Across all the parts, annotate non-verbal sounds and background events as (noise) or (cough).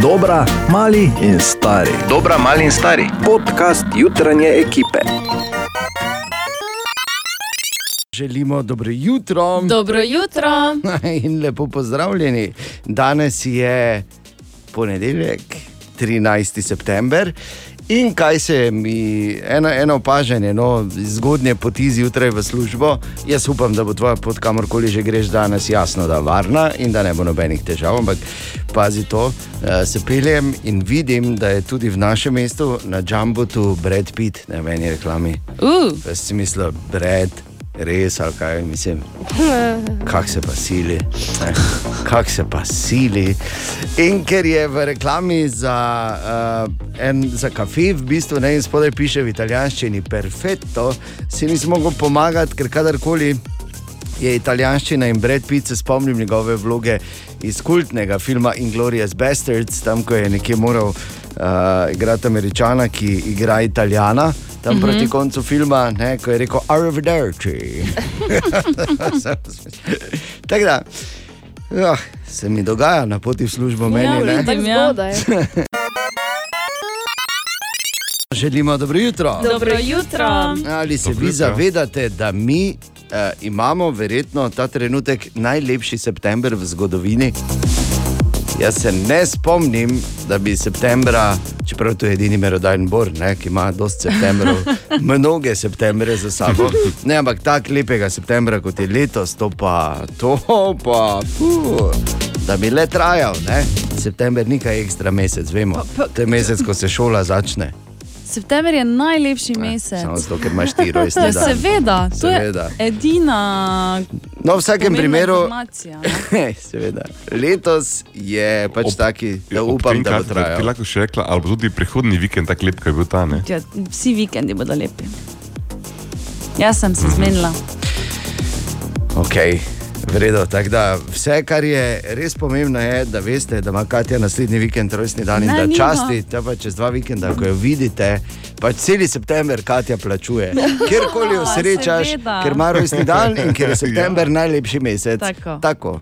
Dobra, mali in stari. Dobra, mali in stari. Podcast jutranje ekipe. Želimo dobro jutro Dobro jutro. (laughs) in lepo pozdravljeni. Danes je ponedeljek, 13. september. In kaj se mi, eno, eno opažanje, no, zgodnje poti zjutraj v službo. Jaz upam, da bo tvoja pot, kamorkoli že greš danes, jasno, da je varna in da ne bo nobenih težav. Ampak pazi to, eh, se peljem in vidim, da je tudi v našem mestu na Jumbotu Brad Pitt, ne meni reklami. Uh, V smislu, Brad, res ali kaj mislim. Kak se pa sili, ne? kak se pa sili. In ker je v reklami za, uh, en, za kafe, v bistvu ne in spodaj piše v italijanščini perfetto, si nisem mogel pomagati, ker kadarkoli je italijanščina in Brad Pitt se spomnim njegove vloge iz kultnega filma Inglorious Bastards, tam ko je nekje moral uh, igrati američana, ki igra italijana. Tam mm -hmm. proti koncu filma, ne, ko je rekel Arrivederci. (laughs) Tako da, ja, se mi dogaja na poti v službo, meni Ja, ne. vidim. Tako ja. zgodaj. (laughs) Želimo dobro jutro. dobro jutro. Ali se Dobro vi jutro. zavedate, da mi uh, imamo verjetno ta trenutek najlepši september v zgodovini? Jaz se ne spomnim, da bi septembra, čeprav to je edini merodajni bor, ne, ki ima dosti septembrov, (laughs) mnoge septembre za sabo. Ne, ampak tako lepega septembra kot je letos, to pa, to pa, fuh, da bi le trajal. Ne. September ni kaj ekstra mesec, vemo. To je mesec, ko se šola začne. September je najlepši mesec. Samo zato, ker imaš ti rojstni Ja, dan. seveda, to Seveda. je edina No, v vsakem primeru, (laughs) seveda, letos je pač Ob- taki, da upam, tem, da bo kar- Ti lahko še rekla, ali bo tudi prihodni vikend tako lep, kot je bil ta. Ne? Ja, vsi vikendi bodo lepi. Jaz sem Mhm. se zmenila. Okay. Vredo, tako da vse, kar je res pomembno, je, da veste, da ima Katja naslednji vikend rojstni dan in Ne, da nima. časti, da pa čez dva vikenda, ko jo vidite, pač cel september Katja plačuje. (laughs) Kjerkoli jo Ja, srečaš, ker ima rojstni dan in ker je (laughs) september ja. najlepši mesec. Tako. Tako.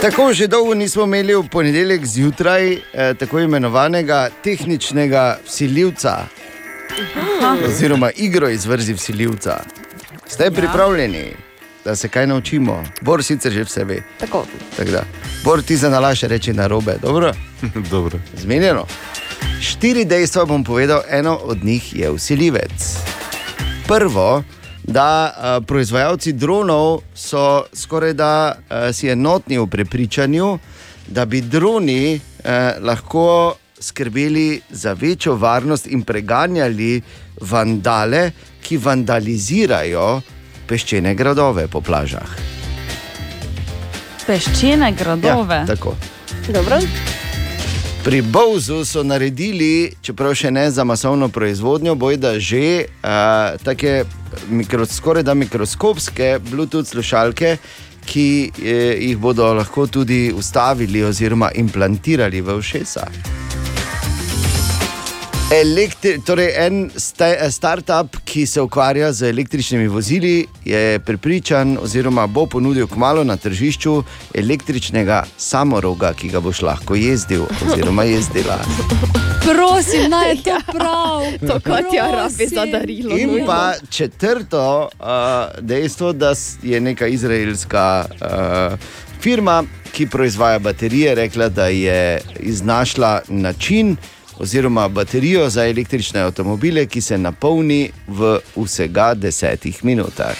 Tako že dolgo nismo imeli v ponedeljek zjutraj eh, tako imenovanega tehničnega vsiljivca, oziroma igro iz vrzi vsiljivca. Ste pripravljeni, da se kaj naučimo? Bor sicer že vse ve. Tako. Tako da, Bor ti za nalaš reči na robe, dobro? (laughs) Dobro. Zmenjeno. Štiri dejstva bom povedal, eno od njih je usiljivec. Prvo, da a, proizvajalci dronov so skoraj da a, si enotni v prepričanju, da bi droni a, lahko skrbeli za večjo varnost in preganjali vandale, ki vandalizirajo peščene gradove po plažah. Peščene gradove. Ja, tako. Dobro. Pri Bowsu so naredili, čeprav še ne za masovno proizvodnjo, bojda že uh, take mikro, skoraj da mikroskopske Bluetooth slušalke, ki eh, jih bodo lahko tudi ustavili oziroma implantirali v ušesa. Elektri, torej en sta, startup, ki se ukvarja z električnimi vozili, je pripričan, oziroma bo ponudil kmalo na tržišču električnega samoroga, ki ga boš lahko jezdil, oziroma jezdila. Prosim, naj je to prav. To Katja rabi Prosim. za darilo. In nujno. pa četrto uh, dejstvo, da je neka izraelska uh, firma, ki proizvaja baterije, rekla, da je iznašla način. Oziroma, baterijo za električne avtomobile, ki se napolni v vsega desetih minutah.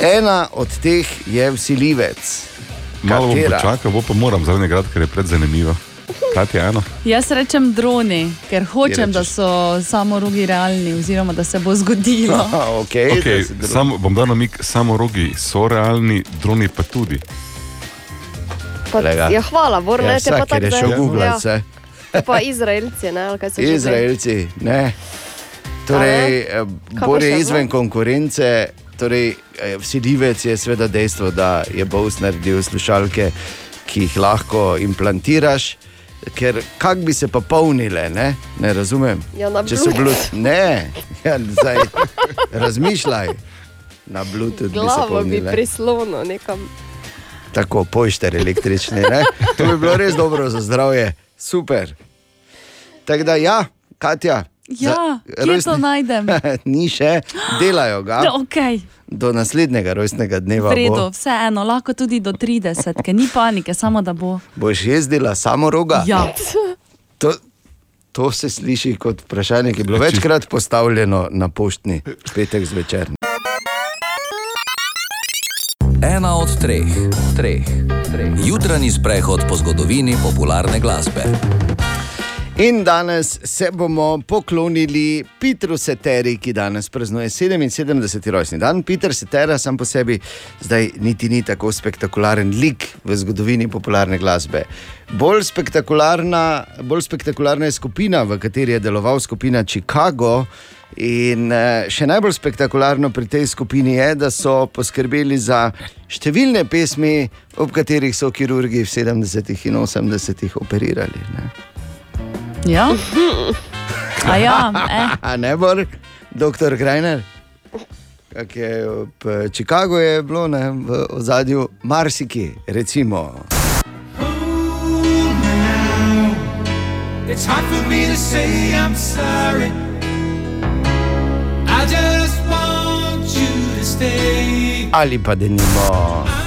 Ena od teh je vsiljivec. Malo bom počakal, bo pa moram zaradi nagrad, ker je predzanimivo. Je eno? Jaz rečem droni, ker hočem, da so samo rogi realni, oziroma da se bo zgodilo. (laughs) Aha, okay, Okay, sam, bom dal namig, samo rogi so realni, droni pa tudi. Pa, ja, hvala, Bor, ja, pa ker je tako šel zdaj- Google. ja, vse. te pa Izraelci, ne, kaj se že Izraelci, ne. Torej, eh, pa Bor je še izven konkurence. Torej, eh, vsiljivec je seveda dejstvo, da je Bowes naredil slušalke, ki jih lahko implantiraš. Ker kako bi se pa polnile, ne, ne razumem. Ja, Če so bili, ne, (laughs) ja, zdaj, razmišljaj. Na Bluetooth bi se Glavo bi polnile. prislonil nekam. Tako, pošter električni. Ne? To bi bilo res dobro za zdravje, super. Tako da, ja, Katja. Ja, za- kje to rojstni- najdem? (laughs) Ni še, delajo ga. No, okay. Do naslednjega rojstnega dneva V redu, bo, vseeno, lahko tudi do 30, ker ni panike, samo da bo. boš jezdila samo roga. Ja, (laughs) To, to se sliši kot vprašanje, ki je bilo večkrat postavljeno na poštni petek zvečer. Ena od treh, treh. Jutranji sprehod po zgodovini popularne glasbe. In danes se bomo poklonili Petru Seteri, ki danes praznuje 77. rojstni dan. Peter Setera sam po sebi zdaj niti ni tako spektakularen lik v zgodovini popularne glasbe. Bolj spektakularna, bolj spektakularna je skupina, v kateri je deloval skupina Chicago. In eh, še najbolj spektakularno pri tej skupini je, da so poskrbeli za številne pesmi, ob katerih so kirurgi v 70. in 80. operirali. Ne? Ja. A ja, eh. (laughs) A ne bo, doktor Grajner? Kak je v Chicagu je bilo ne, v ozadju marsikaj, recimo. It's hard for me to say I'm sorry. I just want you to stay. Ali pa da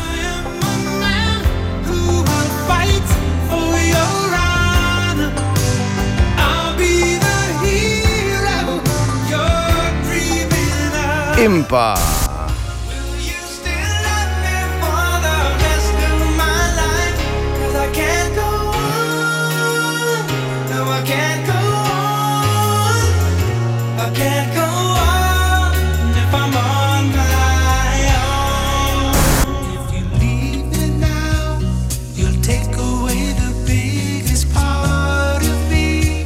of me.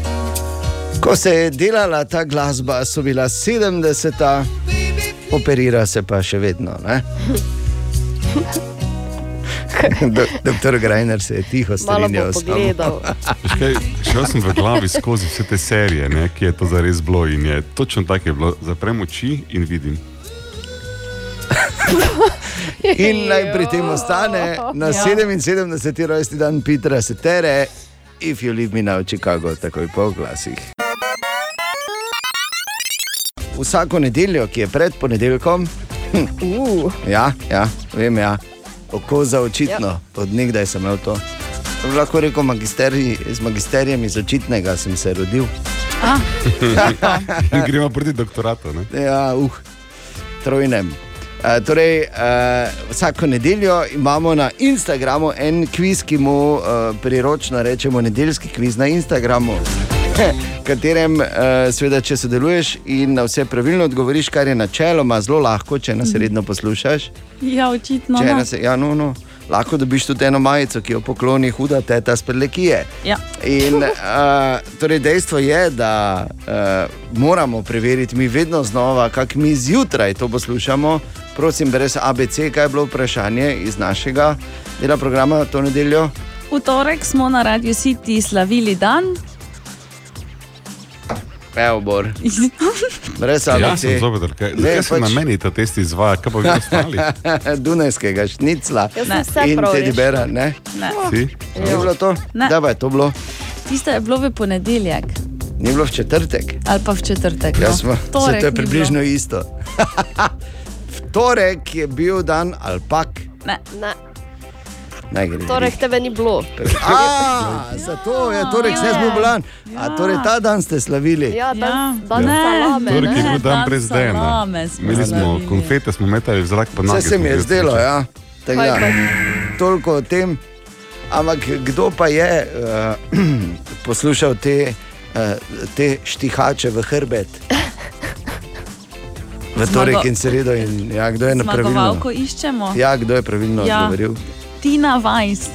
Ko se je delala ta glasba, so bila 70, operira se pa še vedno. (laughs) Do- Doktor Grajner se je tiho strinjal s tem. šel sem v glavi skozi vse te serije, ne, ki je to zares bilo in je točno tako je bilo. Zaprem oči in vidim. (laughs) In naj pri tem ostane na Ja. 77. rojstni dan Petra Setere, if you leave me now, Chicago, takoj po glasih. Vsako nedeljo, ki je pred ponedeljkom, Uh, ja, ja vem, ja, oko za očitno, ja. odnegdaj sem imel to. Lahko rekel, magisterij, z magisterijem iz očitnega sem se rodil. A, In gremo proti doktoratu. Ne? Ja, uh, trojnem. Uh, torej, uh, vsako nedeljo imamo na Instagramu en kviz, ki mu uh, priročno rečemo nedeljski kviz na Instagramu. (laughs) katerem, uh, seveda, če sodeluješ in na vse pravilno odgovoriš, kar je načeloma zelo lahko, če nas redno poslušaš. ja, očitno. Če No. nas, ja, no, no, lahko dobiš tudi eno majico, ki jo pokloni huda teta spredlekije. Ja. In uh, torej dejstvo je, da uh, moramo preveriti mi vedno znova, kako mi zjutraj to poslušamo. Prosim, brez ABC, kaj je bilo vprašanje iz našega dela programa to nedeljo. V torek smo na Radio City slavili dan. Evo, Bor, (laughs) brez Ja, ABC. sem zopet, kaj, Ne, se pač- na meni ta test izvaja, kaj pa vi ostali? (laughs) Dunajskega šnicla vse in prav Teddy rešil. Bera. Ne? Ne. Si? Ni bilo to? Ne. Da, je to bilo. Tisto je bilo v ponedeljek Ni bilo v četrtek. ali pa v četrtek. Ja, no. smo, se Torek to je približno isto. (laughs) v torek je bil dan alpak. Ne. Ne. Torek tebe ni bilo. A, zato je torek vse smo bolan. A torej ta dan ste slavili. Ja, dan, Ja. dan Ne. salame. Torek je bil dan brez dena. Imeli smo konfete, smo metali v zrak, pa Vse nage. se mi je zdelo, ja. Tako pa? toliko o tem. Ampak kdo pa je uh, (clears throat) poslušal te, uh, te štihače v hrbet? V torek in sredo, in ja, kdo je na pravilno? Ja, kdo je pravilno Ja. odgovoril? Tina Vajs.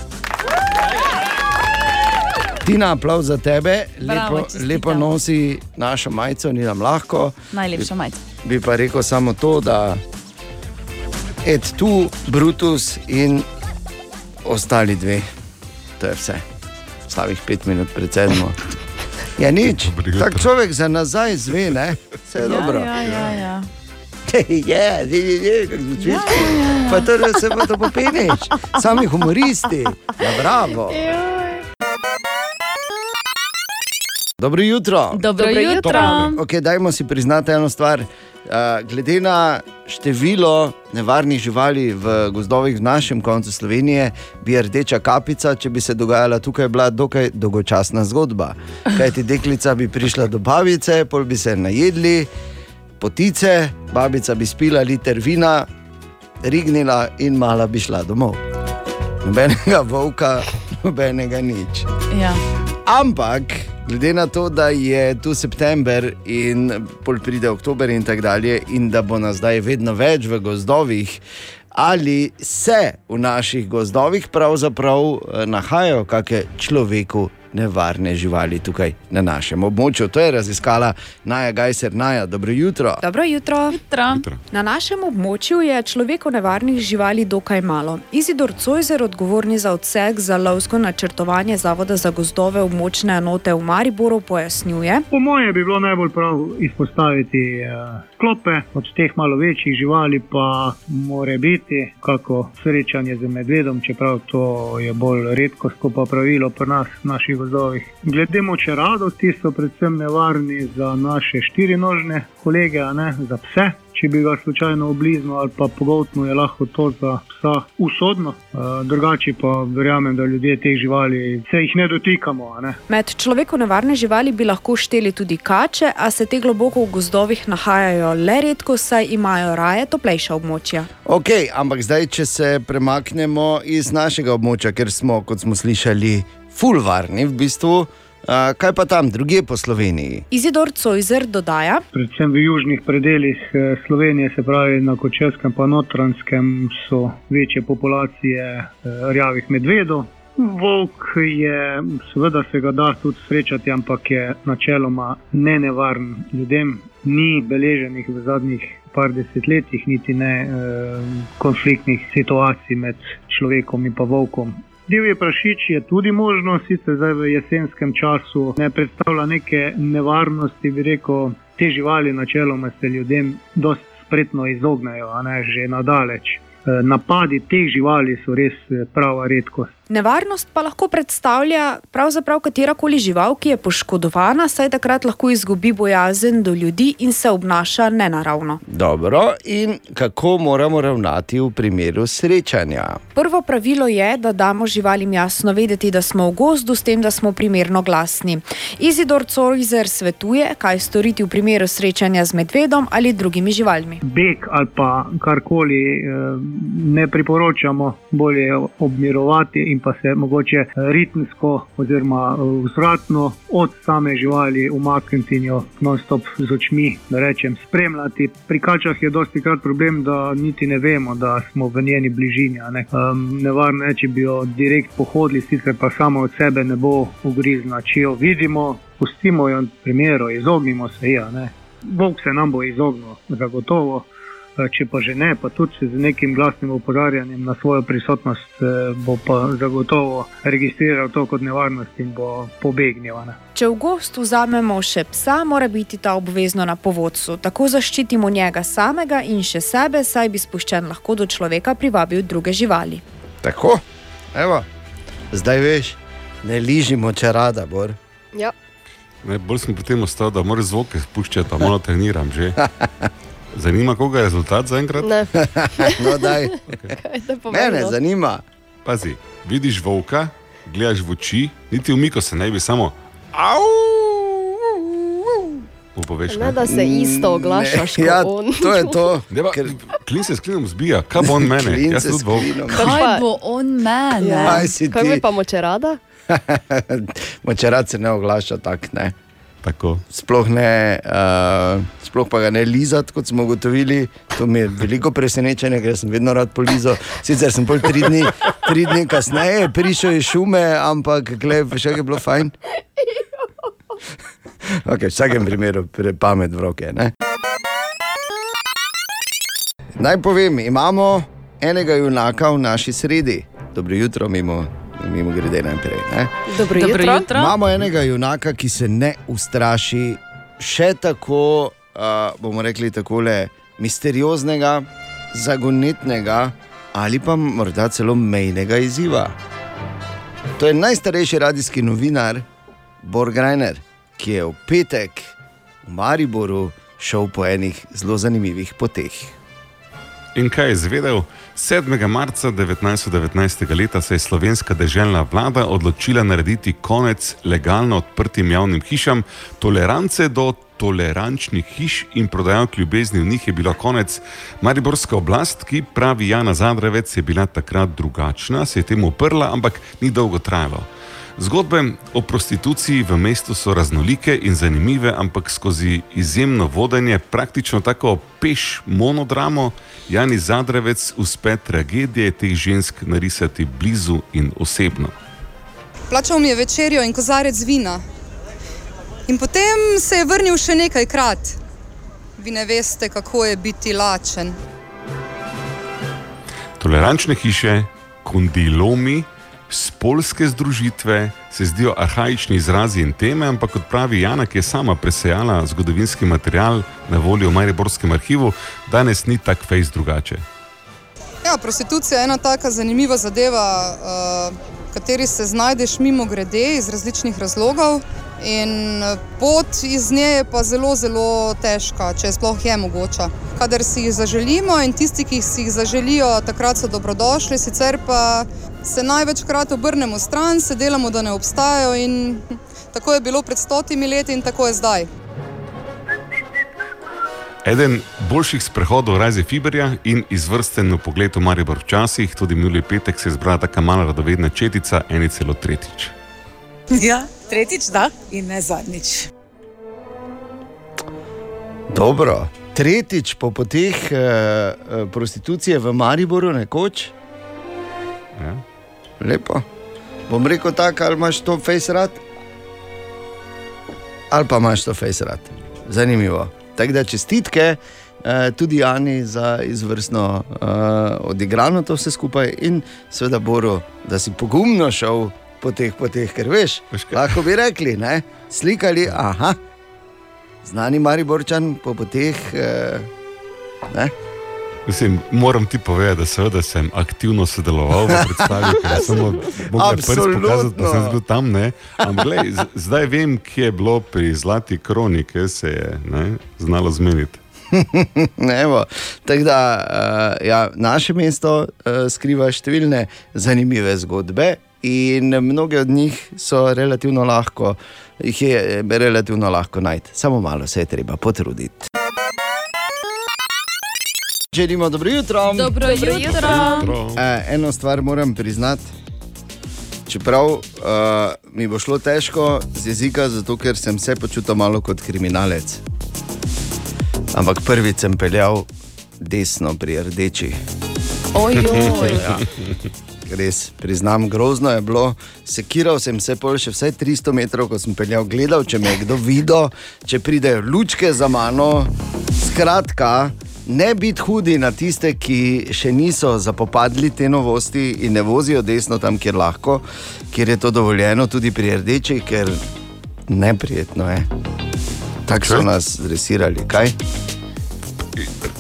Tina, aplav za tebe, Bravo, lepo, čestitam. lepo nosi našo majico, ni nam lahko. Najlepša majica. Bi pa rekel samo to, da et tu, Brutus in ostali dve. To je vse. Slabih pet minut pred sedmo. (laughs) Ja, nič. Obrigado. Tak človek za nazaj zve, ne? Vse je dobro. Ja, ja, ja, ja. (laughs) Je, je, je, je, kako zvuči. Pa to se pa to popeniš. Sami humoristi. Ja, bravo. Dobro jutro. Dobro Dobro jutro. jutro. Okay, dajmo si priznati eno stvar. Uh, glede na število nevarnih živali v gozdovih v našem koncu Slovenije, bi rdeča kapica, če bi se dogajala tukaj, bila dokaj dolgočasna zgodba. Kaj ti deklica bi prišla do babice, pol bi se najedli, potice, babica bi spila liter vina, rignila in mala bi šla domov. Nobenega volka, nobenega nič. Ja. Ampak, glede na to, da je tu september in pol pride oktober in tako dalje, in da bo nas zdaj vedno več v gozdovih, ali se v naših gozdovih pravzaprav eh, nahajajo kakšne človeku nevarne živali tukaj na našem območju. To je raziskala Naja Gajser. Naja, dobro jutro. Dobro jutro. Jutro. Na našem območju je človeku nevarnih živali dokaj malo. Izidor Cojzer, odgovorni za odsek za lovsko načrtovanje Zavoda za gozdove območne enote v Mariboru, pojasnjuje. Po mojem bi bilo najbolj prav izpostaviti uh, klope od teh malo večjih živali, pa more biti kako srečanje z medvedom, čeprav to je bolj redko, kot pa pravilo pri nas, naših gozdovih. Glede močeradov, ti so predvsem nevarni za naše štirinožne kolege, ne za pse. Če bi ga slučajno obliznil ali pa pogotnil, je lahko to za psa usodno. Uh, drugače pa verjamem, da ljudje teh živali se jih ne dotikamo. a Ne? Med človeku nevarne živali bi lahko šteli tudi kače, a se te globoko v gozdovih nahajajo le redko, saj imajo raje toplejša območja. Ok, ampak zdaj, če se premaknemo iz našega območja, ker smo, kot smo slišali, fulvarni v bistvu, uh, kaj pa tam, druge po Sloveniji? Izidor Cojzer dodaja. predvsem v južnih predeljih eh, Slovenije, se pravi na Kočevskem in Notranskem, so večje populacije eh, rjavih medvedov. Volk je, seveda se ga da tudi srečati, ampak je načeloma ne nevaren ljudem, ni beleženih v zadnjih par desetletjih, niti ne eh, konfliktnih situacij med človekom in pa volkom. Divji prašič je tudi možno, sicer zdaj v jesenskem času ne predstavlja neke nevarnosti, bi rekel, te živali načeloma se ljudem dosti spretno izognejo, a ne že nadaleč. Eh, Napadi teh živali so res eh, prava redkost. Nevarnost pa lahko predstavlja pravzaprav katerakoli žival, ki je poškodovana, saj takrat lahko izgubi bojazen do ljudi in se obnaša nenaravno. Dobro, in kako moramo ravnati v primeru srečanja? Prvo pravilo je, da damo živalim jasno vedeti, da smo v gozdu, s tem, da smo primerno glasni. Izidor Cojzer svetuje, kaj storiti v primeru srečanja z medvedom ali drugimi živalmi. Beg ali pa karkoli eh, ne priporočamo, bolje je obmirovati in pa se mogoče ritmsko oziroma eh, vzvratno od same živali umakniti in jo non-stop z očmi, da rečem, spremljati. Pri kačah je dosti krat problem, da niti ne vemo, da smo v njeni bližini. Ne? Um, nevarno je, če bi jo direkt pohodili, sicer pa samo od sebe ne bo ugrizna. Če jo vidimo, pustimo jo primeru, izognimo se ji. Bog se nam bo izognil, zagotovo. Eh, Če pa že ne, pa tudi z nekim glasnim opozarjanjem na svojo prisotnost, eh, bo pa zagotovo registriral to kot nevarnost in bo pobegnil. a ne. Če v gost vzamemo še psa, mora biti ta obvezno na povodcu. Tako zaščitimo njega samega in še sebe, saj bi spuščen lahko do človeka privabil druge živali. Tako, evo, zdaj veš, ne ližimo če rada, bor. Ja. Ne, bolj sem potem ostal, da moraš zvoke spuščati, malo treniram že. (laughs) Zanima, koga je rezultat zaenkrat? Ne, (laughs) No, daj, te mene zanima. Pazi, vidiš volka, gledaš v oči, niti umiko se ne bi samo. Au! Mu poveš, Ne, ne? da se isto oglašaš Ne, ja, on. to je to. Deva, Ker- klin se s klinom zbija, (laughs) kaj bo on mene? Jaz se sem volk. Kaj bo on mene? Ja. Kaj bi pa močerada? (laughs) Močerat se ne oglaša tako, ne. Tako. Sploh, ne, uh, sploh pa ga ne lizati, kot smo ugotovili. To mi je veliko presenečenje, ker sem vedno rad polizal. Sicer sem pol tri dni, tri dni kasneje prišel iz šume, ampak gled, še je bilo fajn. (laughs) Okay, v vsakem primeru pre- pamet v roke. Ne? Naj povem, imamo enega junaka v naši sredi. Dobro jutro, mimo, mimo grede najprej. Ne? Dobro Dobro jutro. jutro. Imamo enega junaka, ki se ne ustraši, še tako, uh, bomo rekli, tako misterioznega, zagonetnega ali pa morda celo mejnega izziva. To je najstarejši radijski novinar Borg Reiner, ki je v petek v Mariboru šel po enih zelo zanimivih poteh. In kaj je izvedel? 7. marca 1919. leta se je slovenska državna vlada odločila narediti konec legalno odprtim javnim hišam, tolerance do tolerančnih hiš in prodajalk ljubezni v njih je bilo konec. Mariborska oblast, ki pravi Jana Zadrevec, je bila takrat drugačna, se je temu uprla, ampak ni dolgo trajalo. Zgodbe o prostituciji v mestu so raznolike in zanimive, ampak skozi izjemno vodenje, praktično tako peš monodramo, Jani Zadrevec uspe tragedije teh žensk narisati blizu in osebno. Plačal mi je večerjo in kozarec vina. In potem se je vrnil še nekajkrat. Vi ne veste, kako je biti lačen. Tolerančne hiše, kondilomi, spolske združitve se zdijo arhajični izrazi in teme, ampak kot pravi Jana, ki je sama presejala zgodovinski material na voljo v Mariborskem arhivu, danes ni tak fejs drugače. Ja, prostitucija je ena taka zanimiva zadeva, uh, v kateri se znajdeš mimo grede iz različnih razlogov. In eh, pot iz nje je pa zelo, zelo težka, če sploh je mogoča. Kadar si jih zaželimo in tisti, ki si jih zaželijo, takrat so dobrodošli, sicer pa se največkrat obrnemo stran, se delamo, da ne obstajajo. In tako je bilo pred stotimi leti in tako je zdaj. Eden boljših sprehodov razi Fiberja in izvrsten v pogledu Maribor včasih, tudi minuli petek se je zbrala taka mala radovedna četica, eni celo tretjič. Ja, tretjič, da, in ne zadnjič. Dobro. Tretjič po poteh eh, eh, prostitucije v Mariboru, nekoč. Ja. Lepo. Bom rekel tako, ali imaš to face rad, ali pa imaš to face rad. Zanimivo. Tako da čestitke eh, tudi Jani za izvrstno eh, odigrano to vse skupaj in seveda Boru, da si pogumno šel po teh poteh, ker veš, lahko bi rekli, ne? slikali, aha, znani Mariborčan po poteh. Eh, ne? Mislim, moram ti povedati, da seveda sem aktivno sodeloval v predstavi, ker sem samo mogel prvič pokazati, da sem bil tam. Ne? Ampak glej, zdaj vem, kje je bilo pri Zlati kroni, kje se je ne, znalo zmeniti. (laughs) Tako da uh, ja, naše mesto uh, skriva številne zanimive zgodbe, in mnoge od njih so relativno lahko, jih je eh, relativno lahko najti, samo malo se je treba potruditi. Želimo dobro jutro. Dobro jutro. E, eno stvar moram priznati. Čeprav uh, mi bo šlo težko z jezika, zato ker sem se počutil malo kot kriminalec. Ampak prvič sem peljal desno pri rdeči. Ojoj. (laughs) Ja. Res, priznam, grozno je bilo. Sekiral sem se pol še vsaj 300 metrov, ko sem peljal, gledal, če me je kdo videl, če pridejo lučke za mano. Skratka, ne biti hudi na tiste, ki še niso zapopadli te novosti in ne vozijo desno tam, kjer lahko, kjer je to dovoljeno, tudi pri rdeči, ker neprijetno je. Tako so nas dresirali, kaj?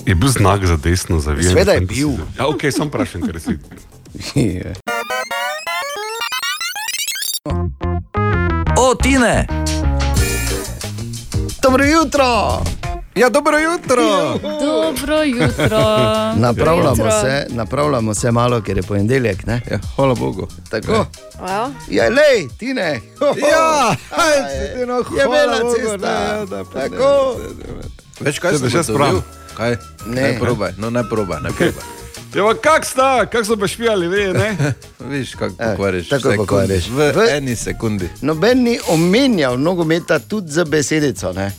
Je bil znak za desno zavijanje. Seveda je Sem- bil. Ja, ok, sem vprašan, ker si. Je. O, Tine! Dobro jutro! Ja, dobro jutro! Dobro jutro. (laughs) Napravljamo Jutro. se, napravljamo se malo, ker je ponedeljek. Ne? Ja, hvala Bogu. Tako. Wow. Ja, lej, (laughs) ti ne. Ja, je bila cesta. Tako. Veš kaj Te sem da še ugotovil? spravim. Kaj? Ne. Ne probaj, no ne probaj, ne probaj. (laughs) Ja, kak sta, kak so pa špijali, ve, ne? Viš, kako Eh, pokvariš. tako sekundi. pokvariš. V, V- eni sekundi. Noben ni omenjal nogometa tudi za besedico. Ne?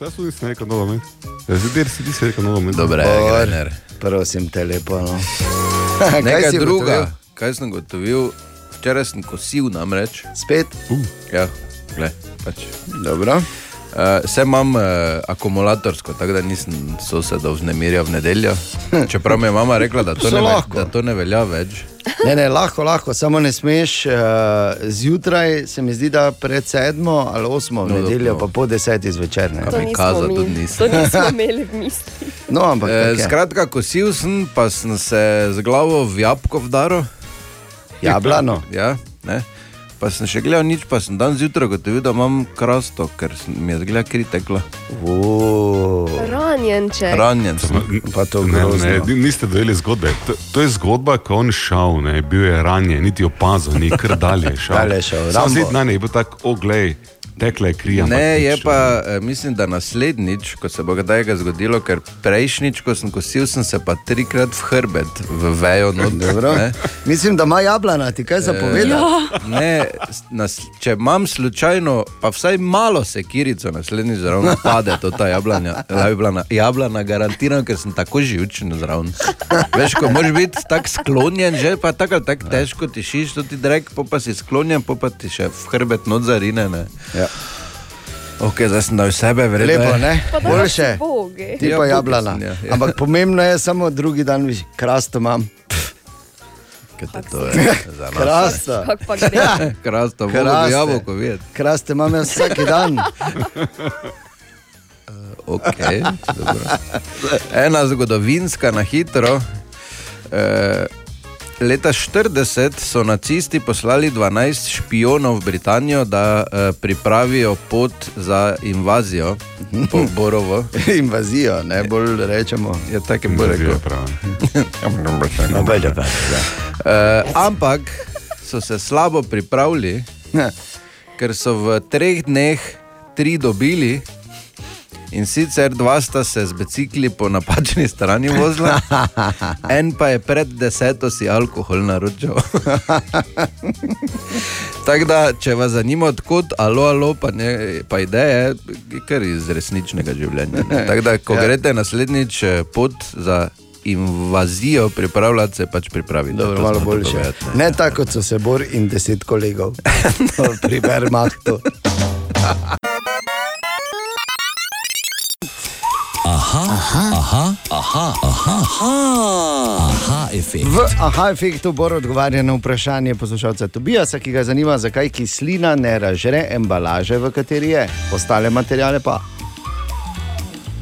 Jaz tudi sem rekel nogomet. Zdaj si ti si rekel nogomet. Dobre, Bor, Grener. Prosim te lepo. No. (laughs) Kaj Nekaj si druga. ugotovil? Kaj sem gotovil? Včeraj sem kosil namreč. Spet. Ja, gled, pač. Dobro. Uh, Vse imam uh, akumulatorsko, tako da nisem sosedov vznemirjal v nedeljo. (laughs) Čeprav mi je mama rekla, da to, ne, ve, da to ne velja več. (laughs) Ne, ne, lahko, lahko, samo ne smeš. Uh, zjutraj se mi zdi, da pred sedmo ali osmo, No, nedeljo, pa po desetih zvečer. Ne. Nismo kaza mi- tudi nisem. To nismo (laughs) imeli v mislih. No, ampak E, tako je. skratka, kosil sem, pa sem se z glavo v jabko vdaril. Jablano. Ja, ne. Pa sem še gledal nič, pa sem dan zjutraj gotovil, da imam krasto, ker sem- mi je zgleda kri tekla. Ranjenček. Ranjen sem. Pa to Ne, grozno. ne, ni- niste dojeli zgodbe. To, to je zgodba, ko on šel, ne, bil je ranjen, niti opazil, ni kar dalje šel. Dalje je šel, Sam zid na ne, je bil tako, oglej, tekle je kri. ampak Ne, je pa, eh, mislim, da naslednjič, ko se bo kdaj zgodilo, ker prejšnjič, ko sem kosil, sem se pa trikrat v hrbet, v vejo not. (laughs) Dobro. ne. Mislim, da ima jablana, ti kaj zapovedati. Ne, s- nas, če imam slučajno, pa vsaj malo sekirico, naslednjič zraven pade to ta jablanja. Jablana, jablana garantiram, ker sem tako živčen zraven. Veš, ko moraš biti tako sklonjen, že pa tako ali tako težko tišiš, to ti drek, pa, pa si sklonjen, pa, pa ti še v hrbet not zarine. Ne. Ja. (laughs) Ok, zdaj sem dal sebe, vredno. Lepo, ne? Boljše. Ti Ja, pa jablana. ja, ja. Ampak pomembno je samo drugi dan, viš, krasto imam. Kaj te to je? Za nas. Krasto. Kak pa gre. Krasto, Kraste. vodo jabolko videti. Kraste imam jaz vsak dan. (laughs) Okay, dobro. Ena zgodovinska na hitro. E, leta 40 so nacisti poslali 12 špijonov v Britanijo, da e, pripravijo pot za invazijo po (laughs) Borovo. Invazijo, ne bolj rečemo. Je tako ne, bolj Invazija, rekel. prav. (laughs) No, bej, da, bej, E, ampak so se slabo pripravili, da. ker so v treh dneh tri dobili. In sicer dva sta se z bicikli po napačni strani vozila, (laughs) en pa je pred deseto si alkohol naročil. (laughs) Tako da, če vas zanima, odkot, alo, alo, pa, ne, pa ideje, je kar iz resničnega življenja. Tako da, ko Ja. ja. greste naslednjič eh, pot za invazijo, pripravljate se pač pripraviti. Dobro, To malo boljše. povedati, ne. Ne tako, kot so se Bor in deset kolegov. (laughs) Pri Wehrmachtu. Aha, aha, aha, aha, aha, aha, aha efekt. V aha efektu Bor odgovarja na vprašanje poslušalca Tobijasa, ki ga zanima, zakaj kislina ne ražre embalaže, v kateri je, ostale materijale pa.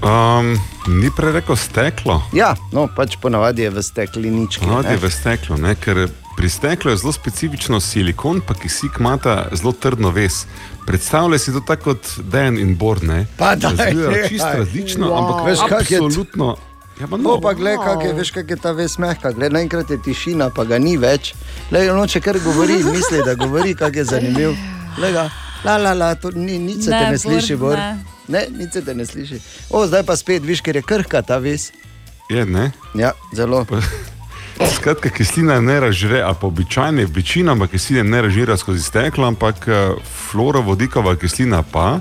Um, ni prej rekel steklo. Ja, no, pač ponavadi je v steklenički. Ponavadi je v steklu, ne? ker pri steklu je zelo specifično silikon, pa kisik ima zelo trdno vez. Predstavljaj si to tako kot Dan in Born. Pa Razvijajo nehaj. čisto različno, Wow. ampak Veš, kak je absolutno. Ja, pa No, no, pa gled, kak je, veš, kak je ta ves mehka. Gled, naenkrat je tišina, pa ga ni več. Le, on če kar govori, misli, da govori, kak je zanimiv. Le ga, la, la, la, to ni, nič se Ne, te ne Bor, sliši, Bor. ne. Ne, nič se te ne sliši. O, zdaj pa spet, viš, ker je krhka ta ves. je, ne? Ja, zelo. (laughs) Skratka, kislina ne ražre, a po običajni večinoma kisline ne ražira skozi steklo, ampak eh, fluorovodikova kislina pa.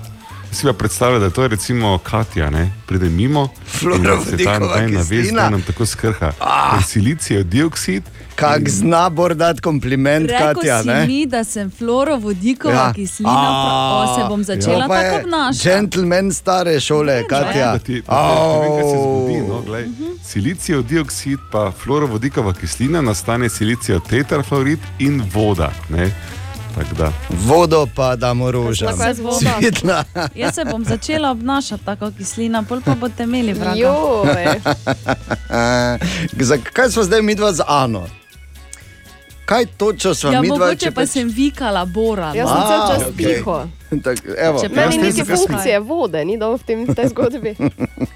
Si pa predstavlja, da je to recimo Katja, ne? pride mimo in da se ta nobena vez kislina? da nam tako skrha. Ah. Silicijev dioksid. Kak zna Bor dati kompliment, Rekel Katja, si ne? mi, da sem fluorovodikova Ja. ja. kislina, pra- o, se bom začela pa je tako obnašati. Gentleman stare šole, Katja. Da ti, ti, ne kaj se zgodi. No, glej. Mhm. Silicijev dioksid, pa fluorovodikova kislina, nastane silicijev tetrafluorid in voda. Ne? Da. Vodo pa damo rožam. Svetla. Jaz se bom začela obnašati tako kislina, pol pa boste imeli vraga. Zakaj smo zdaj mi dva z Ano? Kaj točno smo Ja, mi dva? mogoče pa sem vikala Bora. Jaz sem cel čas okej. tiho. (laughs) Tak, evo, Če Meni sem- funkcije vode ni dal v tem, tej zgodbi.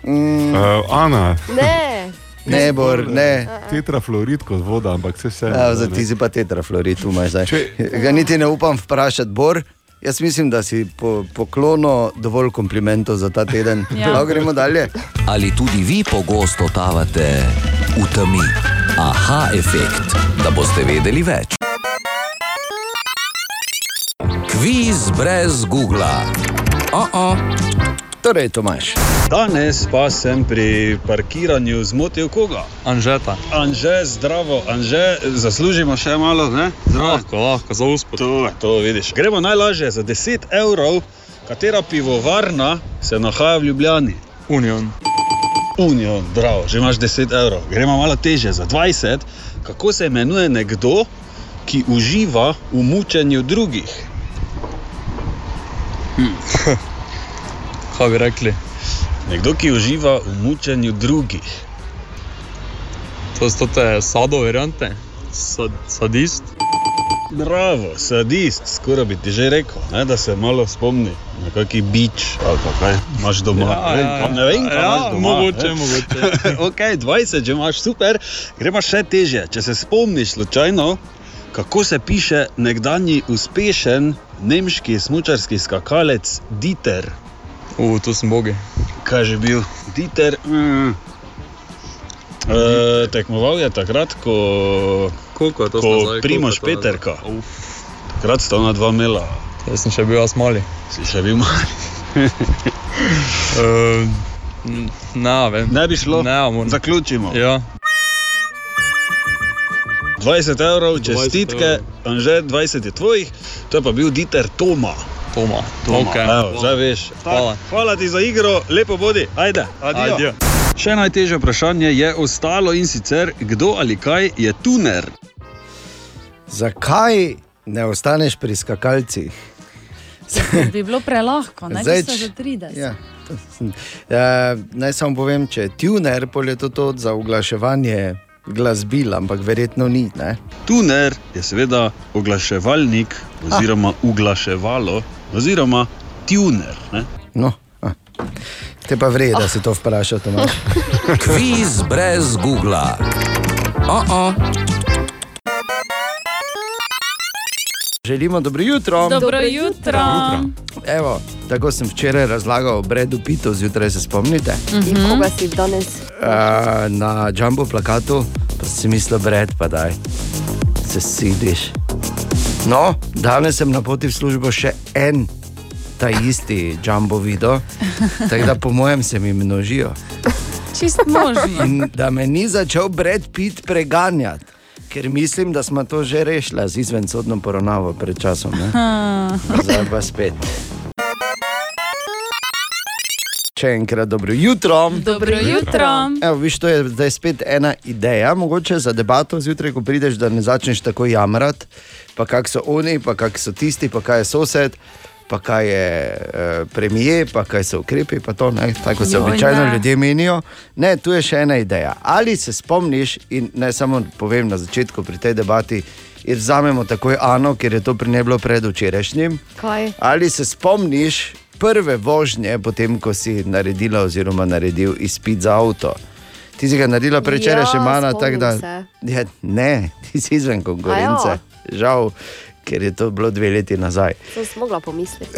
Mm. (laughs) Uh, Ana, Ne. ne, Bor, ne. tetrafluorid kot voda, ampak vse se. Ja, za ti si pa tetrafluorid, imaš zdaj. Ga niti ne upam vprašati, Bor. Jaz mislim, da si po, poklono dovolj komplimentov za ta teden. Ja. Ja. Gremo dalje. Ali tudi vi pogosto totavate v temi? Aha efekt, da boste vedeli več. Kviz brez Google. Oh -oh. Torej, Tomaš. Danes pa sem pri parkiranju zmotil koga? Anžeta. Anže, zdravo, Anže, zaslužimo še malo, ne? Zdravo. Lahko, lahko, za uspod. To, to vidiš. Gremo najlažje za 10 evrov, katera pivovarna se nahaja v Ljubljani. Union. Unijo, zdravo, že imaš 10 evrov, gremo malo teže za 20. Kako se imenuje nekdo, ki uživa v mučenju drugih? Hm. (laughs) Kaj bi rekli? Nekdo, ki uživa v mučenju drugih. To so te sado variante, Sad, sadist. Bravo, sadist, skoraj bi ti že rekel, ne, da se malo spomni na kakšen bič ali kaj imaš doma. Ja, Ne ja, ne vem, kaj ja, imaš doma. mogoče, ne. mogoče. (laughs) ok, 20, že imaš super, gremo še teže. Če se spomniš slučajno, kako se piše nekdanji uspešen nemški smučarski skakalec Dieter. U, tu sem bogi. Kaj že bil? Dieter. Mm. E, tekmoval je takrat, ko, Koliko to ko to? Peterka. Takrat sta ona dva imela. Jaz sem še bil jaz mali. Si še bil mali. uh, ne, vem. Ne bi šlo. Ne, moram. Zaključimo. Ja. 20 evrov, čestitke, Anže, 20 je tvojih, to je pa bil Dieter Toma. Toma, Toma. okej. Evo, zdaj veš. Hvala. Hvala ti za igro, lepo bodi, ajde, adijo. Adijo. Še najtežje vprašanje je ostalo in sicer, kdo ali kaj je tuner? Zakaj ne ostaneš pri skakalcih? Bi bilo prelahko, ne Zdaj, bi se že 30. Ja, Eh, naj samo povem, če je tuner, je to, to za oglaševanje glasbil, ampak verjetno ni. Ne? Tuner je seveda oglaševalnik oziroma uglaševalo oziroma tuner. Ne? No, a. te pa vrej, da si to vprašal, Tomaš. (laughs) Kviz brez Google. Oh -oh. Želimo dobro jutro. Dobro jutro. Evo, tako sem včeraj razlagal o Bredu Pitu, zjutraj se spomnite. In koga si danes? Uh, na jumbo plakatu pa si mislil, Bred, pa daj, se sidiš. No, danes sem na poti v službo še en, ta isti jumbo video, (laughs) tako da po mojem se mi množijo. Čist možno. In da me ni začel Brad Pitt preganjati, ker mislim, da smo to že rešili z izvensodno poravnavo pred časom. ne. Zdaj pa spet. Še enkrat dobro jutro. Dobro jutro. Evo, viš, to je zdaj spet ena ideja, mogoče za debato zjutraj, ko prideš, da ne začneš tako jamrati, pa kak so oni, pa kak so tisti, pa kaj je sosed. Pa kaj je uh, premije, pa kaj so ukrepi, pa to, ne, tako se običajno ne. ljudje menijo. Ne, tu je še ena ideja. Ali se spomniš, in naj samo povem na začetku pri tej debati, in vzamemo takoj Ano, ker je to pri njej bilo predvčerajšnjim. Kaj? Ali se spomniš prve vožnje, potem ko si naredila oziroma naredil izpit za avto? Ti si ga naredila prečeraj Ja, še mana, tako da. spomnim Ja, ne, (laughs) ti si izven konkurence. Žal, ker je to bilo dve leti nazaj. Sem si mogla pomisliti.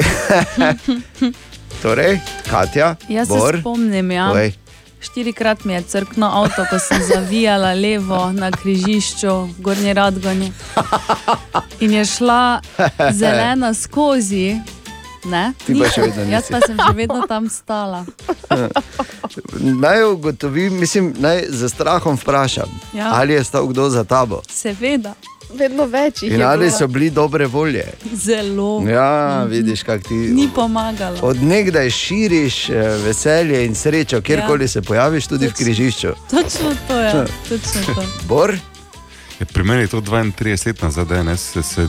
(laughs) Torej, Katja, Jaz Bor, se spomnim, ja. povej. Štirikrat mi je crkno avto, ko sem zavijala levo na križišču Gornje Radgonje. In je šla zelena skozi. Ne? Pa Jaz pa sem še vedno tam stala. Naj ugotovim, mislim, naj za strahom vprašam, Ja. ali je stal kdo za tabo. Seveda, Vedno več jih In je. ali bilo. so bili dobre volje. zelo. Ja, vidiš, kako ti Ni pomagalo. od nekdaj širiš eh, veselje in srečo, kjerkoli Ja. se pojaviš, tudi v križišču. Točno to je. Točno to. Bor, Ja, pri meni je to 32 let nazaj, da ne, se, se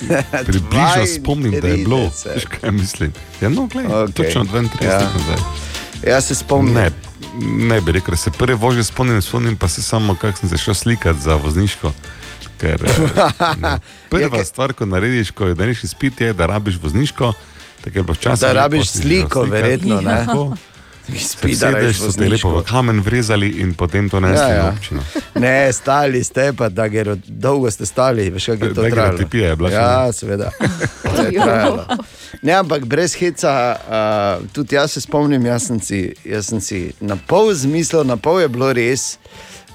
(laughs) približno spomnim, da je bilo. 32. Veš, kaj mislim? Ja, no, glej, Okej. okay. točno 32 Ja. ja. let nazaj. jaz se spomnim. Ne, ne bi rekel, se prve vožnje spomnim, spomnim pa se samo, kako sem se šel slikati za vozniško. Ker, eh, (laughs) ne. prva Ja, ke- stvar, ko narediš, ko narediš izpit, je, da rabiš vozniško. tako je včasih Da rabiš sliko, naslikati. verjetno, ne? Tako. Da Sedeš, rabiš so te lepo v kamen vrezali in potem to nesli Ja, ja, ja. ja. občino. (laughs) Ne, stali ste, pa da gero, dolgo ste stali, veš, kako je to trajalo. Je še, Ja, seveda. (laughs) Je. Ne, ampak brez heca, uh, tudi jaz se spomnim, jaz sem si, jaz sem si na pol zmislil, na pol je bilo res,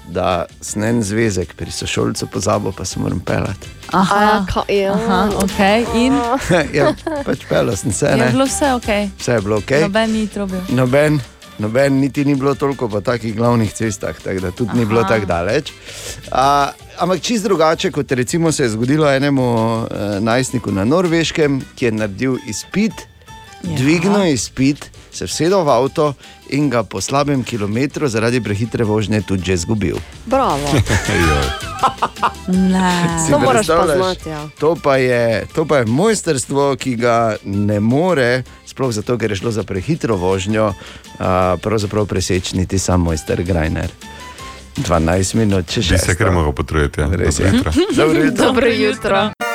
da sem en zvezek pri sošolcu pozabil, pa se moram pelati. A ja, ka, ja. Aha, okay. In (laughs) ja, pač pelal sem se, je ne. bilo vse ok. Vse je bilo ok. Noben ni trobil. Noben, noben, niti ni bilo toliko po takih glavnih cestah, tako da tudi Aha. ni bilo Aha. tako daleč. A, ampak čist drugače, kot recimo se je zgodilo enemu uh, najstniku na Norveškem, ki je naredil izpit ja. dvignil izpit, se vsedel v avto in ga po slabem kilometru zaradi prehitre vožnje tudi že izgubil. Bravo. To moraš pa predstavljaš? znati, ja. To pa, je, to pa je mojstrstvo, ki ga ne more, sploh zato, ker je šlo za prehitro vožnjo, uh, pravzaprav preseči niti sam mojster Grajner. 12 minut, če. Bi se kar mogel potruditi. Ja. Res je. Dobro jutro. Dobro jutro. Dobro jutro.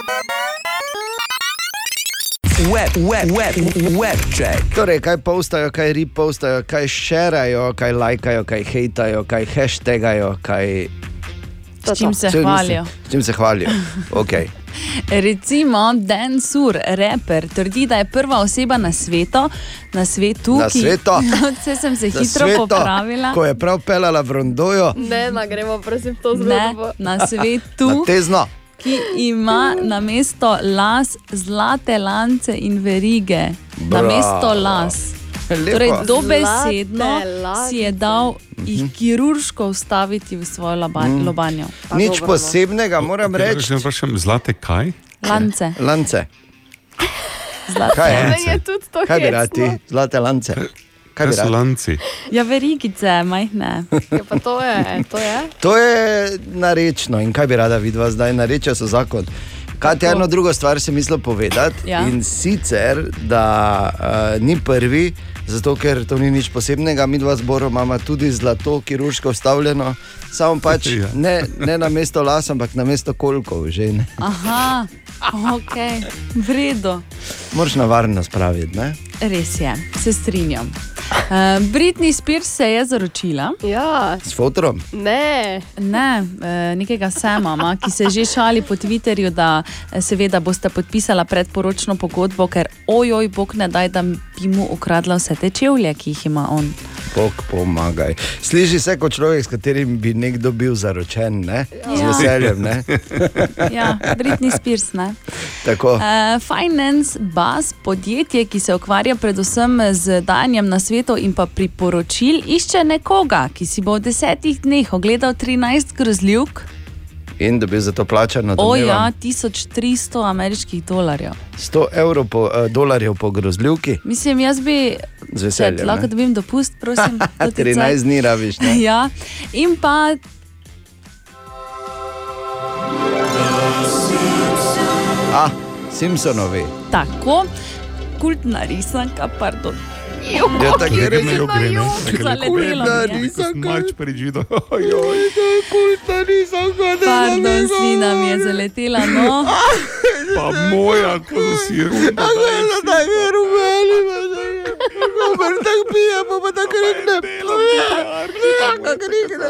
Web, web, web, web check. Torej, kaj postajo, kaj repostajo, kaj šerajo, kaj lajkajo, kaj hejtajo, kaj hashtagajo, kaj. S čim se Saj hvalijo. mislim, S čim se hvalijo? Okay. (laughs) Recimo, Dan Sur, reper, trdi, da je prva oseba na svetu, na svetu, Na ki svetu. (laughs) Vse sem se Za hitro sveto, popravila. Ko je prav pelala v Rondojo, Ne, na gremo, prosim, to Ne, zgodbo. na (laughs) svetu, na tezno. Ki ima na mesto las zlate lance in verige. Na Bravo. mesto las. Lepo. Torej, dobesedno si je dal jih kirurško vstaviti v svojo Mhm. lobanjo. Nič posebnega, moram reči. Če vprašam, zlate kaj? Lance. Lance. Zlate. Kaj je? Je tudi to Kaj bi rad ti? hecno. Zlate lance. Kaj so lanci? Ja, verigice, majhne. Ja, pa to je, to je. To je narečno in kaj bi rada videla zdaj, nareče so zakon. Kaj ti eno drugo stvar sem mislil povedati? Ja. In sicer, da uh, ni prvi, zato ker to ni nič posebnega, mi dva zbora imamo tudi zlato, kirurško vstavljeno, samo pač Ja. ne, ne na mesto las, ampak na mesto kolkov, že ne. Aha, ok, vredo. Moraš na varnost praviti, ne? Res je, se strinjam. Uh, Britney Spears se je zaročila. Ja, S fotrom. ne. Ne, eh, nekega Sama, ki se že šali po Twitterju, da eh, seveda boste podpisala predporočno pogodbo, ker ojoj, bog ne daj, da bi mu ukradla vse te čevlje, ki jih ima on. Bog pomagaj. Sliši se kot človek, s katerim bi nekdo bil zaročen, ne? Z Ja. veseljem, ne? (laughs) Ja, Britney Spears, ne. Tako. Uh, Finance Bus, podjetje, ki se ukvarja predvsem z dajanjem na svetu in pa priporočil, išče nekoga, ki si bo v desetih dneh ogledal 13 grozljivk. In da bi za to plačano O domnevam. ja, 1300 ameriških dolarjev. 100 evrov po, eh, dolarjev po grozljivki. Mislim, jaz bi. Veseljem, Če lahko dobim dopust, prosim. (laughs) to ti 13 cajt. dni rabiš. Ne? (laughs) Ja, in pa. Ah, Simpsonovi. Tako, kultna risanka, pardon. Ja, tako je res. Zaletelo mi je. Marč prižido. Kultna risanka, ne Pardon, slina mi je zaletela, no. Pa moja, ko si Zdaj je rumeni, Gober tako pije, pa pa tako rekne. Tako rekne.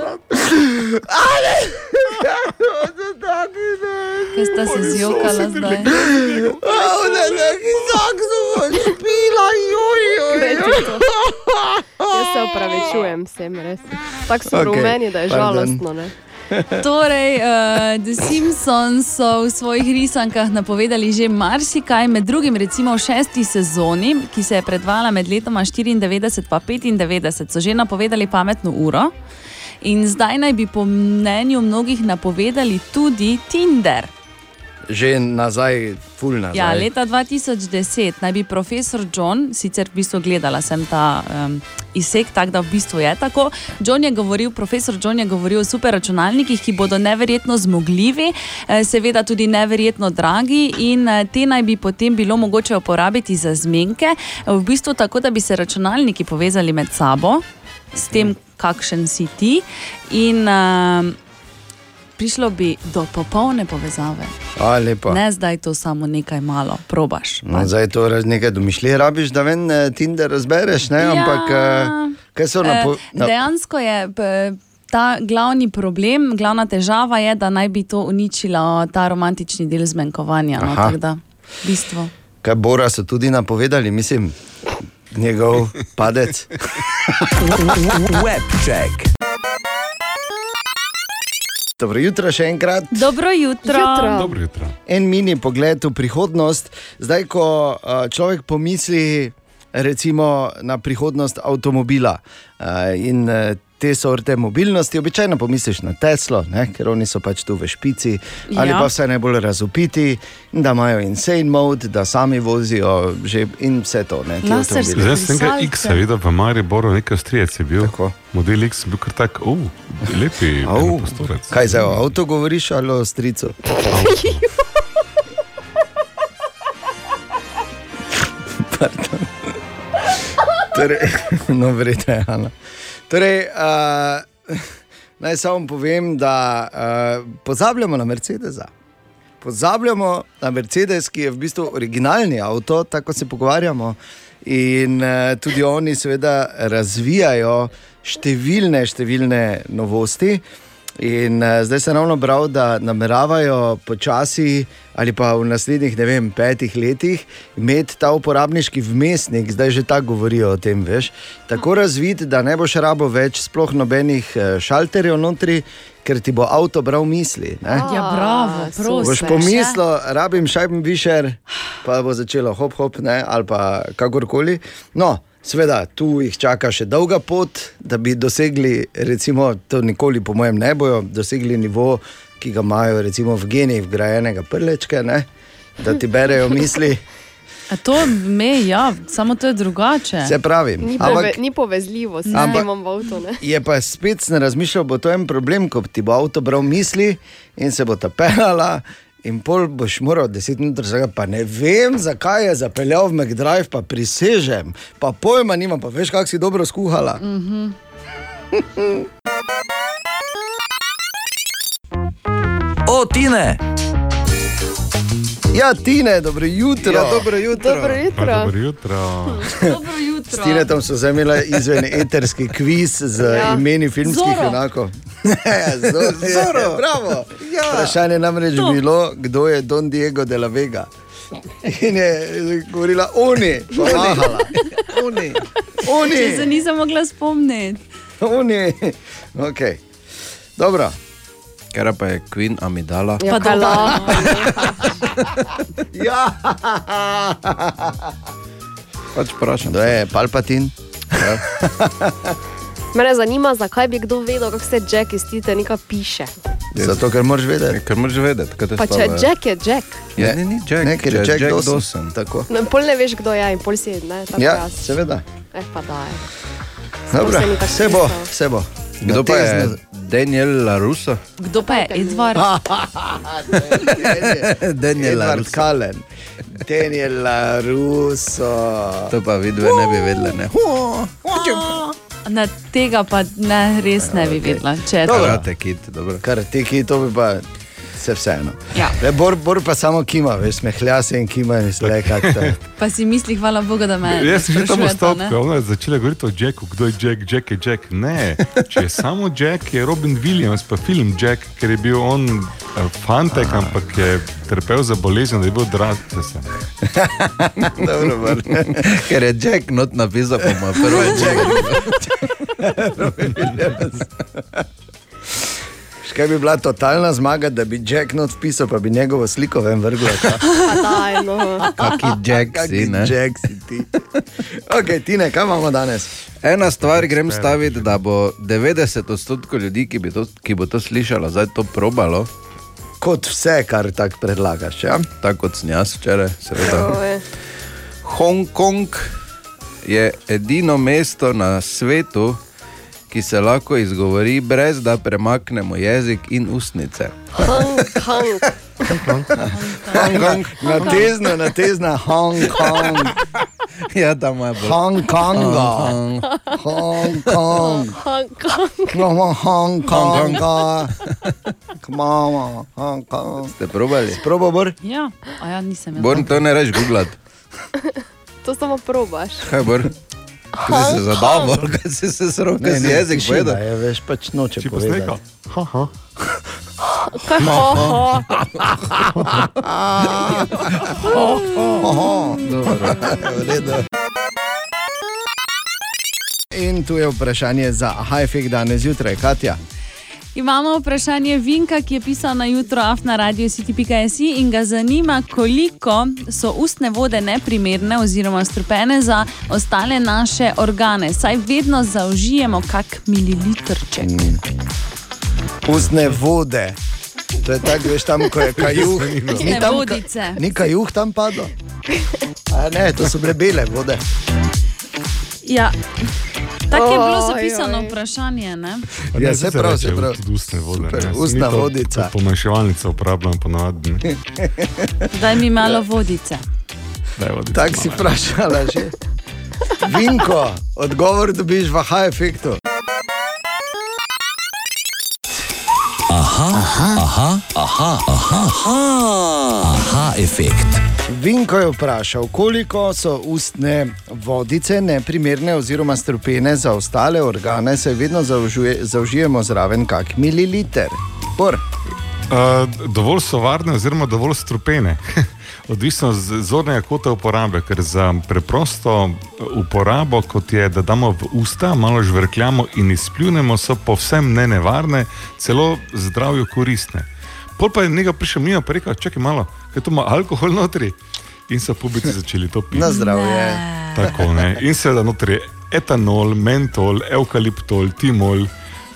Ale! Kaj sta se zjokala zdaj? Ona neki zakso, špila, joj, to. (laughs) Jaz se opravičujem vsem, res. Tako so okay, rumeni, da je pardon. žalostno. Ne? (laughs) Torej, uh, The Simpsons so v svojih risankah napovedali že marsikaj, med drugim recimo v šesti sezoni, ki se je predvala med letoma 94 in 95, so že napovedali pametno uro. In zdaj naj bi po mnenju mnogih napovedali tudi Tinder. Že nazaj, full nazaj. Ja, leta 2010 naj bi profesor John, sicer v bistvu gledala sem ta um, izsek, tako da v bistvu je tako. John je govoril, profesor John je govoril o superračunalnikih, ki bodo neverjetno zmogljivi, eh, seveda tudi neverjetno dragi in eh, te naj bi potem bilo mogoče uporabiti za zmenke, eh, v bistvu tako, da bi se računalniki povezali med sabo, s tem, kakšen si ti. In, uh, Prišlo bi do popolne povezave. A, lepo. Ne zdaj to samo nekaj malo, probaš. No, zdaj to raz- nekaj domišljije rabiš, da ven eh, Tinder razbereš, ne? ampak eh, kaj so na, po, Ja. Eh, Dejansko je ta glavni problem, glavna težava je, da naj bi to uničilo ta romantični del zmenkovanja. No, tako da, bistvo. Kaj Bora so tudi napovedali, mislim, njegov padec. (laughs) Web check. Dobro jutro še enkrat. Dobro jutro. Jutro. Dobro jutro. En mini pogled v prihodnost. Zdaj, ko uh, človek pomisli recimo, na prihodnost avtomobila uh, in uh, te sorte mobilnosti. Običajno pomisliš na Teslo, ne, ker oni so pač tu v špici, ali Ja. pa vse najbolj razupiti, da imajo insane mode, da sami vozijo že in vse to. Ne. Zdaj sem tega X, videl v Mariboru, nekaj strijec je bil. Tako. Model X je bil kar tak, uf, lepi Au. prostorec. Kaj zdaj o avtu govoriš ali o stricu? (laughs) Pardon. torej, (laughs) no, verjetno je Ana. Torej, uh, (laughs) naj samo povem, da uh, pozabljamo na Mercedesa. Pozabljamo na Mercedes, ki je v bistvu originalni avto, tako se pogovarjamo. In uh, tudi oni, seveda, razvijajo številne, številne novosti. In uh, zdaj sem ravno bral, da nameravajo počasi ali pa v naslednjih ne vem, petih letih imeti ta uporabniški vmesnik, zdaj že tako govorijo o tem, veš, tako razvit, da ne boš rabo več sploh nobenih eh, šalterjev notri, ker ti bo avto bral misli. Ne? Ja, bravo, prosim. Boš pomislil, rabim šajben višer, pa bo začelo hop, hop, ne, ali pa kakorkoli. No, seveda, tu jih čaka še dolga pot, da bi dosegli, recimo, to nikoli, po mojem, ne bojo dosegli nivo, ki ga imajo, recimo, v genih vgrajenega prlečka, ne, da ti berejo misli. A to me, ja, samo to je drugače. Se pravi, Ni, ampak- pove, ni povezljivo, s Ampak- tem v avtu. Ne? Je pa spet sem razmišljal, bo to en problem, ko ti bo avto bral misli in se bo ta pelala. In pol boš moral deset minut razlagati, pa ne vem, zakaj je zapeljal v McDrive, pa prisežem, pa pojma nima, pa veš, kako si dobro skuhala. Mhm. O, Tine! Ja, Tine, dobro jutro. Ja, dobro jutro. Dobro jutro. Pa Dobro jutro. Dobro jutro. (laughs) S Tinetom so zamela izven eterski kviz z Ja. imeni filmskih Zoro. junakov. (laughs) Zoro, Zoro. Bravo. Ja. Vprašanje je namreč To. bilo, kdo je Don Diego de la Vega. In je govorila, oni, pomahala. Oni, Če se oni, nisem mogla spomniti. oni. Okay. Dobro. Ker pa je Queen Amidala. Ja, Pa kaj dobro. la- Ja. Pač vprašam. Kdo je Palpatin? (laughs) Mene zanima, zakaj bi kdo vedel, kako se Jack iz Titanika piše. Zato, ker moraš vedeti. Ker moraš vedeti, kaj Pa če Jack je Jack, Ja, ni, ni Jack, Ne, ker je Jack Dawson. Tako. no, pol ne veš, kdo je in pol si ne, Ja, jaz. seveda. Eh, pa daj. Dobro, se ni tako vse bo, vse bo. Kdo pa je Daniel Laruso? Kdo pa je Edvard? (laughs) Daniel Edward Laruso. Cullen, Daniel Russo. To pa vidve ne bi vedela. Ne? Na tega pa ne, res ne bi vedela. Če je to. Karate kit, dobro. Kar teki, to bi pa se vseeno. Ja. Le, bor, bor pa samo kima, veš, smehlja se in kima in slej kakta. (laughs) Pa si misli, hvala Bogu, da me Jaz sem že tam ostal, ona je začela govoriti o Jacku, kdo je Jack, Jack je Jack. Ne, če je samo Jack, je Robin Williams, pa film Jack, ker je bil on eh, fantek, ampak je trpel za bolezen, da je bil odrasel. se. (laughs) Dobro, bar. (laughs) Ker je Jack not napisal, pa ima prvo Jack. Veš, Kaj bi bila totalna zmaga, da bi Jack not pisal, pa bi njegovo sliko ven vrgla. (laughs) Kaki Jack si, ne? Jack si ti. (laughs) Ok, Tine, kaj imamo danes? Ena stvar grem staviti, da bo 90 odstotkov ljudi, ki, bi to, ki bo to slišalo, zdaj to probalo, Kot vse, kar tako predlagaš. Ja? tako kot sem jaz včeraj, seveda. Hongkong je edino mesto na svetu, ki se lahko izgovori, brez da premaknemo jezik in ustnice. Hang. Hong Kong, natezna, natezna Hong Kong, Ja, tam je bilo. Hong Konga, Hong Kong, Hang, hang. Hong Hong Konga, Kmama, Hong Kong. Ste probali? Probo bor? Ja, a ja nisem. Born to ne reš googlati. To samo probaš. Kaj bor? Kaj si se zadal, kaj si se srokal, kaj si jezik tišina povedal? Je, veš, pač noče Če pa povedati. snega. Ha, ha. Kaj ho, ho. Oho, dobro, v redu. In tu je vprašanje za high-fake danes zjutraj, Katja. Imamo vprašanje Vinka, ki je pisal na jutro afna radio city.si in ga zanima, koliko so ustne vode neprimerne oziroma strupene za ostale naše organe. Saj vedno zaužijemo kak mililitrček. Ustne vode. To je tako, veš, tam, ko je (laughs) kajuh. Ni tam ka- vodice. Ni kajuh tam padlo. A ne, to so bile bele vode. Ja. Tako je bilo Oj, zapisano oj. vprašanje. Ne? Ja, se prav, se prav. Tudi ustne vode. Super, ne. ustna to vodica. kot Pomanjševalnica uporabljam ponavadi. ne. Daj mi malo vodice. Daj vodico Tako si vprašala že. Vinko, odgovor dobiš v aha efektu. Aha, aha, aha, aha, aha, aha, aha efekt. Vinko je vprašal, koliko so ustne vodice neprimerne oziroma strupene za ostale organe, saj vedno zaužuje, zaužijemo zraven kak mililiter. Por. Uh, dovolj so varne, oziroma dovolj strupene. (laughs) Odvisno z zornega kota uporabe, ker za preprosto uporabo, kot je, da damo v usta, malo žvrkljamo in izpljunemo, so povsem ne nevarne, celo zdravju koristne. Pol pa je nekaj prišel mimo in rekel: čakaj malo, kaj to ima alkohol notri. In so pubici začeli to piti. Na zdravje. Tako, ne. In seveda notri je etanol, mentol, eukaliptol, timol,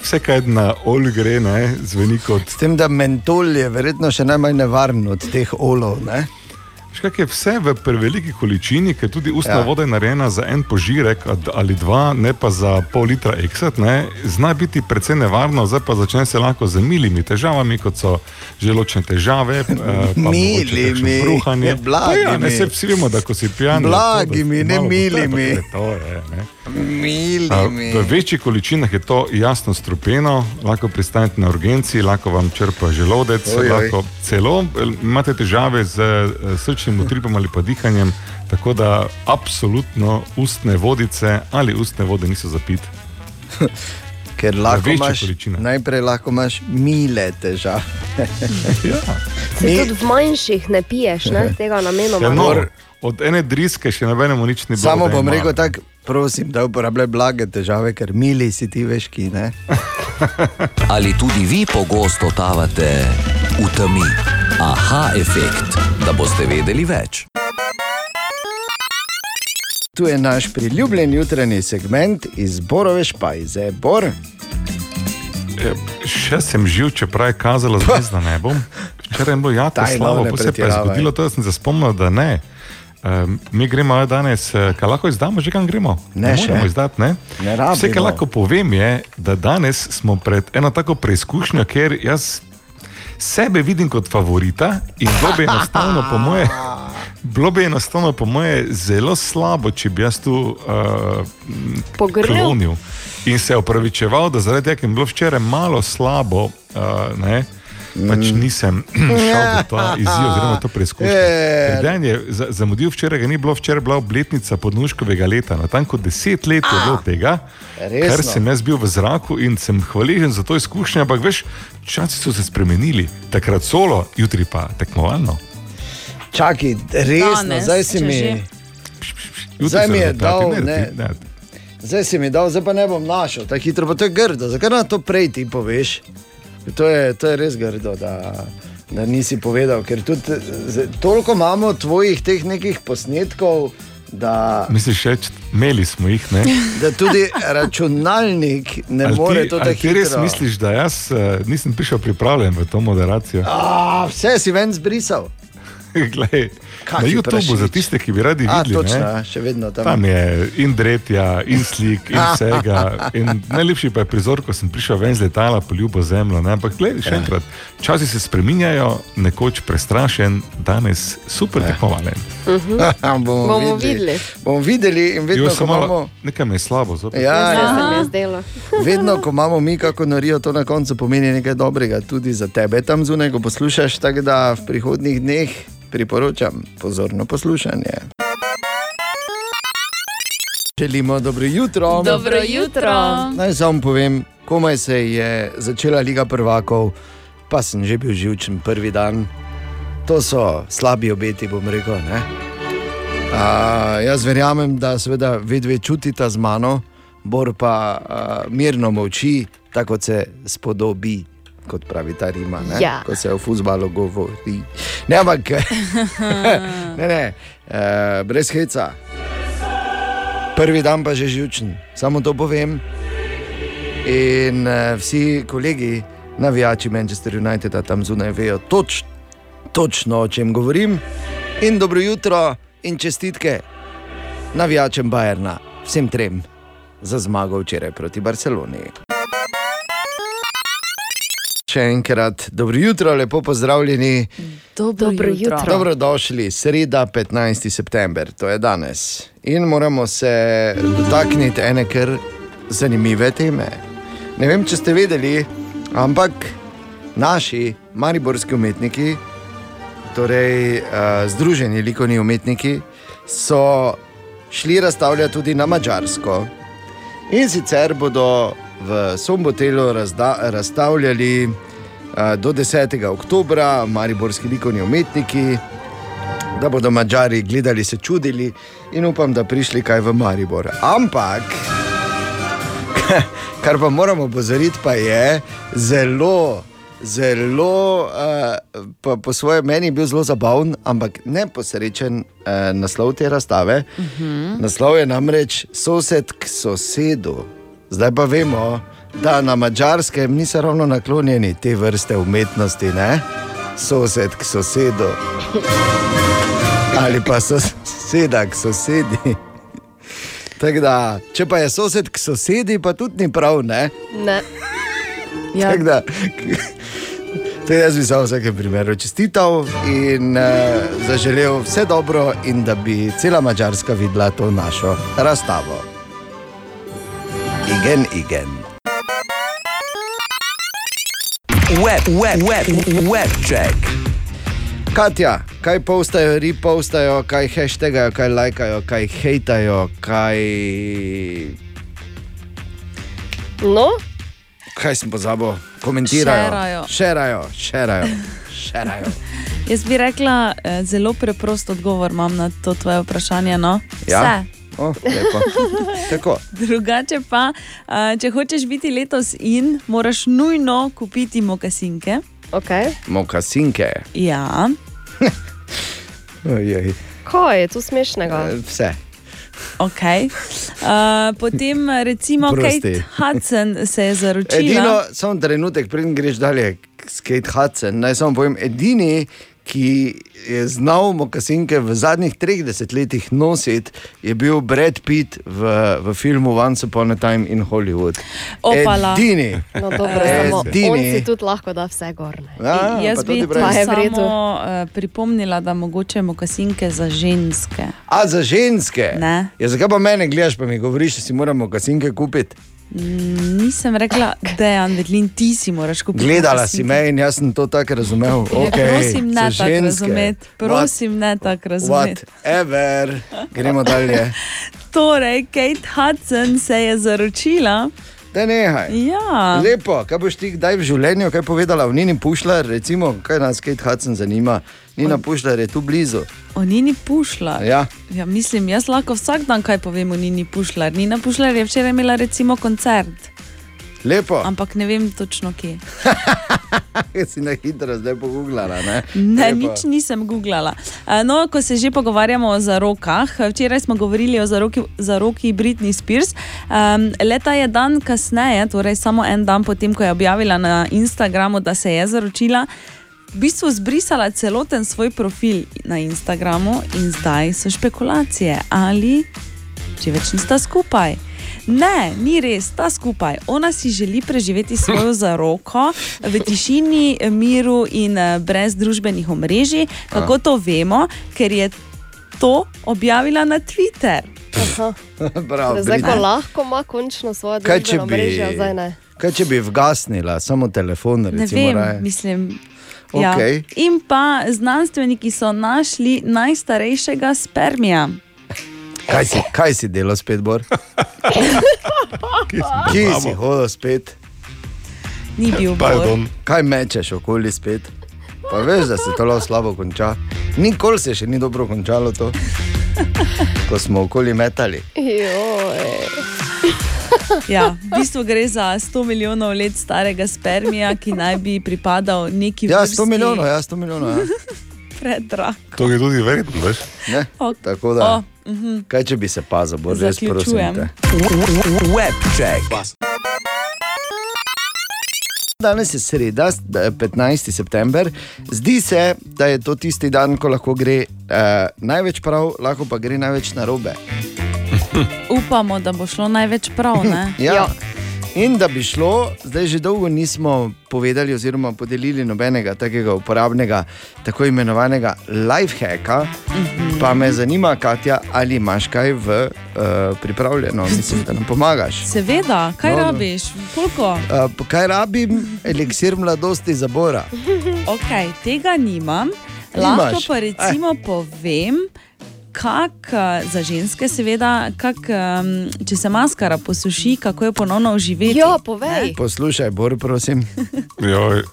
vse kaj na olj gre, ne, zveni kot. S tem, da mentol je verjetno še najmanj nevaren od teh olov. Ne? Škak je vse v preveliki količini, ker tudi ustna Ja. voda je narejena za en požirek ali dva, ne pa za pol litra eksat, ne, zna biti precej nevarno, zdaj pa začne se lahko z milimi težavami, kot so želočne težave, eh, Milimi, bruhanje. blagimi. Ja, ne, se vsi vemo, da ko si pijan. Blagimi, ne milimi. To je, ne. A, Milimi. V večjih količinah je to jasno strupeno, lahko pristanete na urgenci, lahko vam črpa želodec, Oj, oj. lahko celo imate težave z eh, srčnim utripom ali pa dihanjem. Tako da absolutno ustne vodice ali ustne vode niso za pit. (laughs) Ker lahko imaš, količinah. najprej lahko imaš mile težave. (laughs) ja. Se tudi v manjših ne piješ, ne? (laughs) tega namenoma. Ja, ne. no, od ene driske še nobenemu nič ni bilo. Samo bom rekel tako, prosim, da uporabljaj blage težave, ker mili si ti veš, ki ne. (laughs) Ali tudi vi pogosto totavate v temi? Aha efekt, da boste vedeli več. Tu je naš priljubljen jutranji segment iz Borove špajze. Bor, Ja, Še sem živ, čeprav je kazalo zvezda nebom. Včeraj je bilo jako no, slabo, ne pa se je zgodilo to, da sem se spomnil, da ne. Um, mi gremo danes, eh, kaj lahko izdamo, že kam gremo? Ne moramo še. izdati, ne? Ne rabimo. Vse, kar lahko povem, je, da danes smo pred eno tako preizkušnjo, ker jaz sebe vidim kot favorita in bilo bi enostavno, po moje, (laughs) bilo bi enostavno, po moje, zelo slabo, če bi jaz tu uh, Pogrnil? klonil in se opravičeval, da zaradi tega, ker je bilo včeraj malo slabo, uh, ne, pač nisem (clears throat) šel v ta (laughs) izziv, oziroma to preizkušnjo. Je. Ker Dan je za- zamudil včeraj, ga ni bilo včeraj, bila obletnica podnuškovega leta. Natanko deset let je bilo tega, Resno? kar sem jaz bil v zraku in sem hvaležen za to izkušnjo. Ampak veš, časi so se spremenili, takrat solo, jutri pa tekmovalno. čakaj, resno, Danes, zdaj si mi. Jutri Zdaj mi je dal, ne. ne. Zdaj si mi dal, zdaj pa ne bom našel, tako hitro, pa to je grdo. Zakaj na to prej ti poveš? To je, to je res grdo, da, da nisi povedal, ker tudi toliko imamo tvojih teh nekih posnetkov, da, Misliš, še, imeli smo jih, ne? (laughs) da tudi računalnik ne Ali more ti, to tako ti res hitro. misliš, da jaz uh, nisem prišel pripravljen v to moderacijo? A, vse si ven zbrisal. (laughs) Glej, na Kaki YouTubu za tiste, ki bi radi A, videli. točno, ne, ja, še vedno tam. Tam je in dretja, in slik, in (laughs) vsega. In najlepši pa je prizor, ko sem prišel ven z letala po ljubo zemljo. Ne? Ampak gledaj, še enkrat, časi se spreminjajo, nekoč prestrašen, danes super tekmovalen. (laughs) bomo, Bomo videli. Bomo videli in vedno, Jo, ko samo imamo. malo- Nekaj me je slabo, zopet. Ja, ja. (laughs) Vedno, ko imamo mi kako norijo, to na koncu pomeni nekaj dobrega tudi za tebe tam zunaj, ko poslušaš. Tako da v prihodnih dneh priporočam pozorno poslušanje. Želimo dobro jutro. Dobro jutro. Naj samo povem, komaj se je začela Liga prvakov, pa sem že bil živčen prvi dan. To so slabi obeti, bom rekel. ne. A, jaz verjamem, da seveda vedve čutita z mano, Bor pa uh, mirno molči, tako se spodobi, kot pravi ta Rima, ne? Ja. ko se o futbalu govori. Ne, ampak (laughs) ne, ne, uh, brez heca. Prvi dan pa že žučen, samo to povem. In uh, vsi kolegi, navijači Manchester Uniteda tam zunaj, vejo toč, točno o čem govorim. In dobro jutro in čestitke navijačem Bajerna, vsem trem za zmago včeraj proti Barceloni. Še enkrat, dobro jutro, lepo pozdravljeni. Dobro, Dobro jutro. jutro. Dobrodošli, sreda 15. september, to je danes. In moramo se dotakniti ene kar zanimive teme. Ne vem, če ste vedeli, ampak naši mariborski umetniki, torej uh, Združeni likovni umetniki, so šli razstavljati tudi na Mačarsko. In sicer bodo v Sombotelu razda, razstavljali uh, do 10. oktobra, mariborski likovni umetniki, da bodo Mačari gledali, se čudili in upam, da prišli kaj v Maribor. Ampak, (laughs) kar pa moramo opozoriti, pa je zelo. Zelo, uh, po, po svojem meni je bil zelo zabaven, ampak neposrečen uh, naslov te razstave. Uh -huh. Naslov je namreč sosed k sosedu. Zdaj pa vemo, da na mačarskem niso ravno naklonjeni te vrste umetnosti, ne? sosed k sosedu. Ali pa soseda k sosedi. Tako Da, če pa je sosed k sosedi, pa tudi ni prav, ne? Ne. Ja, Tako Da, (laughs) to jaz bi samo v vsakem primeru čestital in uh, zaželel vse dobro, in da bi cela Mačarska videla to našo razstavo. Igen, igen. Web, web, web, web check. Katja, kaj postajo, repostajo, kaj hashtagajo, kaj lajkajo, kaj hejtajo, kaj. No, Kaj sem pozabil? Komentirajo. Šerajo. Šerajo, šerajo. šerajo. Jaz bi rekla, eh, zelo preprost odgovor imam na to tvoje vprašanje. No? Ja? Vse. O, lepo. Tako. Drugače pa, če hočeš biti letos in, moraš nujno kupiti mokasinke. okay. Mokasinke. Ja, (laughs) kaj je tu smešnega? Eh, Vse. ok. Uh, potem recimo Prosti. Kate Hudson se je zaročila. Edino, samo trenutek, preden greš dalje, skate Hudson, naj samo povem, edini, ki je znal mokasinke v zadnjih 30 letih nositi, je bil Brad Pitt v, v filmu Once Upon a Time in Hollywood. Opala. Edini. No, dobro, on Edini. si tudi lahko da vse gorne. Ja, Jaz bi Pa je v redu. samo uh, pripomnila, da mogoče mokasinke za ženske. A za ženske? Ne. Ja, zakaj pa mene gledaš, pa mi govoriš, da si moramo mokasinke kupiti? Nisem rekla, da je Andrlin, ti si moraš kupiti. Gledala si me in jaz sem to tako razumel. Ja, Okay, prosim, ne tako razumeti. Prosim, ne tako razumeti. Whatever, gremo dalje. Torej, Kate Hudson se je zaročila. Da nehaj. Ja. Lepo, kaj boš ti kdaj v življenju kaj povedala o Nini Pušljar, recimo, kaj nas Kate Hudson zanima. Nina Pušljar je tu blizu. O Nini Pušlar. Ja. Ja, mislim, jaz lahko vsak dan kaj povem o Nini Pušlar. Nina Pušlar je včeraj imela recimo koncert, Lepo, ampak ne vem točno kje. (laughs) si na hitro zdaj pogooglala. Ne, Ne, Lepo. nič nisem googlala. Eh, No, ko se že pogovarjamo o zarokah, včeraj smo govorili o zaroki, zaroki Britney Spears. Um, leta je dan kasneje, torej samo en dan potem, ko je objavila na Instagramu, da se je zaročila. V bistvu zbrisala celoten svoj profil na Instagramu in zdaj so špekulacije, ali že več nista skupaj. Ne, ni res, sta skupaj. Ona si želi preživeti svojo (laughs) zaroko v tišini, miru in eh, brez družbenih omrežij. Kako to vemo? Ker je to objavila na Twitter. Aha. (laughs) Bravo, Zdaj, ko lahko ima končno svoje če družbeno bi- mrežo, zdaj ne. Kaj če bi vgasnila samo telefon? Ne Recimo, vem, raje? mislim. Ja. Okej. In pa znanstveniki so našli najstarejšega spermija. Kaj si, kaj si delal spet, Bor? Kje si hodil spet? Ni bil Pardon. Kaj mečeš okoli spet? Pa veš, da se to lahko slabo konča. Nikoli se še ni dobro končalo to, ko smo okoli metali. Joj. Ja, v bistvu gre za 100 milijonov let starega spermija, ki naj bi pripadal neki Ja, vrsti 100 milijonov, ja, 100 milijonov. Ja. (laughs) predrag. To je tudi verjetno, veš? Ne? Tako da, O, mhm. kaj če bi se pazil, bo res prosim. Te. Webcheck. Danes je sreda, s- eh, 15. september. Zdi se, da je to tisti dan, ko lahko gre eh, največ prav, lahko pa gre največ narobe. Upamo, da bo šlo največ prav. Ne? Ja. In da bi šlo, zdaj že dolgo nismo povedali, oziroma podelili nobenega takega uporabnega, tako imenovanega lifehacka. Pa me zanima, Katja, ali imaš kaj v uh, pripravljeno, mislim, da nam pomagaš. Seveda, kaj No, no. rabiš? Koliko? Uh, kaj rabim, eliksir mladosti za Bora. (laughs) Okay, tega nimam. Lahko Nimaš? pa recimo povem, kak, eh, za ženske, seveda, kak, um, če se maskara posuši, kako je ponovno oživeti. Jo, povej. Poslušaj, Bor, prosim. (laughs) Joj,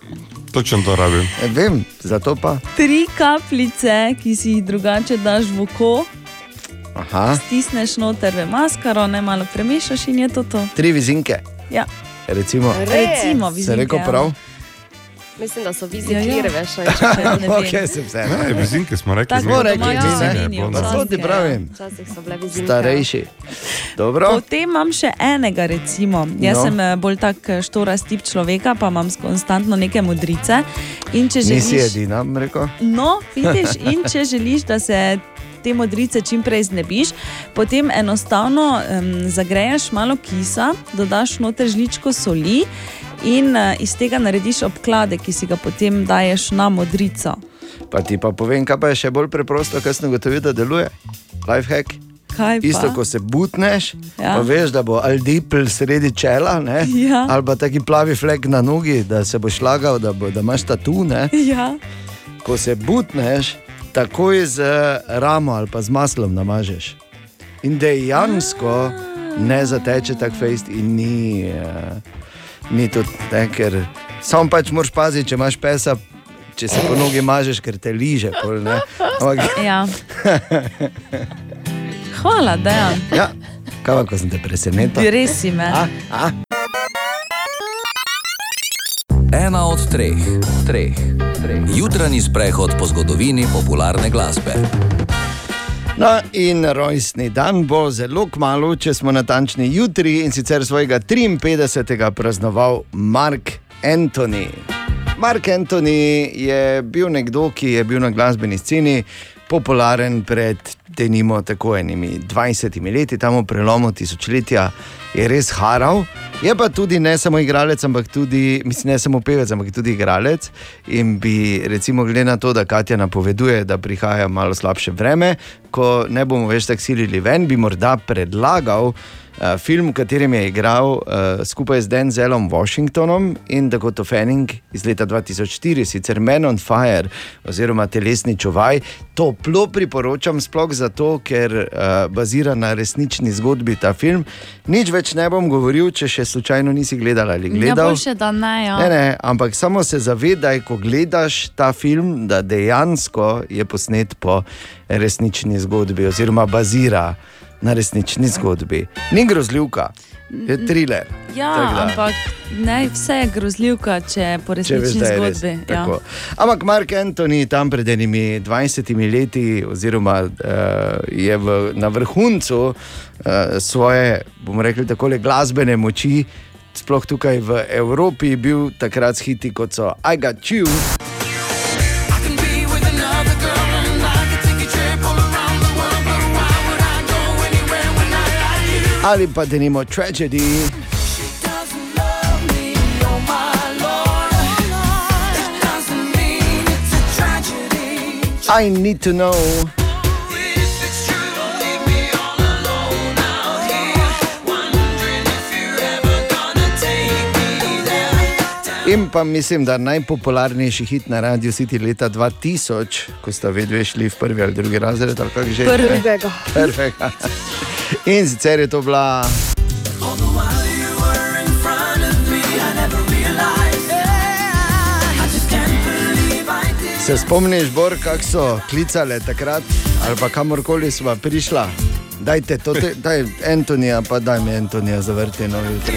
točno to rabim. E, vem, zato pa. Tri kapljice, ki si jih drugače daš v oko, Aha, stisneš noter v maskaro, ne malo premešaš in je to to. tri vizinke. Ja. Recimo, Recimo, se vizinke, rekel ja. Mislim, da so Ja, vizi ja. klir, veš. okay, sem se. Ne, vizinke smo rekli. Tako smo rekli, ja, ne? menijo, Pa to ti včasih, pravim. Včasih so bile vizinke. Starejši. Dobro. Potem imam še enega, recimo. Jaz No. sem eh, bolj tak eh, štorast tip človeka, pa imam konstantno neke modrice. In če Nisi želiš, edina, bom rekel. no, vidiš, in če želiš, da se te modrice čim prej znebiš, potem enostavno um, zagreješ malo kisa, dodaš noter žličko soli. In uh, iz tega narediš obklade, ki si ga potem daješ na modrico. Pa ti pa povem, kaj pa je še bolj preprosto, kaj sem ugotovil, da deluje. Lifehack. Kaj pa? Isto, ko se butneš, ja. pa veš, da bo aldipl sredi čela, ne? Ja. ali pa taki plavi flek na nogi, da se boš lagal, da, bo, da imaš tatu. Ne? Ja. Ko se butneš, takoj z ramo ali pa z maslom namažeš. In dejansko ne zateče tak fejst in ni, uh, ni to, ne, ker samo pač moraš paziti, če imaš pesa. Če se po nogi mažeš, ker te liže. Pol. Ampak, Ja. Hvala, Dejan. ja, kaj pa, ko sem te presenetil? Res si me. A, a. Ena od treh, treh, treh. Jutranji sprehod po zgodovini popularne glasbe. No, in rojstni dan bo zelo kmalo, če smo natančni jutri in sicer svojega 53. praznoval Mark Antony. Mark Antony je bil nekdo, ki je bil na glasbeni sceni popularen pred denimo tako enimi 20 leti, tam v prelomu tisočletja je res haral. Je pa tudi ne samo igralec, ampak tudi, mislim, ne samo pevec, ampak tudi igralec. In bi, recimo, glede na to, da Katja napoveduje, da prihaja malo slabše vreme, ko ne bomo več tako silili ven, bi morda predlagal film, v katerem je igral uh, skupaj z Denzelom Washingtonom in Dakota Fanning iz leta 2004, sicer Men on Fire oziroma Telesni čuvaj. Toplo priporočam, sploh zato, ker uh, bazira na resnični zgodbi ta film. Nič več ne bom govoril, če še slučajno nisi gledal ali Ja, gledal. boljše, da ne. Ja. Ne, ne, ampak samo se zavedaj, ko gledaš ta film, da dejansko je posnet po resnični zgodbi, oziroma bazira na resnični zgodbi. Ni grozljivka, je thriller. Ja, Tako da. ampak ne, vse je grozljivka, če po Če veš, resnični je res. zgodbi. Ja. tako. Ampak Mark Antony tam pred enimi 20 leti, oziroma uh, je v, na vrhuncu uh, svoje, bomo rekli, tako glasbene moči, sploh tukaj v Evropi, bil takrat hiti kot so I Got You. Ali pa denimo Tragedy. I need to know. In pa mislim, da najpopularnejši hit na radiju City leta 2000, ko sta vedno šli v prvi ali drugi razred, ali kako že. Prvega. Prvega. In sicer je to bila. Se spomniš, Bor, kako so klicale takrat, ali pa kamorkoli smo prišla? Dajte, to te, daj Antonija, pa daj mi Antonija zavrti no jutri.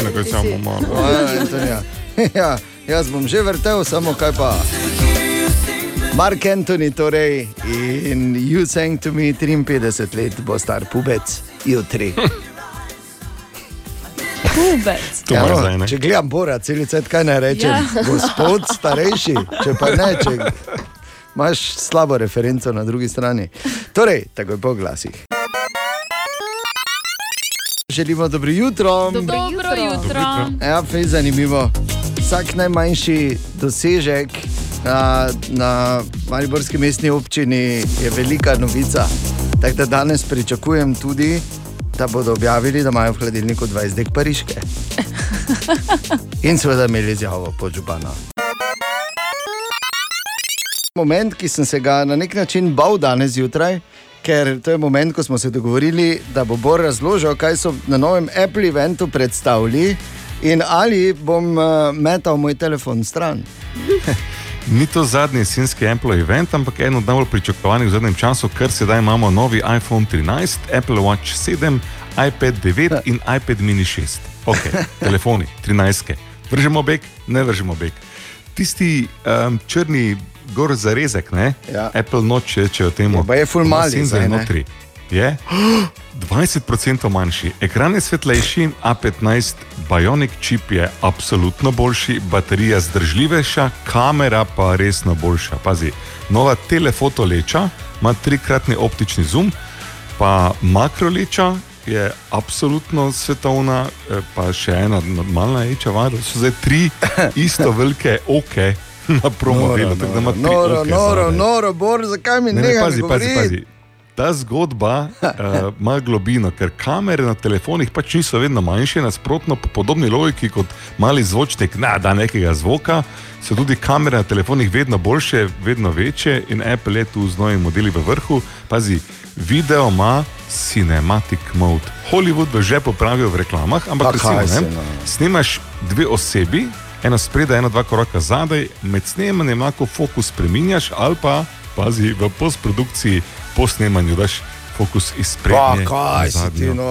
Eno, kaj samo malo. Aj, Antonija. (laughs) Ja, jaz bom že vrtel, samo kaj pa. Mark Antoni, torej, in you sang to me 53 let, bo star pubec, jutri. (laughs) Pubec. To imaš zdaj, ne? če gledam Bora, celice, kaj naj rečem, Ja. ja. (laughs) gospod starejši, če pa ne, če imaš slabo referenco na drugi strani. Torej, takoj po glasih. Želimo dobro jutro. Dobro jutro. Ja, fej zanimivo. Vsak najmanjši dosežek na, na Mariborski mestni občini je velika novica. Tako da danes pričakujem tudi, da bodo objavili, da imajo v hladilniku 20 dek pariške. In seveda imeli izjavo pod župana. Moment, ki sem se ga na nek način bal danes zjutraj, ker to je moment, ko smo se dogovorili, da bo Bor razložil, kaj so na novem Apple eventu predstavili in ali bom uh, metal moj telefon stran. Ni to zadnji jesenski Apple event, ampak eno od najbolj pričakovanih v zadnjem času, ker sedaj imamo novi iPhone 13, Apple Watch 7, iPad 9 in iPad mini 6. Ok, (laughs) telefoni, 13. Vržemo bek, ne vržemo bek. Tisti um, črni gor zarezek, ne? Ja. Apple noč rečejo temu. Ja, pa je ful mali zdaj, ne? Je 20% manjši, ekran je svetlejši, A15 Bionic čip je absolutno boljši, baterija zdržljivejša, kamera pa resno boljša. Pazi, nova telefoto leča ima trikratni optični zoom, pa makroleča je absolutno svetovna, eh, pa še ena normalna leča, vada, so zdaj tri (laughs) isto velike oke na promovilu. tako da ima noro, noro, zadaj. noro, Bor, zakaj mi Ne, ne ne, pazi, pazi, pazi. Ta zgodba uh, (laughs) ima globino, ker kamere na telefonih pač niso vedno manjše, nasprotno, po podobni logiki kot mali zvočnik, ne, da nekega zvoka, so tudi kamere na telefonih vedno boljše, vedno večje in Apple je tu z novimi modeli v vrhu. Pazi, video ima cinematic mode. Hollywood bo že popravil v reklamah, ampak Pa recimo, ne, no. snimaš dve osebi, ena spredaj, ena dva koraka zadaj, med snemanjem lahko fokus spremenjaš ali pa, pazi, v postprodukciji, po snemanju daš fokus iz prednje. Pa, kaj si ti, no.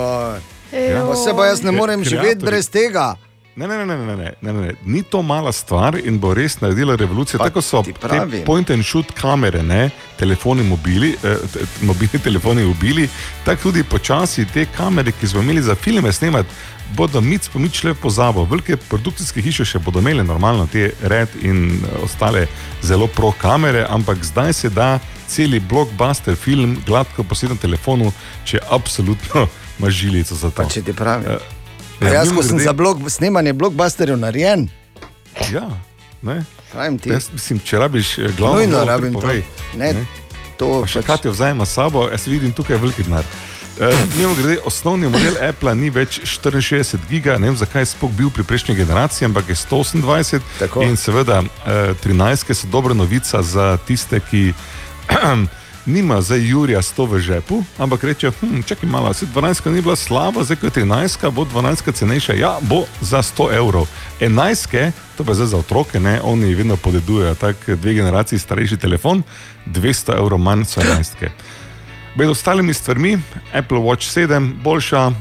Ja. Pa se pa jaz ne morem živeti brez tega. Ne ne ne, ne, ne, ne, ne, ne, ni to mala stvar in bo res naredila revolucijo. Pa, Tako so te point and shoot kamere, ne, telefoni, mobili, eh, mobilni (laughs) telefoni, mobili. Tako tudi počasi te kamere, ki smo imeli za filme snemati, bodo mic po mic šle v pozabo. Velike produkcijske hiše še bodo imele normalno te red in eh, ostale zelo pro kamere, ampak zdaj se da celi blockbuster film gladko posneti na telefonu, če absolutno (laughs) imaš žilico za to. Pa če ti pravim. Eh, Pa jaz, ko sem mimogrede- za blog, snemanje blokbusterjev narejen, Ja, ne. pravim ti. Jaz, mislim, če rabiš eh, glavno, Nujno vlogo, rabim to. povej. Ne, to Pa še pač- Katja vzajema s sabo, jaz vidim tukaj veliki denar. Uh, Mimo grede, osnovni model Apple ni več 64 giga, ne vem zakaj je sploh bil pri prejšnji generaciji, ampak je 128. Tako. In seveda uh, 13 so dobra novica za tiste, ki (clears throat) nima zdaj Jurija 100 v žepu, ampak reče, hm, čakaj malo, se 12 ni bila slaba, zdaj ko je 13, bo 12 cenejša, ja, bo za 100 evrov. 11, to pa je zdaj za otroke, ne, oni vedno podedujejo tako dve generaciji starejši telefon, 200 evrov manj so 11. Med ostalimi stvarmi, Apple Watch 7, boljša, uh,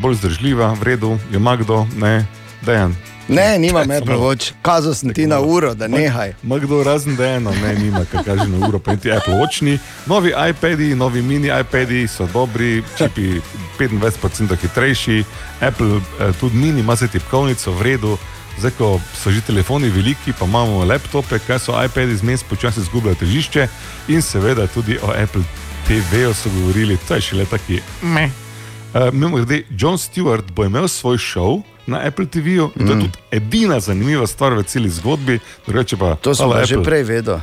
bolj zdržljiva, v redu, je Magdo, ne, dejan. Ne, Apple samo- Watch, kazal sem ti na uro, da nehaj. Magdo razen dejano, ne, nima, kar kaže na uro, pa niti Apple Watch ni. Novi iPadi, novi mini iPadi so dobri, čipi 25% hitrejši, Apple eh, tudi mini ima zdaj tipkovnico v redu. Zdaj, ko so že telefoni veliki, pa imamo laptope, kaj so iPadi zmes počasi izgubljajo težišče in seveda tudi o Apple TV-ju so govorili, to je šele taki. Uh, Mimo grede, John Stewart bo imel svoj šov na Apple TV-ju in to je Mm. tudi edina zanimiva stvar v celi zgodbi. Drugače Pa, To sem pa že prej vedel.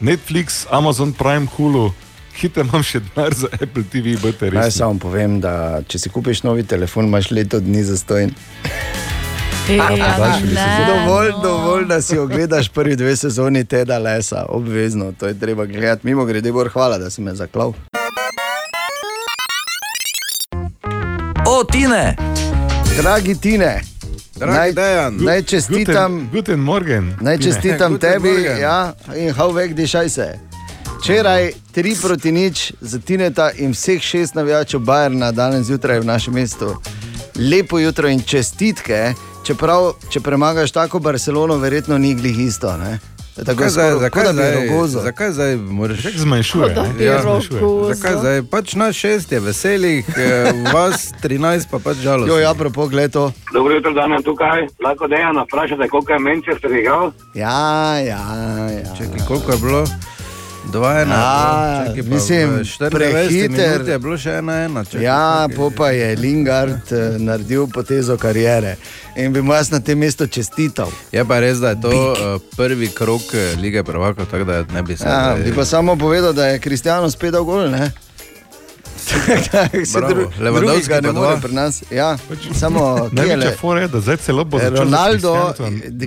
Netflix, Amazon Prime, Hulu, hitem imam še denar za Apple TV, bote Naj res. samo povem, da če si kupiš novi telefon, imaš leto dni zastojn. Ej, ja, ne, Dovolj, no. dovolj, da si ogledaš prvi dve sezoni Teda Lesa, obvezno, to je treba gledati. Mimo grede, Bor, hvala, da si me zaklal. O, Tine! Dragi Tine, Dragi naj, Dejan. naj čestitam, Guten, guten Morgen. naj čestitam Guten tebi Morgen. ja, in how vek dišaj se. Včeraj 3 proti nič za Tineta in vseh šest navijačev Bajerna danes zjutraj v našem mestu. Lepo jutro in čestitke, čeprav če premagaš tako Barcelono, verjetno ni glih isto. Ne? Tako Zakaj zakaj zdaj, zakaj zdaj moraš zmanjšuje, ne? bi Ja, zmanjšuje. zmanjšuje. Zakaj zdaj? Pač naš šest je veselih, eh, vas 13 pa pač žalostnih. Jo, ja, prav pogled to. Dobro jutro, dan je tukaj. Lahko dejano vprašate, koliko je Manchester igral? Ja, ja, ja. Čekaj, koliko je bilo? Dva ena. Ja, je bilo. Čakaj, pa mislim, v 24 prehiter. minut je bilo še ena ena. Čakaj, Ja, čakaj. po pa je Lingard eh, naredil potezo karijere in bi mu jaz na tem mestu čestital. Je pa res, da je to uh, prvi krok eh, lige prvakov, tako da ne bi se. Ja, bi pa samo povedal, da je Kristijano spet dal gol. Ne? (laughs) (laughs) Dru- drugega ne more pri nas. Ja, samo Največja fora je, da zdaj celo bo začel Ronaldo,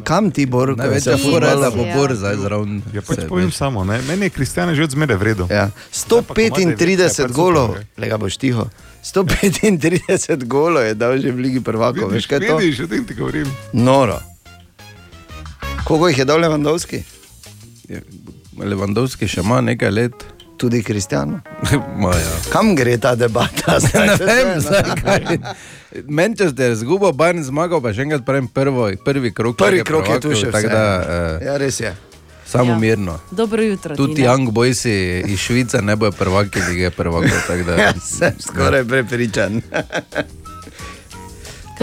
kam ti bor? Največja fora je, da bo bor zdaj zraven. Ja, pač se, povem veš. samo, ne? meni je Kristjan že od zmeraj vredno. Ja. 135 golov, lega boš tiho. 135 golov je dal že v Ligi prvakov, veš kaj to? Vidiš, o tem ti govorim. Noro. Koliko jih je dal Lewandowski? Lewandowski še ima nekaj let. Tudi Kristjano. (laughs) Maja. Kam gre ta debata? zdaj? (laughs) ne vem, zakaj. Manchester je zgubil, Bayern zmagal, pa še enkrat pravim prvo, prvi krok. Prvi krok je tu še tako. Da, uh, Ja, res je. Samo Ja. mirno. Dobro jutro. Tudi Tina. Young Boysi iz Švice ne bojo prvaki prvakov. tako da- (laughs) Ja, sem skoraj prepričan.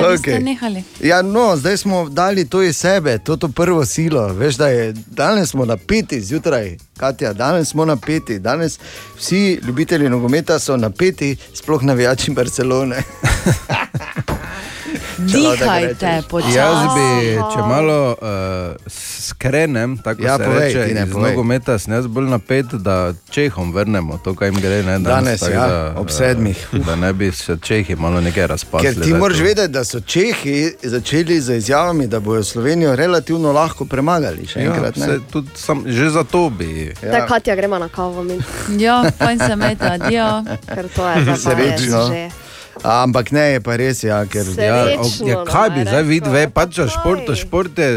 Kaj ste Okej. nehali? Ja, no, zdaj smo dali to iz sebe, to, to prvo silo. Veš, da je danes smo napeti zjutraj, Katja, danes smo napeti. Danes vsi ljubitelji nogometa so napeti, sploh navijači Barcelone. (laughs) Dihajte počasi. Jaz bi, če malo uh, skrenem, tako Ja, se povej, reče, Tine, iz povej. nogometa, sem jaz bolj napet, da Čehom vrnemo to, kar jim gre. Ne, Danes, tako ja, ob sedmih. eh, Da ne bi se Čehi malo nekaj razpasli. Ker ti moraš vedeti, da so Čehi začeli z izjavami, da bodo Slovenijo relativno lahko premagali. Še enkrat, ja, ne? se, tudi sam, že za to bi. Ja. Da, Katja, gremo na kavo. mi. Ja, fajn se imejte, adijo. Ker to je za Srečno. Ampak ne, je pa res, ja, ker Ja, Srečno, ja, kaj bi no, zdaj videl, pač za šport, šport je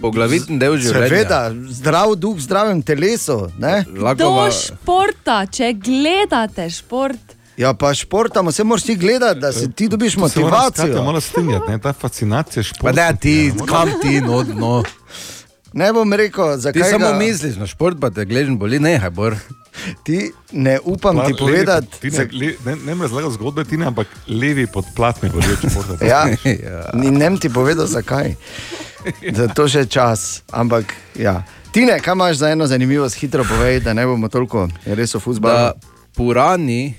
poglavitni del življenja. Seveda, zdrav duh zdravem telesu. Ne? Lahko Do športa, če gledate šport. Ja, pa športamo, se moraš ti gledati, da si ti dobiš motivacijo. malo strinjati, ne? ta fascinacija Pa športa. ne, ti, kam ti, no, no. Ne bom rekel, Ti zakaj samo ga, misliš na šport, pa te gledaš, boli, nehaj, bor. ti ne upam Pa, ti povedati. pod- ti Ne, le, ne, ne me razlaga zgodbe, ti ne, ampak levi podplatni bodo športa. Ja, (laughs) Ja. ni nem ti povedal, zakaj. Zato še čas. Ampak, ja. Tine, kaj imaš za eno zanimivost, hitro povej, da ne bomo toliko res o Da futbalu. purani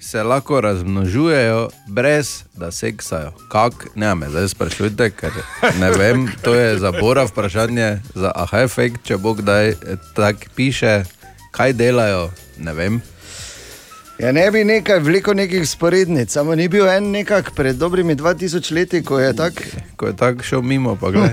se lahko razmnožujejo, brez da seksajo. Kak? Ne, me zdaj sprašujte, ker ne vem, to je za Bora vprašanje, za aha efekt, če bo kdaj tako piše, kaj delajo, ne vem. Ja, ne bi nekaj vlekel nekih sporednic, samo ni bil en nekak pred dobrimi 2000 leti, ko je tak. Ko je tako šel mimo, pa gledaj.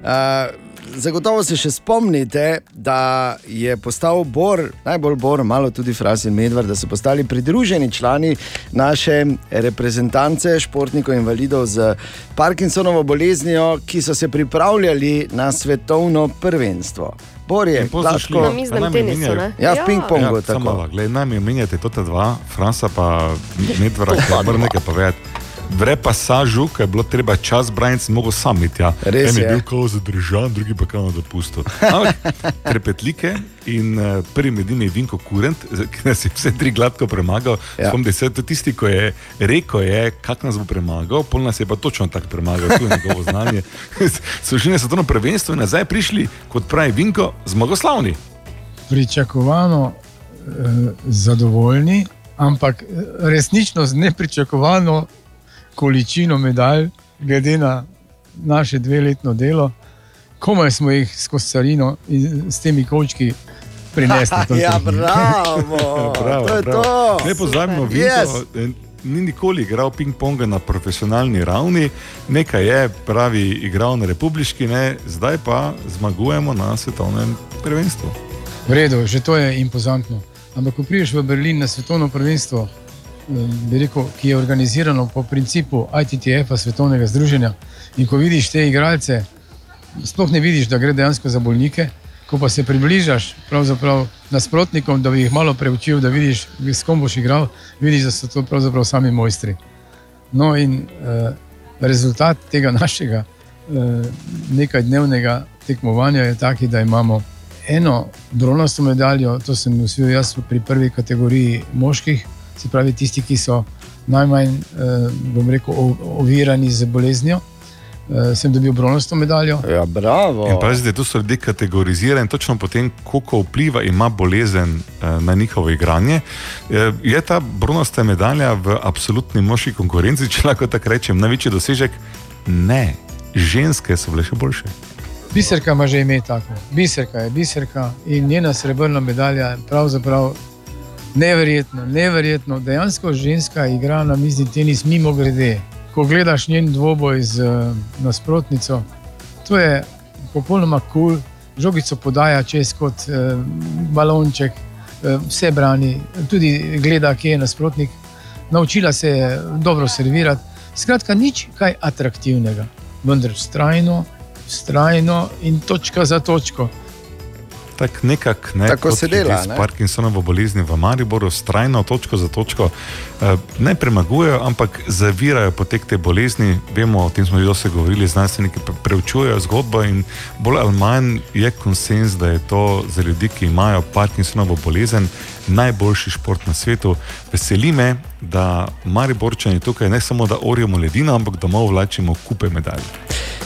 Uh, (laughs) zagotovo se še spomnite, da je postal Bor, najbolj Bor, malo tudi Fras in Medvard, da so postali pridruženi člani naše reprezentance športnikov invalidov z Parkinsonovo boleznijo, ki so se pripravljali na svetovno prvenstvo. Bor je In pol so šli gladko. Na miznem nami tenisu, menjajo. ne? Ja, v ping-pongu Ja, tako. samo malo, gled, nami omenjate to dva, Franca pa ki je moram nekaj povedati. V repasažu, ko je bilo treba čas braniti, sem mogel sam iti. Ja. Res en je je. bil kao zadržan, drugi pa kao na dopustu. Ampak (laughs) trepetlike in uh, prvi med njimi je Vinko Kurent, ki nas je vse tri gladko premagal. Ja. Spomnim se, to je tisti, ko je rekel, je, kak nas bo premagal, pol nas je pa točno tako premagal, to je njegovo znanje. (laughs) so šli na svetovno prvenstvo in nazaj prišli, kot pravi Vinko, zmagoslavni. pričakovano eh, zadovoljni, ampak eh, resnično z nepričakovano količino medalj, glede na naše dveletno delo. Komaj smo jih skozi carino in s temi kočki prinesli. (laughs) to Ja, tehniko. (laughs) bravo, to je to. Ne pozabimo. Vinko Yes. eh, ni nikoli igral ping-ponga na profesionalni ravni, nekaj je, pravi, igral na republiški, ne, zdaj pa zmagujemo na svetovnem prvenstvu. V redu, že to je impozantno. Ampak, ko prideš v Berlin na svetovno prvenstvo, rekel, ki je organizirano po principu ITTF-a, svetovnega združenja, in ko vidiš te igralce, sploh ne vidiš, da gre dejansko za bolnike. Ko pa se približaš nasprotnikom, da bi jih malo preučil, da vidiš, s kom boš igral, vidiš, da so to pravzaprav sami mojstri. No, in uh, rezultat tega našega uh, nekaj dnevnega tekmovanja je taki, da imamo eno bronasto medaljo, to sem usvojil jaz pri prvi kategoriji moških, se pravi tisti, ki so najmanj, uh, bom rekel, ovirani z boleznijo. Uh, sem dobil bronasto medaljo. Ja, bravo. In pazite, tu so ljudje kategorizirani točno po tem, koliko vpliva ima bolezen eh, na njihovo igranje. Eh, Je ta bronasta medalja v absolutni moški konkurenci, če lahko tako rečem, največji dosežek? Ne, ženske so bile še boljše. Biserka ima že ime tako. Biserka je biserka in njena srebrna medalja je pravzaprav neverjetno, neverjetno. Dejansko ženska igra na mizni tenis mimo grede. Ko gledaš njen dvoboj z eh, nasprotnico, to je popolnoma kul, cool. žogico podaja čez kot eh, balonček, eh, vse brani, tudi gleda, kje je nasprotnik. Naučila se je dobro servirati. Skratka, nič kaj atraktivnega, vendar vztrajno, vztrajno in točka za točko. Tak nekak, ne, Tako kot se dela, ljudje ne? S Parkinsonovo bolezni v Mariboru, strajno, točko za točko, ne premagujejo, ampak zavirajo potek te bolezni. Vemo, o tem smo že dosti govorili, znanstveniki pre- preučujejo zgodbo in bolj ali manj je konsens, da je to za ljudi, ki imajo Parkinsonovo bolezen, najboljši šport na svetu. Veseli me, da Mariborčani tukaj ne samo da orjemo ledino, ampak domov vlačimo kupe medalj.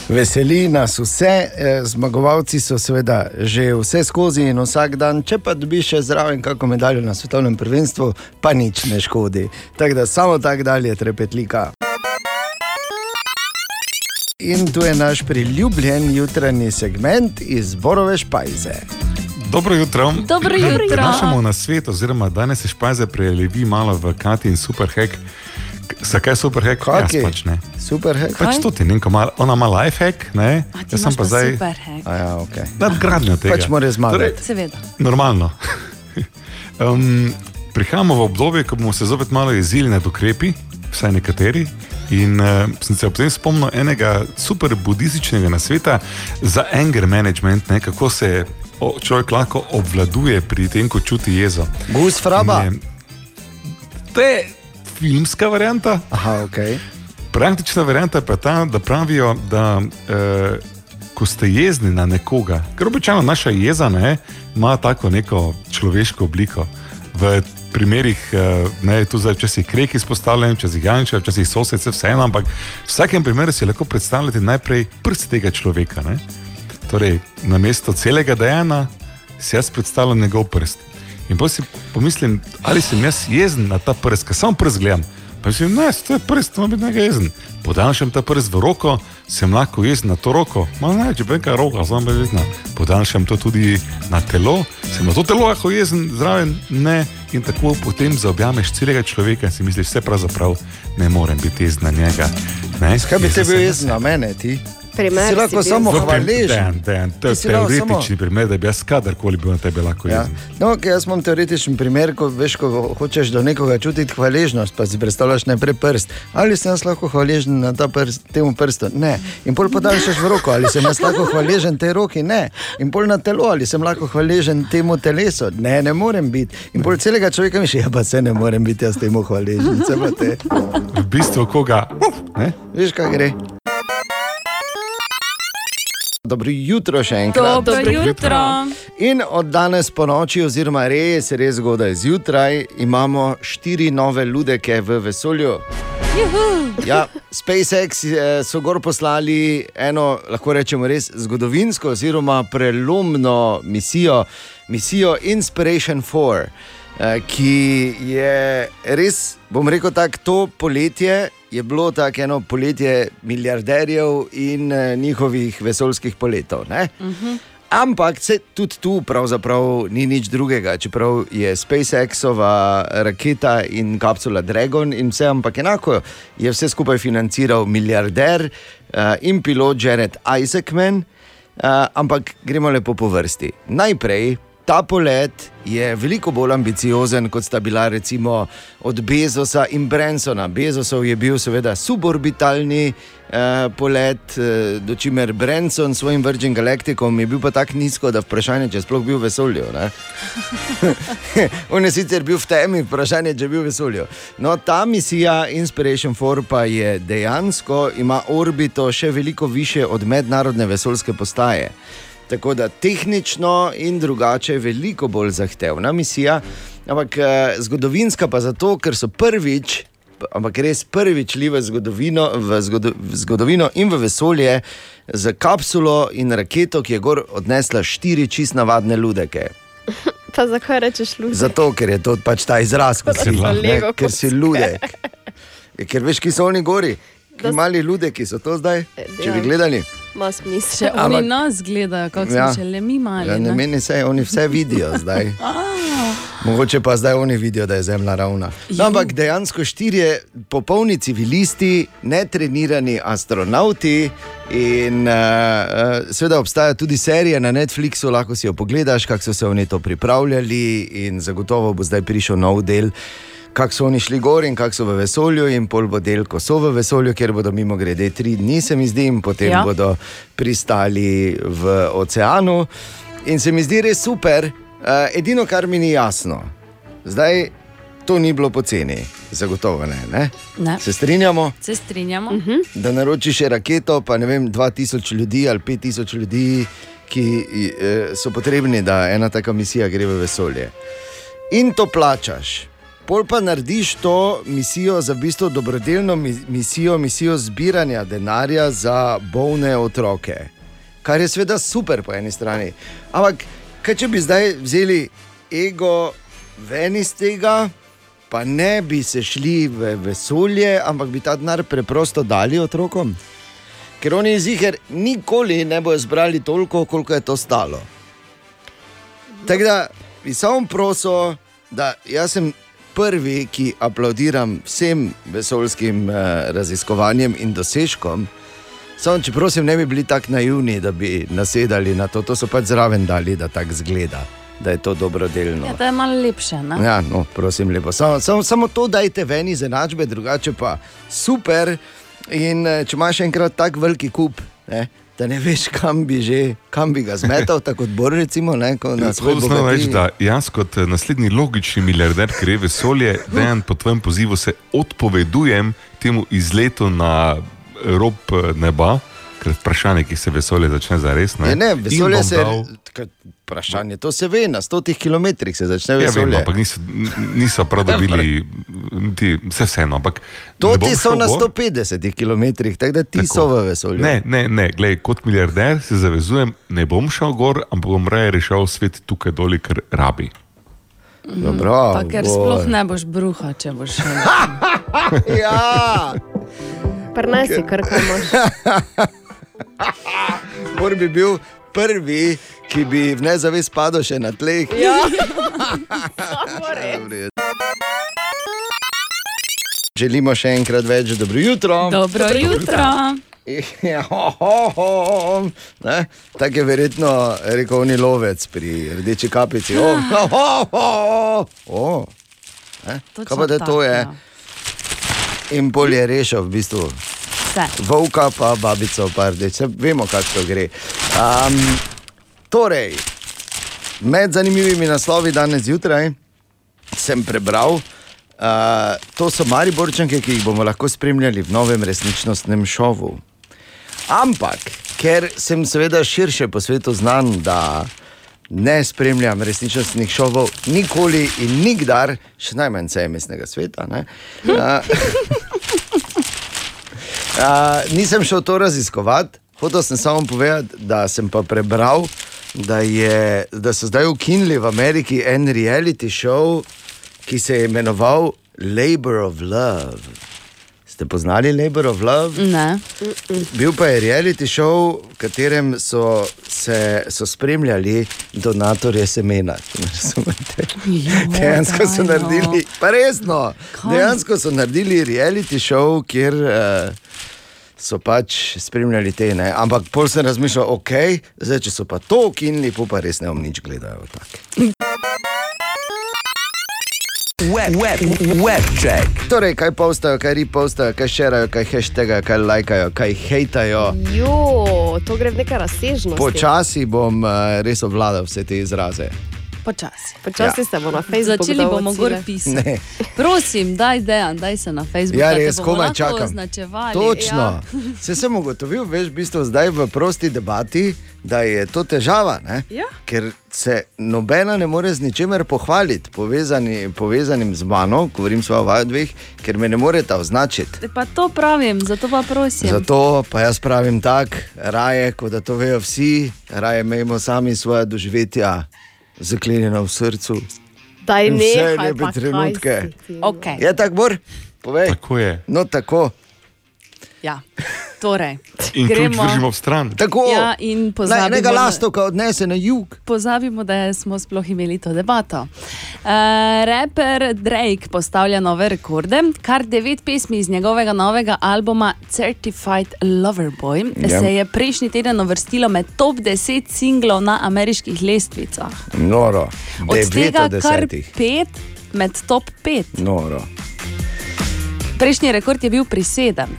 Veseli nas vse, eh, zmagovalci so seveda že vse skozi in vsak dan, če pa dobiš še zraven kakšno medaljo na svetovnem prvenstvu, pa nič ne škodi. Tako da samo tako dalje trepetlika. In tu je naš priljubljen jutranji segment iz Borove špajze. Dobro jutro. Dobro jutro. Prinašamo na svet, oziroma danes je špajze prelevi malo v Kati in Superhack. Zakaj Superhack? Kaki? Jaz pač ne. Superhack? Pač to ti nekaj malo, ona ima lifehack, ne? Jaz sem pa zdaj Ja, okay. nadgradnja tega. Pač mora zmagati. Seveda. Normalno. (laughs) um, prihajamo v obdobje, ko bomo se zopet malo jezili nad ukrepi, vsaj nekateri. In uh, sem se ob tem spomnil enega super budističnega nasveta za anger management, ne, kako se o, človek lahko obvladuje pri tem, ko čuti jezo. Gus fraba. Je- To je filmska varianta. Aha, okay. Praktična varianta pa je ta, da pravijo, da eh, ko ste jezni na nekoga, ker običajno naša jeza ne, ima tako neko človeško obliko. V primerih, eh, ne, tu zdaj včasih krek izpostavljen, včasih janče, včasih sosedce, vseeno, ampak v vsakem primeru si lahko predstavljate najprej prst tega človeka. Ne? Torej, na mesto celega dejanja si jaz predstavljam njegov prst. In potem si pomislim, ali sem jaz jezen na ta prst, ker samo prst gledam. Pa si ne, to je prst, ima biti nekaj jezen. Podaljšam ta prst v roko, sem lahko jezen na to roko. Ma ne, če pa neka roka, sem pa jezna. Podaljšam to tudi na telo, sem na to telo lahko jezen, zraven ne. In tako potem zaobjameš celega človeka in si misliš, vse pravzaprav ne morem biti jezen na njega. Ne? Kaj bi te bil jezen na mene, ti? Primer si lahko si bil. samo prim- hvaležen. To je teoretični primer, da bi jaz kadarkoli bil na tebe lahko Ja. jezen. No, okay, jaz imam teoretičen primer, ko, veš, ko hočeš do nekoga čutiti hvaležnost, pa si predstavljaš najprej prst. Ali sem jaz lahko hvaležen na ta prst, temu prstu? Ne. In pol podaljšaš v roko, ali sem jaz lahko hvaležen tej roki? Ne. In pol na telo, ali sem lahko hvaležen temu telesu? Ne, ne morem biti. In pol celega človeka misli, ja pa se ne morem biti jaz temu hvaležen. V bistvu koga? Ne? Veš, kaj gre. Dobro jutro še enkrat. Dobro jutro. In od danes po noči, oziroma res, res zgodaj zjutraj, imamo štiri nove ludeke v vesolju. Juhu. Ja, SpaceX eh, so gor poslali eno, lahko rečemo, res zgodovinsko, oziroma prelomno misijo, misijo Inspiration 4, eh, ki je res, bom rekel tako, to poletje je bilo tako eno poletje milijarderjev in eh, njihovih vesoljskih poletov. Ne? Ampak se tudi tu pravzaprav ni nič drugega, čeprav je SpaceX-ova raketa in kapsula Dragon in vse, ampak enako je vse skupaj financiral milijarder uh, in pilot Jared Isaacman. Uh, ampak gremo lepo po vrsti. Najprej ta polet je veliko bolj ambiciozen, kot sta bila recimo od Bezosa in Bransona. Bezosov je bil seveda suborbitalni eh, polet, eh, do čimer Branson s svojim Virgin Galacticom je bil pa tako nizko, da vprašanje, če sploh bil v vesolju. (laughs) On je sicer bil v temi, vprašanje, če je bil v vesolju. No, ta misija Inspiration 4 pa je dejansko ima orbito še veliko više od mednarodne vesoljske postaje. Tako da tehnično in drugače je veliko bolj zahtevna misija, ampak eh, zgodovinska pa zato, ker so prvič, ampak res prvič šli v zgodovino, v zgodo, v zgodovino in v vesolje z kapsulo in raketo, ki je gor odnesla štiri čist navadne ludeke. (laughs) Pa zakaj rečeš luč? Zato, ker je to pač ta izraz, kot si, ne, Lego ker si ludek. (laughs) Ker veš, ki so oni gori. Ki mali ludeki so to zdaj, če bi ja. gledali. Še oni Ampak- nas gledajo, kako Ja. smo še le mi mali. Ja, ne ne? meni se, oni vse vidijo (laughs) zdaj. Mogoče pa zdaj oni vidijo, da je zemlja ravna. No, ampak dejansko štirje popolni civilisti, netrenirani astronauti. In uh, uh, seveda obstaja tudi serija na Netflixu, lahko si jo pogledaš, kako so se oni to pripravljali, in zagotovo bo zdaj prišel nov del. Kako so oni šli gor in kako so v vesolju, in pol bo del, ko so v vesolju, kjer bodo mimo grede tri dni, se mi zdi, in potem Ja. bodo pristali v oceanu. In se mi zdi res super, uh, edino, kar mi ni jasno, zdaj to ni bilo poceni, zagotovo ne. ne? Ne. Se strinjamo? Se strinjamo. Mhm. da naročiš raketo, pa ne vem, 2000 ljudi ali 5000 ljudi, ki eh, so potrebni, da ena taka misija gre v vesolje. In to plačaš. Pol pa narediš to misijo za v bistvu dobrodelno mi- misijo, misijo zbiranja denarja za bolne otroke. Kar je seveda super po eni strani. Ampak, kaj če bi zdaj vzeli ego ven iz tega, pa ne bi se šli v vesolje, ampak bi ta denar preprosto dali otrokom? Ker oni iz jih nikoli ne bodo zbrali toliko, koliko je to stalo. Tako da bi samo prosil, da jaz sem prvi, ki aplaudiram vsem vesoljskim uh, raziskovanjem in dosežkom. Samo, če prosim, ne bi bili tako naivni, da bi nasedali na to, to so pač zraven dali, da tako zgleda, da je to dobrodelno. Ja, to je malo lepše. Ne? Ja, no, prosim, lepo. Samo, samo, samo to dajte ven iz enačbe, drugače pa super. In eh, če imaš enkrat tako veliki kup, ne, da ne veš, kam bi že, kam bi ga zmetal, (laughs) tako kot Bor, recimo, ne, ko na svoj Tako znam reči, bogatini. da jaz kot eh, naslednji logični milijarder, ki gre vesolje, dejan po tvojem pozivu se odpovedujem temu izletu na rob eh, neba, ker vprašanje, ki se vesolje začne zares. Ne, ne, In vesolje bom se. dal- Vprašanje, to se ve, na stotih kilometrih se začne Ja, vem, vesolje. ampak niso, niso prav dobili, ti, vse vseeno. Ampak To ne ti so na gor. 150 km, tako da ti Tako. so v vesolju. Ne, ne, ne, glej, kot milijarder se zavezujem, ne bom šel gor, ampak bom raje rešil svet tukaj dol, ker rabi. Dobro, Pa ker Bor. sploh ne boš bruha, če boš šel. (laughs) ja, Prnesi, kar kaj (laughs) (laughs) Bor bi bil prvi, ki bi v nezavest padel še na tleh. Ja. (laughs) Želimo še enkrat več dobro jutro. Dobro jutro. Ja? Tako je verjetno rekel ni lovec pri rdeči kapici. Oh, ho, ho, ho. Oh. Ne? Točno Kaj pa da to je? ja. In bolj je rešil v bistvu. Vse. Volka, pa babico, pa rdeč, Saj vemo, kako gre. Um, torej, med zanimivimi naslovi danes zjutraj sem prebral, uh, to so Mariborčanke, ki jih bomo lahko spremljali v novem resničnostnem šovu. Ampak, ker sem seveda širše po svetu znan, da ne spremljam resničnostnih šovov, nikoli in nikdar, še najmanj CMS-nega sveta. ne, a, (laughs) a, nisem šel to raziskovati, hotel sem samo povedati, da sem pa prebral, da, je, da so zdaj ukinili v Ameriki en reality show, ki se je imenoval Labor of Love. Ste poznali Labor of Love? Ne. Bil pa je reality show, v katerem so, se, so spremljali donatorje semena. Dejansko so no. naredili, pa resno, dejansko so naredili reality show, kjer uh, so pač spremljali te. Ne? Ampak pol sem razmišljal, ok, zdaj če so pa to ukinili, pa res ne bom nič gledal. Web, web, web check. Torej, kaj postajo, kaj repostajo, kaj šerajo, kaj hashtagajo, kaj lajkajo, kaj hejtajo. Jo, to gre v neka razsežnost. Počasi bom uh, res obvladal vse te izraze. Počasi. Počasi Ja. se bo na Facebooku Začeli bomo gor pisati. Ne. Prosim, daj, dejan, daj se na Facebook. Ja, res, komaj čakam. označevali. Točno. Ja. (laughs) Se sem ugotovil, veš, v bistvu zdaj v prosti debati, da je to težava, ne? Ja. ker se nobena ne more z ničemer pohvaliti, povezani, povezanim z mano, govorim svojo vajo dveh, ker me ne moreta označiti. Pa to pravim, zato pa prosim. Zato pa jaz pravim tako, raje, kot da to vejo vsi, raje imejmo sami svoje doživetja zaklenjena v srcu. Daj In vse nehaj, lepe trenutke. ti. Okay. Je tako, Bor? Povej. Tako je. No, tako. Ja. (laughs) Torej, In ključ držimo ob stran. Tako. Ja, in pozabimo, Naj da- lastovka odnese na jug. Pozabimo, da smo sploh imeli to debato. Uh, Raper Drake postavlja nove rekorde, kar devet pesmi iz njegovega novega albuma Certified Lover Boy Ja. se je prejšnji teden uvrstilo med top 10 singlov na ameriških lestvicah. Noro. Od Devet tega od kar desetih. pet med top 5. Noro. Prejšnji rekord je bil pri sedem.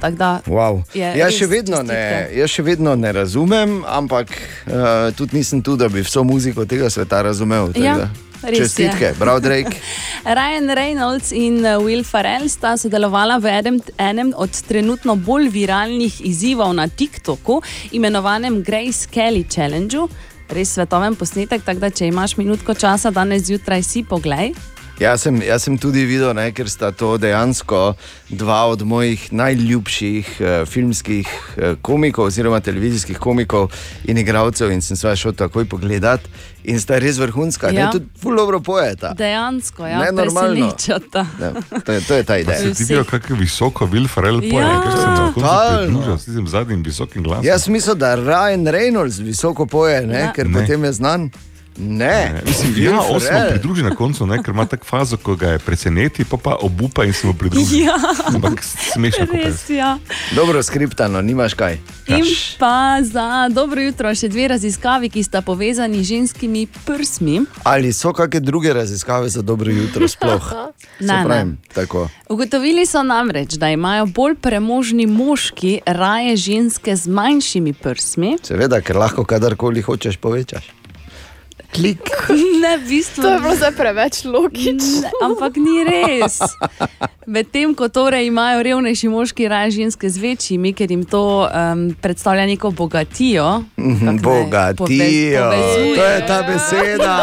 Wow. Jaz, še vedno ne, jaz še vedno ne razumem, ampak uh, tudi nisem tu, da bi vso muziko tega sveta razumel. Ja, res. Čestitke, prav Drake. (laughs) Ryan Reynolds in uh, Will Ferrell sta sodelovala v enem, enem od trenutno bolj viralnih izzivov na TikToku, imenovanem Grace Kelly Challenge. Res svetoven posnetek, tako da če imaš minutko časa danes zjutraj, si poglej. Jaz sem, jaz sem tudi videl, ne, ker sta to dejansko dva od mojih najljubših uh, filmskih uh, komikov, oziroma televizijskih komikov in igralcev, in sem se šel takoj pogledat. In sta res vrhunska, Ja. ne tudi ful dobro pojeta. Dejansko, ja, Nenormalno. presenečata. Ja, to, je, to je ta Pa ideja. si ti videl, kako visoko Will Ferrell poje, Ja. ker sem pridružil s tistim zadnjim visokim glasom. Jaz mislim, da Ryan Reynolds visoko poje, ne, Ja. ker Ne. potem je znan. Ne, Ne, Mislim, Will ja, on se mu Ferrell. pridruži na koncu, ne, ker ima tako fazo, ko ga je preseneti, pa pa obupa in se mu pridruži. Ja. Ampak smešno, Res, ja. Dobro skriptano, nimaš kaj. In pa za dobro jutro še dve raziskavi, ki sta povezani z ženskimi prsmi. Ali so kakšne druge raziskave za dobro jutro sploh? (laughs) Ne, ne. pravim, tako. Ugotovili so namreč, da imajo bolj premožni moški raje ženske z manjšimi prsmi. Seveda, ker lahko kadarkoli hočeš povečaš. Klik. (laughs) Ne, v bistvu. To je bilo zdaj preveč logično. Ampak ni res. Medtem ko torej imajo revnejši moški raje ženske z večjimi, ker jim to um, predstavlja neko bogatijo. Mhm, Bogatijo, povez- to je ta beseda.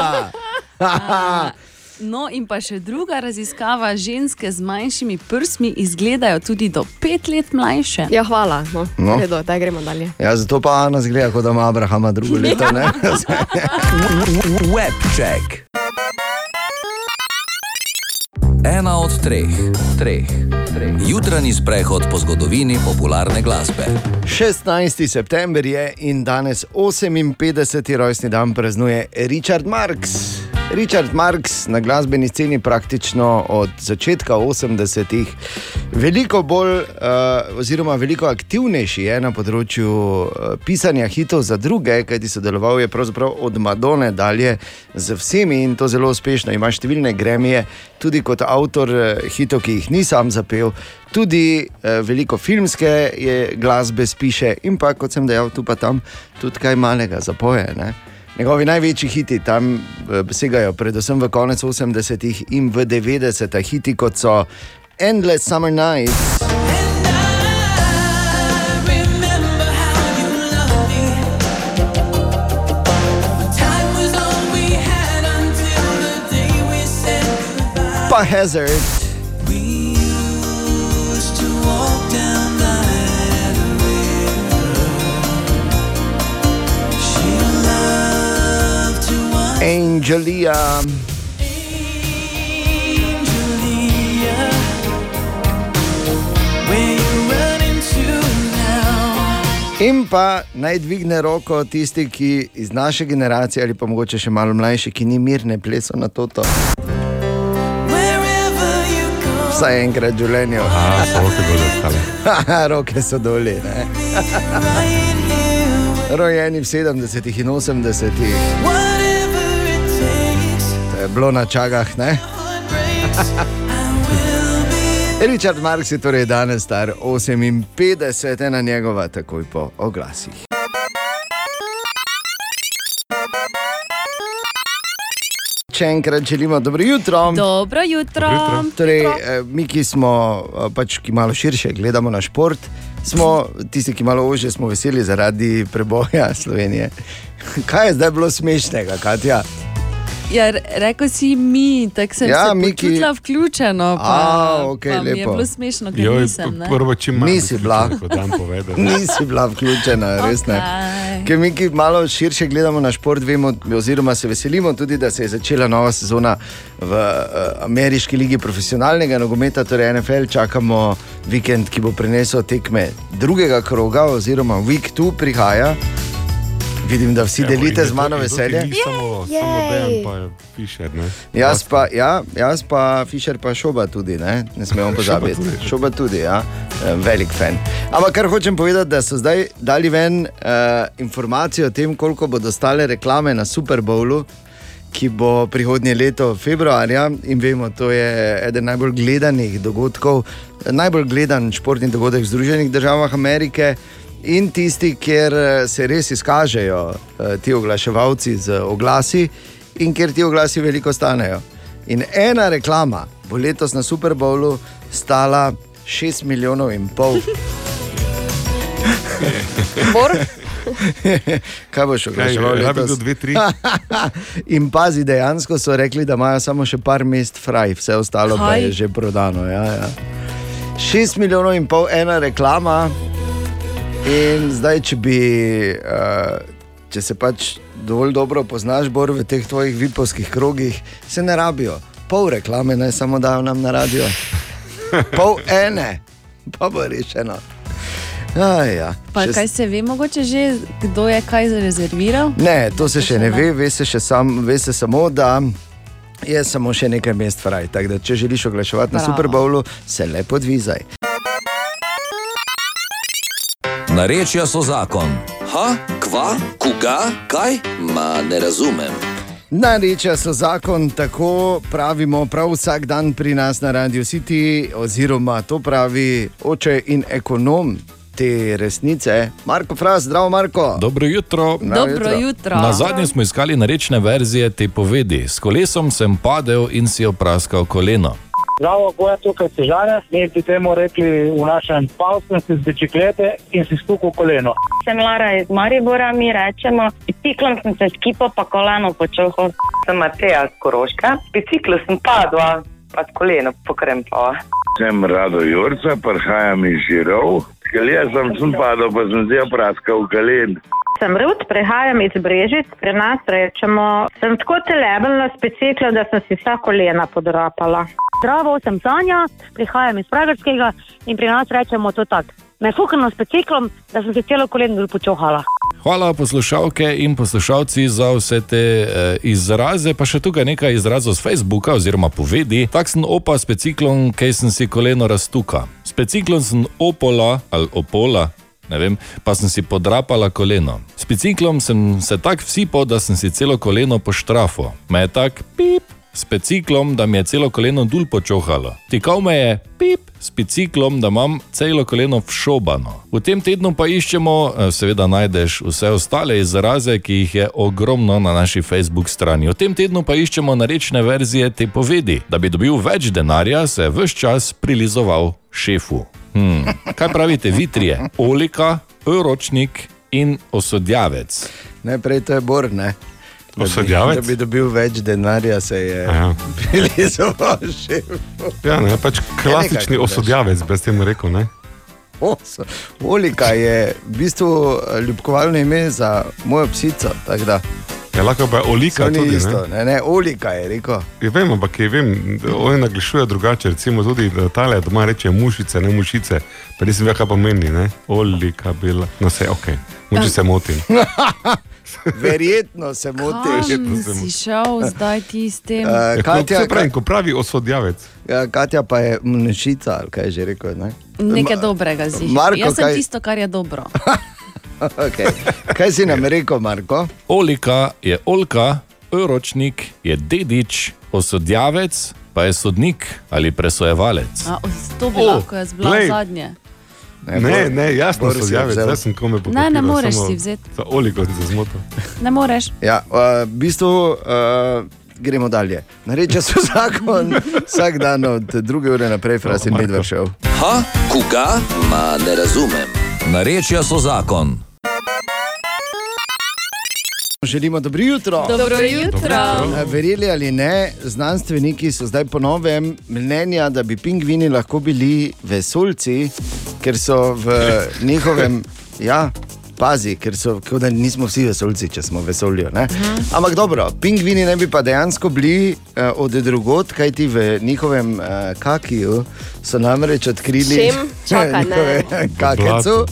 (laughs) (laughs) No, in pa še druga raziskava, ženske z manjšimi prsmi izgledajo tudi do pet let mlajše. Ja, hvala. No. No. Redo, daj gremo dalje. Ja, zato pa Ana zgleda, kot da ima Abrahama drugo leto. Ne? (laughs) Web check. Ena od treh, treh, treh. Jutranji sprehod po zgodovini popularne glasbe. 16. september je in danes 58. rojstni dan praznuje Richard Marx. Richard Marx na glasbeni sceni praktično od začetka 80-ih, veliko bolj, uh, oziroma veliko aktivnejši je na področju uh, pisanja hitov za druge, kajti sodeloval je pravzaprav od Madone dalje z vsemi in to zelo uspešno. Ima številne gremije, tudi kot avtor uh, hitov, ki jih ni sam zapel. Tudi eh, veliko filmske je, glasbe spiše, in pa, kot sem dejal, tu pa tam tudi kaj malega zapoje. Ne? Njegovi največji hiti tam eh, segajo predvsem v konec 80-ih in v 90-ih, hiti kot so Endless Summer Nights. Pa Hazard. Angelia. In pa naj dvigne roko tisti, ki iz naše generacije ali pa mogoče še malo mlajši, ki ni mirne pleso na to. Vsaj enkrat v življenju. A, so roke dol ostale. (laughs) roke so doli. Ne? (laughs) Rojeni v 70-ih in 80-ih. Bilo na čagah, ne? (laughs) Richard Marx je torej danes star 58, ena njegova, takoj po oglasih. Še enkrat želimo dobro jutro. Dobro jutro. Torej, eh, mi, ki smo eh, pač, ki malo širše gledamo na šport, smo tisti, ki malo ože smo veseli zaradi preboja Slovenije. (laughs) Kaj je zdaj bilo smešnega, Katja? Ja, re- rekel si mi, tako sem Ja, se Miki- počutila vključeno. Pa, A, okej, pa mi je bilo smešno, ker Joj, nisem. ne. prvo, čim manj Nisi bila. (laughs) Nisi bila vključena, res ne. Okej. Ker mi, ki malo širše gledamo na šport, vemo, oziroma se veselimo tudi, da se je začela nova sezona v uh, ameriški ligi profesionalnega nogometa, torej NFL. Čakamo vikend, ki bo prinesel tekme drugega kroga, oziroma Week 2 prihaja. Vidim, da vsi Evo, delite in z mano to- to veselje. Ni samo, samo Dejan, pa Fišer. Ne? Jaz pa, ja, jaz pa, Fischer pa šoba tudi, ne, ne smemo (laughs) pozabiti. tudi. Šoba tudi, ja, Eh, velik fan. Ampak kar hočem povedati, da so zdaj dali ven uh, informacijo o tem, koliko bodo stale reklame na Super Bowlu. Ki bo prihodnje leto februarja in vemo, to je eden najbolj gledanih dogodkov, najbolj gledan športni dogodek v Združenih državah Amerike in tisti, kjer eh, se res izkažejo eh, ti oglaševalci z oglasi in kjer ti oglasi veliko stanejo. In ena reklama bo letos na Super Bowlu stala 6 milijonov in pol. (laughs) Bor? (laughs) Kaj boš oglaševal? Letos? do dve, tri? (laughs) In pazi, dejansko so rekli, da imajo samo še par mest fraj, vse ostalo pa Kaj? je že prodano. Ja, ja. 6 milijonov in pol, ena reklama. In zdaj, če bi, uh, če se pač dovolj dobro poznaš, bor v teh tvojih vipovskih krogih, se ne rabijo. Pol reklame naj samo dajo nam na radio. Pol ene, pa bo rešeno. Aj, ja. Pa Še- kaj se ve, mogoče že, kdo je kaj zarezerviral? Ne, to se še ne ve, ve se, sam, ve se samo, da je samo še nekaj mest fraj. Tako da, če želiš oglaševati na Bravo. Super Bowlu, se lepo dvizaj. Narečja so zakon. Ha, kva, koga, kaj? Ma ne razumem. Narečja so zakon, tako pravimo prav vsak dan pri nas na Radio City, oziroma to pravi oče in ekonom te resnice, Marko Fras, zdravo Marko. Dobro jutro. Dobro jutro. Na zadnje smo iskali narečne verzije te povedi. S kolesom sem padel in si opraskal koleno. Zdravo, ko je tukaj težave, mi bi temu rekli v našem pavskem si z biciklete in si stukal koleno. Sem Lara iz Maribora, mi rečemo, biciklom sem se skipo pa koleno počohal. Sem Mateja z Koroška, biciklu sem padla, pa s koleno pokrempala. Sem Rado Jurca, prihajam iz Žirov. Skelija sem, sem padel, pa sem zdaj praskal kolen. Sem Rud, prihajam iz Brežic, pri nas rečemo, sem tako telebelna s biciklom, da sem si vsa kolena podrapala. Zdravo, sem Sanja, prihajam iz Pragerskega in pri nas rečemo to tako. Me fukano s biciklom, da sem se celo koleno počohala. Hvala poslušalke in poslušalci za vse te eh, izraze, pa še tukaj nekaj izrazov z Facebooka oziroma povedi. Tak sem opa s biciklom, kaj sem si koleno raztuka. S biciklom sem opola ali opola. Vem, pa sem si podrapala koleno. S biciklom sem se tako vsipal, da sem si celo koleno poštrafo. Me je tak pip, s biciklom, da mi je celo koleno dol počohalo. Tikal me je pip, s biciklom, da imam celo koleno všobano. V tem tednu pa iščemo, eh, seveda najdeš vse ostale izraze, ki jih je ogromno na naši Facebook strani. V tem tednu pa iščemo narečne verzije te povedi. Da bi dobil več denarja, se je vse čas prilizoval šefu. Hmm. Kaj pravite, vitrije, olika, ročnik in osodjavec? Najprej to je Bor, ne? Da bi- Osodjavec? Da bi dobil več denarja, se je Ja. (laughs) prilizoval še. Ja, ne, pač klasični osodjavec, brez temu rekel. Ne? Oso. Olika je v bistvu eh, ljubkovalno ime za mojo psico. Ja, lahko pa olika To ni tudi. isto, ne, ne, olika je rekel. Ja, vem, ampak je, vem, oni naglašujejo drugače. Recimo tudi da tale doma reče mušice, ne mušice. Pa nisem vedel, kaj pomeni, ne? Olika bila. No, vse ok, moče se motim. (laughs) (laughs) verjetno se motiš. Si šel zdaj ti s tem? Uh, Katja, se pravi, ko pravi osodjavec. Ja, Katja pa je mnešica, ali kaj je že rekel. Ne? Nekaj dobrega zdi. Jaz sem kaj- tisto, kar je dobro. (laughs) okay. Kaj si nam rekel, Marko? Olika je Olka, Euročnik je dedič, osodjavec pa je sodnik ali presojevalec. A, to bi O, lahko jaz bila glej. zadnje. Ne, ne, jasno Boris osodjavec, vzel. jaz sem kome pokazal. Ne, ne moreš si vzeti. Za oliko sem se zmotil. Ne moreš. Ja, uh, v bistvu uh, gremo dalje. Nareče so (laughs) zakon, vsak dan od druge ure naprej, frasin Marko. medved šel. Ha, koga? Ma ne razumem. Narečja so zakon. Želimo dobro jutro. Dobro jutro. Verjeli ali ne, znanstveniki so zdaj po novem mnenja, da bi pingvini lahko bili vesoljci, ker so v njihovem, ja, pazi, ker so, kot da nismo vsi vesoljci, če smo v vesolju. ne. Ampak dobro, pingvini ne bi pa dejansko bili uh, od drugot, kajti v njihovem uh, kakiju so namreč odkrili (laughs) njihove kakecu.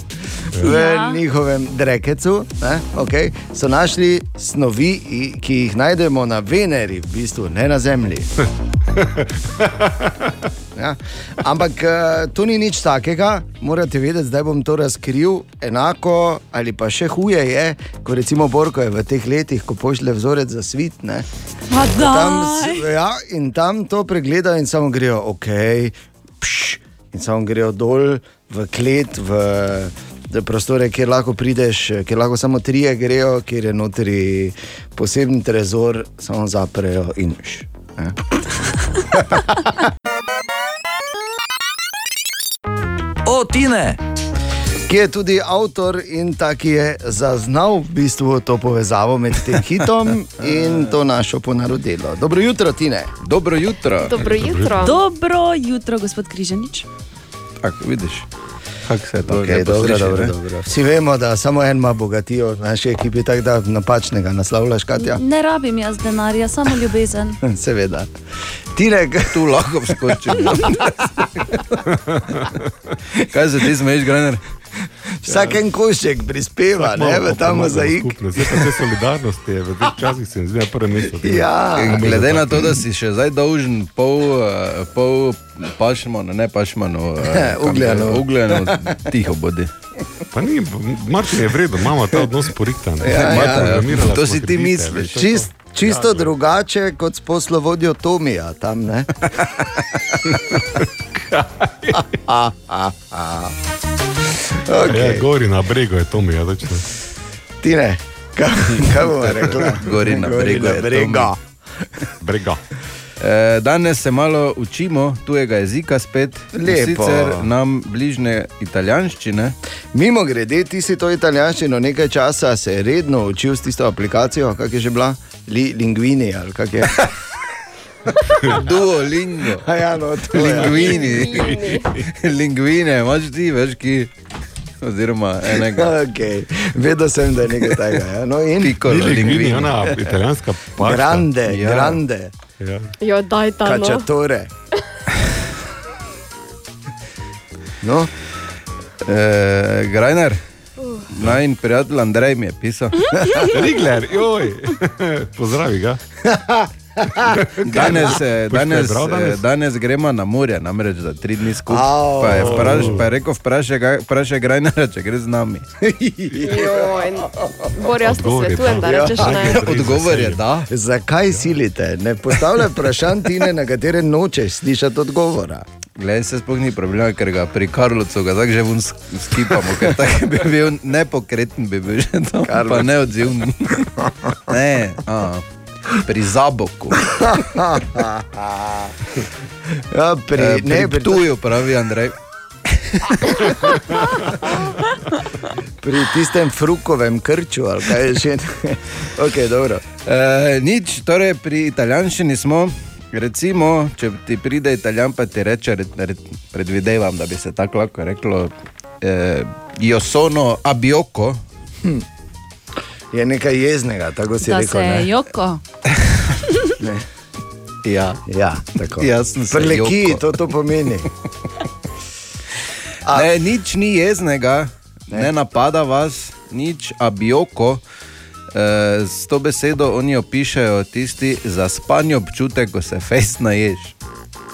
V Ja. njihovem drekecu ne, okay, so našli snovi, ki jih najdemo na Veneri, v bistvu ne na Zemlji. (laughs) Ja. Ampak eh, to ni nič takega, morate vedeti, zdaj bom to razkril. Enako ali pa še huje je, ko recimo Borko je v teh letih, ko pošlje vzorec za svit. Tam, ja, in tam to pregledajo in samo grejo, ok, pš, in samo grejo dol v klet, v prostore, kjer lahko prideš, kjer lahko samo trije grejo, kjer je notri poseben trezor, samo zaprejo in š. (laughs) Tine! Ki je tudi avtor in ta, ki je zaznal v bistvu to povezavo med tem hitom in to našo ponarodilo. Dobro jutro, Tine. Dobro jutro. Dobro jutro. Dobro jutro, gospod Križanič. Tako vidiš, kako se to Okay, dobro, dobro, dobro. Vsi vemo, da samo en ima bogatijo v naši ekipi, tako da napačnega naslavljaš, Katja. Ne rabim jaz denarja, samo ljubezen. (laughs) Seveda. Tine, (laughs) tu lahko skočim. (laughs) Kaj se ti smeješ, Graner? Vsak en košček prispeva, ne, v ta mozaik. Zdaj pa te solidarnosti je, v teh časih se mi zdi na prvem mestu. Ja. In Glede na to, da si še zdaj dolžen pol, eh, pol pašmanu, ne pašmanu, eh, (laughs) Ugljanu. ugljanu, tiho bodi. Pa ni, Martin je vredno, imamo ta odnos poriktan. Ja, ja, to si ti misliš. Čist, čisto ja, drugače kot s poslovodjo Tomija tam, ne? (laughs) (laughs) Okay. Ja, gori na bregu je to mi, ja, točno. Tine, kaj, kaj bomo rekli? Gori na bregu je brega. Brega. Eh, Danes se malo učimo tujega jezika spet, sicer nam bližnje italijanščine. Mimo grede, ti si to italijanščino nekaj časa se redno učil s tisto aplikacijo, kak je že bila? Li, linguini ali kak je? (laughs) Duolingo. A ja, no. Linguini. Linguine, imaš ti, veš, ki. Oziroma enega. (laughs) Okay. Vedel sem, da je nekaj takega. Ja. No, in Piccolo linguini. ona italijanska pašta. Grande, Ja. grande. Ja. Jo, daj ta no. Kačatore. No, Eh, Grajner, naj prijatelj Andrej mi je pisal. Rigler, joj, pozdravi ga. (laughs) (laughs) Danes, eh, danes, bral danes? eh, danes gremo na morje, namreč za tri dni skupaj. Au. Pa je, vpraš, pa je rekel, vprašaj, vprašaj Grajnera, če gre z nami. (laughs) Bor, jaz ti Odgovor je svetujem, da. rečeš Ja. ne. Odgovor je da. zakaj silite? Ne postavljaj vprašanj, Tine, na katere nočeš slišati odgovora. Glej, se sploh ni problema, ker ga pri Karlovcu ga tako že vun sk- skipamo, ker tako bi bil nepokreten, bi bil že tam, pa Karlovc. neodziven. Ne, a, pri Zaboku, Ja, pri, eh, ne, pri pri, Tuju, pravi Andrej. pri tistem frukovem krču, ali kaj je že. (laughs) okay, dobro. E, nič, torej pri italijanščini smo. Recimo, če ti pride italijan, pa ti reče, re, re, predvidevam, da bi se tako lahko reklo, eh, io sono abioko. Je nekaj jeznega, tako si Da rekel. se ne? joko. (laughs) Ne. Ja, Ja, tako. Prleki, joko. to, to pomeni. A- (laughs) Ne, nič ni jeznega, ne. ne napada vas, nič abioko Uh, s to besedo oni opišajo tisti za spanje občutek, ko se fejs naješ.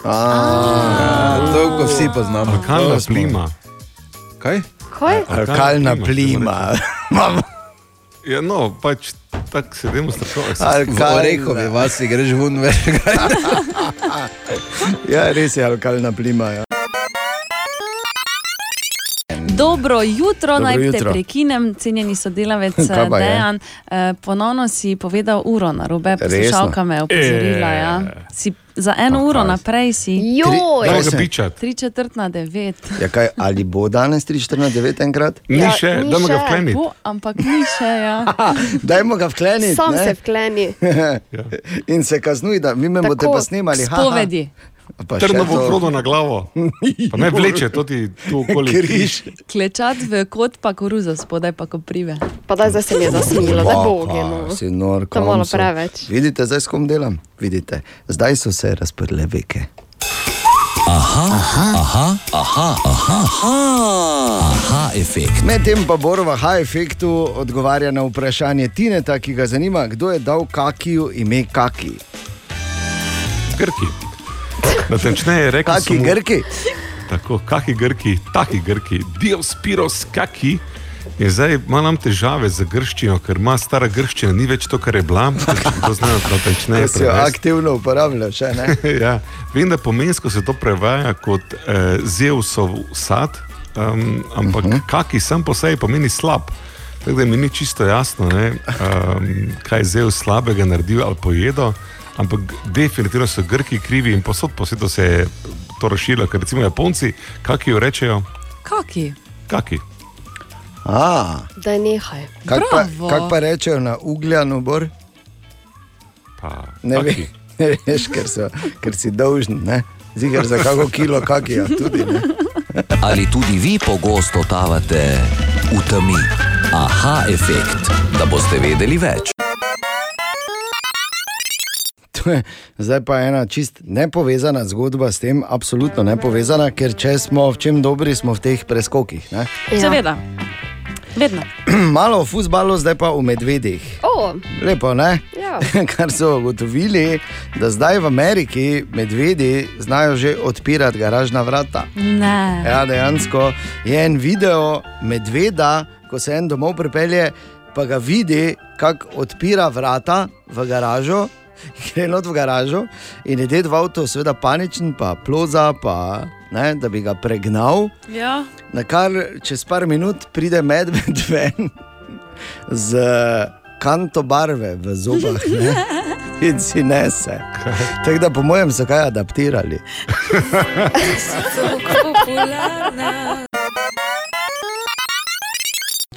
Ja, to, ko vsi poznamo. Alkalna plima. Kaj? Kaj? Alkalna plima. (laughs) Ja, no, pač tako strašno. V Orehovi vasi greš ven, veš. (laughs) ja, res je alkalna plima. Ja. Dobro jutro, Dobro naj te jutro. prekinem, cenjeni sodelavec (laughs) pa je? Dejan. Eh, Ponovno si povedal uro na robe, poslušalka me je opozorila. E. Ja. Si za eno Pa uro kaj? naprej si. Joj! Daj ga bičat. Tri četrt na devet. Ja, kaj, ali bo danes 3-4-9 enkrat? Ni Ja, še, ni dajmo ga. Bo, ampak ni še. Ja. (laughs) Dajmo ga vkleniti. Sam ne? se vkleni. (laughs) In se kaznuj, da vi me Tako. boste pa snemali. ha, Trdno bo krodo na glavo. (laughs) Pa ne vleče, to ti tu okoli. Križ. Klečat v kot pa koruza, spodaj pa koprive. Pa da zdaj se mi je zasmilo, da bogi. Aha, No. Si nor, To je malo preveč. Vidite, zdaj s kom delam? Vidite, zdaj so se razprle veke. Aha, aha, aha, aha, aha, aha, aha efekt. Medtem pa Borova H efektu odgovarja na vprašanje Tineta, ki ga zanima, kdo je dal kakiju ime kaki. Grki. Natančneje rekel Kaki mu- Grki? Tako, kaki Grki, taki Grki, Diospiros kaki. In zdaj imam težave z grščino, ker ima stara grščina, ni več to, kar je bila. To (laughs) znajo natančneje. Ker si jo aktivno uporabljaš, še ne? (laughs) ja, vem, da pomensko se to prevaja kot eh, Zeusov sad, um, ampak uh -huh. kaki sam po sebi pomeni slab. Tako da mi ni čisto jasno, ne, um, kaj je Zeus slabega naredil ali pojedel, ampak definitivno so Grki krivi in posod po svetu se je to razširilo, ker recimo Japonci, kaki jo rečejo, Kaki? kaki. A, Daj nehaj. kak pa, Bravo. kak pa rečejo na ugljanu bor? Pa, Ne, ve, (laughs) ne veš, ker, so, ker si dolžen, ne? Zigar za kako kilo kakija tudi. Ne? (laughs) Ali tudi vi pogosto totavate v temi? Aha efekt, da boste vedeli več. To je zdaj pa ena čist nepovezana zgodba s tem, absolutno nepovezana, ker če smo v čem dobri, smo v teh preskokih. Ne? Seveda. Vedno. (clears throat) Malo v futbalu, zdaj pa v medvedih. O, Lepo, ne? Ja. (laughs) Kar so ugotovili, da zdaj v Ameriki medvedi znajo že odpirati garažna vrata. Ne. Ja, dejansko je en video medveda, ko se en domov pripelje, pa ga vidi, kako odpira vrata v garažo. (laughs) Gre not v garažo in je ded v avtu, seveda paničen, pa ploza, pa, ne, da bi ga pregnal. Ja. Na kar čez par minut pride medved (laughs) ven z kanto barve v zobah (laughs) ne, in si nese. Tako da, po mojem, so kaj adaptirali.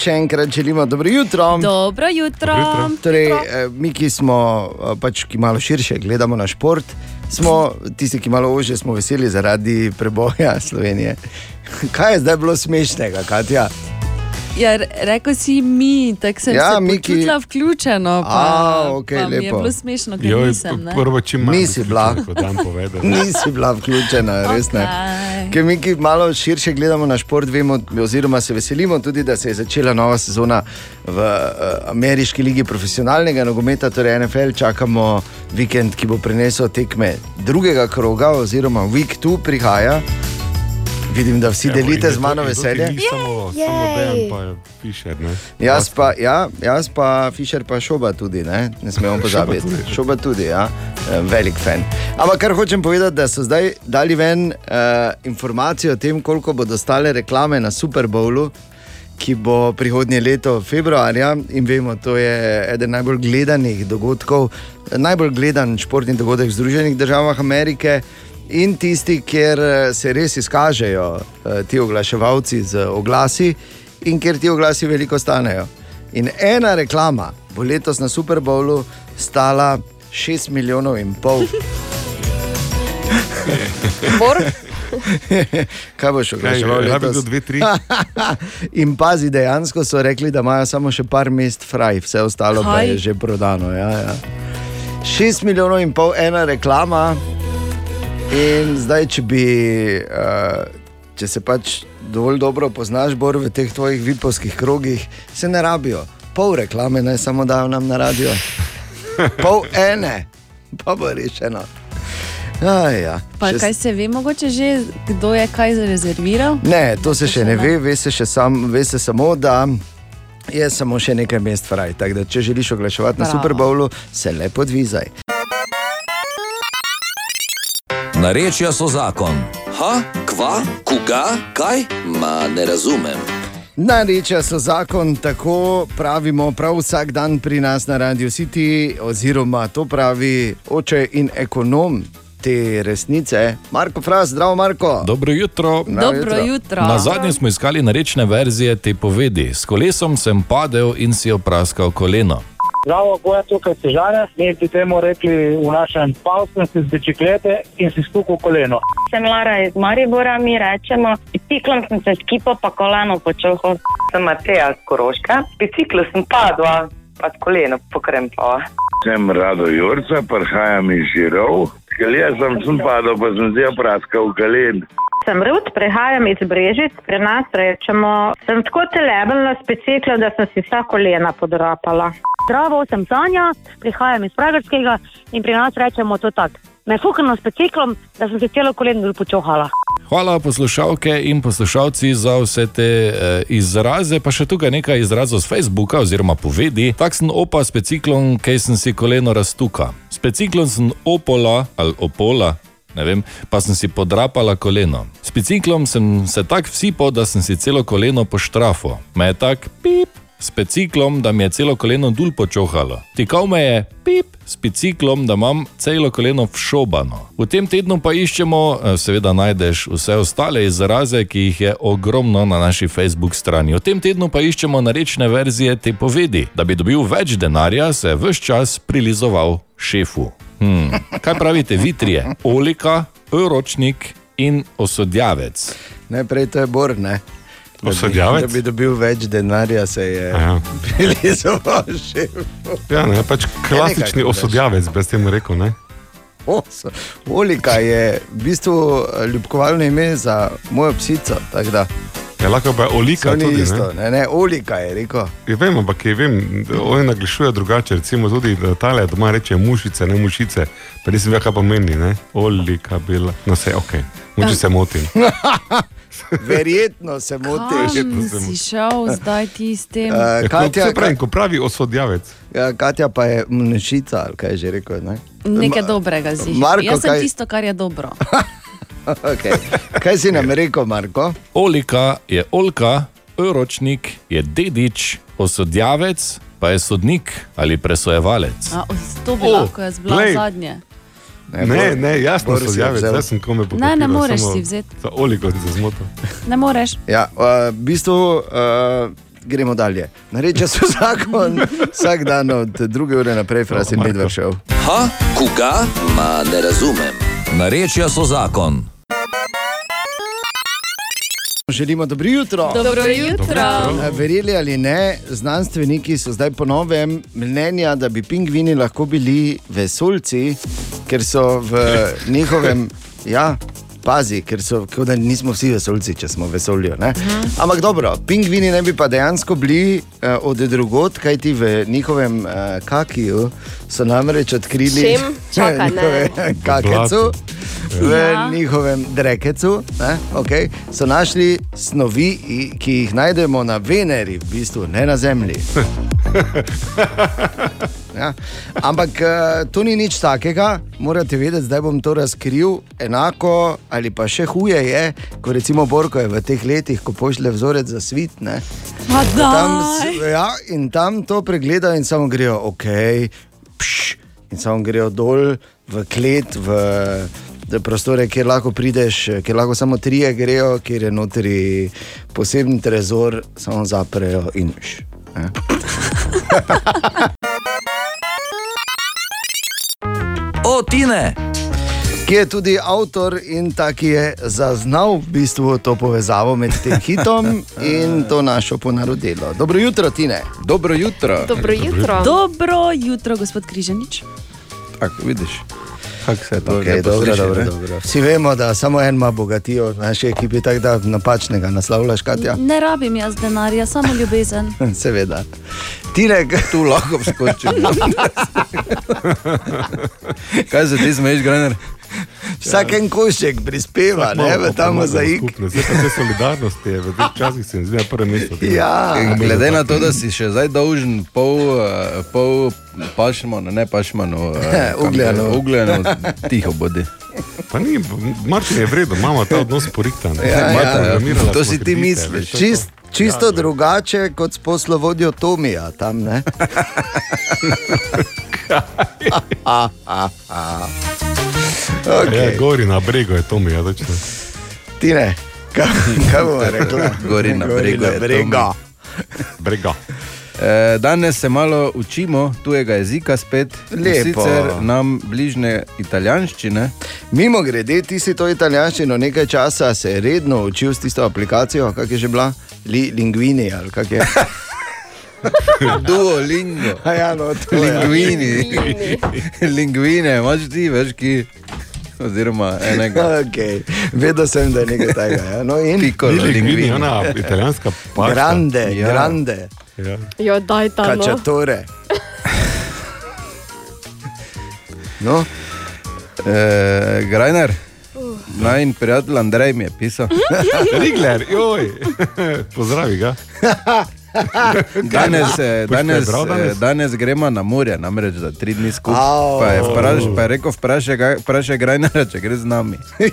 Še enkrat želimo dobro jutro. Dobro jutro. Torej, eh, mi, ki smo eh, pač, ki malo širše gledamo na šport, smo tisti, ki malo ože smo veseli zaradi preboja Slovenije. (laughs) Kaj je zdaj bilo smešnega, Katja? Ja, re- rekel si mi, tako sem Ja, se mi, ki- počutila vključeno. Pa, A, okej, pa mi je lepo. bilo smešno, ker Joj, nisem. ne. prvo, čim manj Nisi bila. (laughs) Nisi bila vključena, res ne. Okej. Ker mi, ki malo širše gledamo na šport, vemo, oziroma se veselimo tudi, da se je začela nova sezona v uh, ameriški ligi profesionalnega nogometa, torej NFL. Čakamo vikend, ki bo prinesel tekme drugega kroga, oziroma week 2 prihaja. Vidim, da vsi Evo, delite in z to- mano to veselje. Ni samo, samo Dejan, pa Fišer. Ne? Jaz pa, ja, jaz pa, Fischer pa šoba tudi, ne, ne smemo (laughs) pozabiti. tudi. Šoba tudi, ja, Eh, velik fan. Ampak kar hočem povedati, da so zdaj dali ven uh, informacijo o tem, koliko bodo stale reklame na Super Bowlu. Ki bo prihodnje leto februarja in vemo, to je eden najbolj gledanih dogodkov, najbolj gledan športni dogodek v Združenih državah Amerike in tisti, kjer eh, se res izkažejo eh, ti oglaševalci z oglasi in kjer ti oglasi veliko stanejo. In ena reklama bo letos na Super Bowlu stala 6 milijonov in pol. Bor? (laughs) Kaj boš oglaševal? Letos? kdo dve, tri? (laughs) In pazi, dejansko so rekli, da imajo samo še par mest fraj, vse ostalo pa Kaj? je že prodano. Ja, ja. 6 milijonov in pol, ena reklama. In zdaj, če bi, uh, če se pač dovolj dobro poznaš, bor v teh tvojih vipovskih krogih, se ne rabijo. pol reklame, naj samo dajo nam na radio. Pol ene, pa bo rešeno. Aj, ja. Pa Še- kaj se ve, mogoče že, kdo je kaj zarezerviral? Ne, to se še ne ve, ve se, sam, ve se samo, da je samo še nekaj mest fraj. Tako da, če želiš oglaševati na Bravo. Super Bowlu, se lepo dvizaj. Narečja so zakon. Ha, kva, koga, kaj? Ma ne razumem. Narečja so zakon, tako pravimo prav vsak dan pri nas na Radio City, oziroma to pravi oče in ekonom te resnice, Marko Fras, zdravo Marko. Dobro jutro. Dobro jutro. Na zadnje smo iskali narečne verzije te povedi. S kolesom sem padel in si opraskal koleno. Zdravo, ko je tukaj težave, mi bi temu rekli v našem pavskem si z biciklete in si stukal koleno. Sem Lara iz Maribora, mi rečemo, biciklom sem se skipo pa koleno počohal. Sem Mateja z Koroška, biciklu sem padla, pa s koleno pokrempala. Sem Rado Jurca, prihajam iz Žirov. Skelje sem, sem padel, pa sem zdaj praskal kalen. Sem Rud, prihajam iz Brežic, pri nas rečemo, sem tako telebna specikla, da sem si vsa kolena podrapala. Zdravo, sem Sanja, prihajam iz Pragerskega in pri nas rečemo to tako. Me fukano s biciklom, da sem si celo koleno počohala. Hvala poslušalke in poslušalci za vse te eh, izraze, pa še tukaj nekaj izrazov z Facebooka oziroma povedi. Tak sem opa s biciklom, kaj sem si koleno raztuka. S biciklom sem opola ali opola. Vem, pa sem si podrapala koleno. S biciklom sem se tako vsipal, da sem si celo koleno poštrafo. Me je tak pip, s biciklom, da mi je celo koleno dol počohalo. Tikal me je pip, s biciklom, da imam celo koleno všobano. V tem tednu pa iščemo, eh, seveda najdeš vse ostale izraze, ki jih je ogromno na naši Facebook strani. V tem tednu pa iščemo narečne verzije te povedi. Da bi dobil več denarja, se je vse čas prilizoval šefu. Hmm. Kaj pravite, vitrije, olika, euročnik in osodjavec? Najprej to je Bor, ne? Da bi- Osodjavec? Da bi dobil več denarja, se je Ja. (laughs) prilizoval šefu. Ja, ne, pač klasični nekaj povedeš. osodjavec, brez temu rekel. Ne? Oso. Olika je v bistvu eh, ljubkovalno ime za mojo psico. da- Ja, lahko pa je olika To ni tudi. isto, Ne? ne, ne, olika je rekel. Ja, vem, ampak je, vem, oni naglašujejo drugače. Recimo tudi tale doma reče mušice, ne mušice. Pa nisem vedel, kaj pomeni. Ne? Olika bila. No, vse ok, moče se motim. (laughs) Verjetno se motiš. Si šel zdaj ti s tem? Uh, (laughs) Ja, Katja, ko, pravi, ko pravi osodjavec. ja, Katja pa je mnešica, ali kaj je že rekel. Ne? Nekaj dobrega. Marko, Jaz sem kaj- tisto, kar je dobro. (laughs) okay. Kaj si nam rekel, Marko? Olika je olka, euročnik je dedič, osodjavec pa je sodnik ali presojevalec. A, to bi O, lahko jaz bila glej. zadnje. Ne, ne, jasno Boris osodjavec, vzel. zdaj sem kome Ne, ne pokopiral, moreš si vzeti. Za oliko sem se zmotil. Ne moreš. Ja, uh, v bistvu uh, gremo dalje. Nareče so zakon (laughs) vsak dan od druge ure naprej, frasi oh, medved šel. Ha, koga? Ma ne razumem. Narečja so zakon. Želimo dobro jutro. Dobro jutro. Verjeli ali ne, znanstveniki so zdaj po novem mnenja, da bi pingvini lahko bili vesoljci, ker so v njihovem, ja, pazi, ker so, kot da nismo vsi vesoljci, če smo vesolju. ne. Ampak dobro, pingvini ne bi pa dejansko bili uh, od drugot, kajti v njihovem uh, kakiju so namreč odkrili? Čakaj, (laughs) ne. njihove kakecu. V Ja. njihovem drekecu ne, okay, so našli snovi, ki jih najdemo na Veneri, v bistvu ne na Zemlji. (laughs) Ja. Ampak eh, to ni nič takega, morate vedeti, zdaj bom to razkril. Enako ali pa še huje je, ko recimo Borko je v teh letih, ko pošlje vzorec za svit. Pa tam, ja, in tam to pregledajo in samo grejo, ok, pš, in samo grejo dol v klet, v prostore, kjer lahko prideš, kjer lahko samo trije grejo, kjer je notri poseben trezor, samo zaprejo in š. (laughs) O, Tine! Ki je tudi avtor in ta, ki je zaznal v bistvu to povezavo med tem (laughs) hitom in to našo ponarodelo. Dobro jutro, Tine. Dobro jutro. Dobro jutro. Dobro jutro, gospod Križanič. Tako vidiš. Kako se to Okay, lepo dobro, sliši, dobro, dobro. Vsi vemo, da samo en ima bogatijo v naši ekipi, tako da napačnega naslavljaš, Katja. Ne rabim jaz denarja, samo ljubezen. (laughs) Seveda. Tine, (laughs) tu lahko skočim. (laughs) Kaj se ti smeješ, Grener? Vsak en košček prispeva, ne, v ta mozaik. Zdaj pa te solidarnosti je, v teh časih se mi zdi na prvem mestu. Ja. Glede na to, da si še zdaj dolžen pol, eh, pol pašmanu, ne pašmanu, eh, (laughs) Ugljanu. ugljanu, (laughs) tiho bodi. Pa ni, Martin je vredno, imamo ta odnos porihtan. Ja, ja, ja. To si ti misliš. Čist, čisto drugače kot s poslovodjo Tomija tam, ne? (laughs) Okay. Ja, gori na bregu je to mi, ja, točno. Tine, kaj, (laughs) kaj bomo rekli? Gori na bregu je brega. Brega. Eh, Danes se malo učimo tujega jezika spet, sicer nam bližnje italijanščine. Mimo grede, ti si to italijanščino nekaj časa se redno učil s tisto aplikacijo, kak je že bila? Li, linguini ali kak je? (laughs) Duolingo. Ja, no. Linguini. (laughs) Linguine, imaš ti, veš, ki. Oziroma enega. (laughs) Okay. Vedel sem, da je nekaj takega. Ja. No, in Piccolo Ni linguini, linguini. ona italijanska pašta. grande, Ja. grande, Ja. Jo, daj ta no. kačatore. (laughs) No, Eh, Grajner, naj prijatelj Andrej mi je pisal. Rigler, joj, (laughs) pozdravi ga. (laughs) Danes, eh, danes, bral danes? eh, danes gremo na morje, namreč za tri dni skupaj. Pa je, vpraš, pa je rekel, vprašaj, vprašaj Grajnera, če gre z nami. (laughs)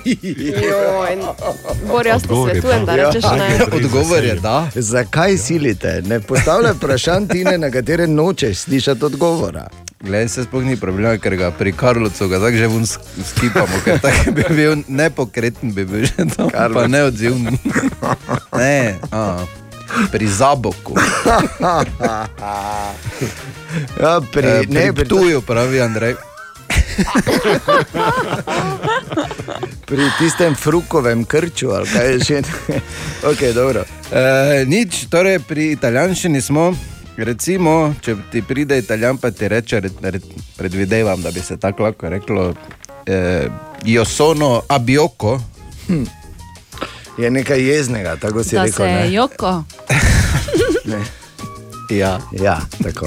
Bor, jaz ti Odgovor je svetujem, da. rečeš Ja. ne. (laughs) Odgovor je da. zakaj silite? Ne postavljaj vprašanj tine, na katere nočeš slišati odgovora. Glej, se sploh ni problema, ker ga pri Karlovcu ga tako že vun sk- skipamo, ker tako bi bil nepokreten, bi bil že tam, pa Karlovc. neodziven. Ne, a, pri Zaboku, Ja, pri, eh, pri ne, pri, Ptuju, pravi Andrej. (laughs) pri tistem frukovem krču, ali kaj je že. (laughs) okay, dobro. E, nič, torej pri italijanščini smo. Recimo, če ti pride italijan, pa ti reče, re, re, predvidevam, da bi se tako lahko reklo, eh, io sono abioko. Je nekaj jeznega, tako si Da rekel. se ne? joko. (laughs) Ne. Ja, Ja, tako.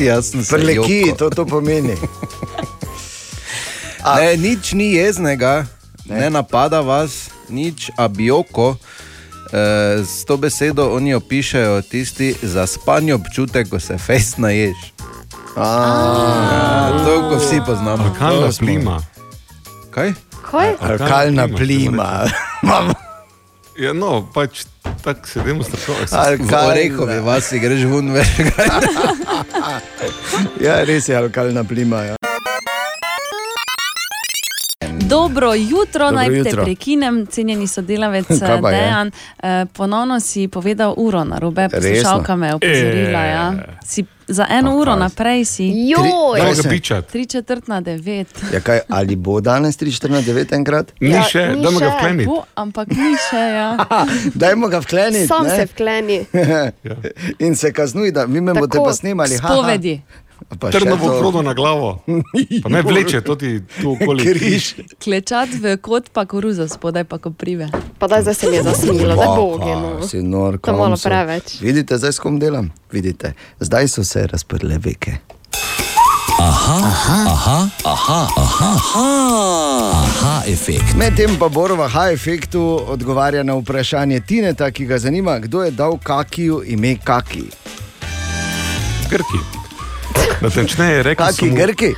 Prleki, joko. to, to pomeni. A, (laughs) ne, nič ni jeznega, ne. ne napada vas, nič abioko. E, s to besedo oni opišajo tisti za spanje občutek, ko se fest naješ. Ja, to, ko vsi poznamo. Alkalna plima. Kaj? Kaj? Alkalna plima. (laughs) Ja, no, pač tako se demo strašovati. V alkalna. Orehovi vasi greš ven, veš kaj. (laughs) Ja, res je alkalna plima. Ja. Dobro jutro, Dobro naj te prekinem, cenjeni sodelavec (laughs) Kaj pa je? Dejan. Eh, Ponovno si povedal uro na robe, poslušalka me je opozorila. E. Ja. Si za eno uro naprej si. Joj, Kaj se- ga pičat? Tri četrt na devet. Ja, kaj, ali bo danes 3-4-9 enkrat? Ni Ja, še, dajmo ga še. vkleniti. Bo, ampak ni še. Ja. (laughs) Dajmo ga vkleniti. sam ne? se vkleni. (laughs) In se kaznuj, da vi me Tako. boste pa snemali. ha, bo to. krodo na glavo. (laughs) Pa ne vleče, to ti tu okoli. Križ. Klečat v kot pa koruzo, spodaj pa koprive. Pa da zdaj se mi je zasmilo, da bogi. No. Si nor, To je malo preveč. Vidite, zdaj s kom delam? Vidite, zdaj so se razprle veke. Aha, aha, aha, aha, aha, aha, aha efekt. Medtem pa Borova H efektu odgovarja na vprašanje Tineta, ki ga zanima, kdo je dal kakiju ime kaki. Grki. (laughs) Natančneje rekel Kaki mu- Grki?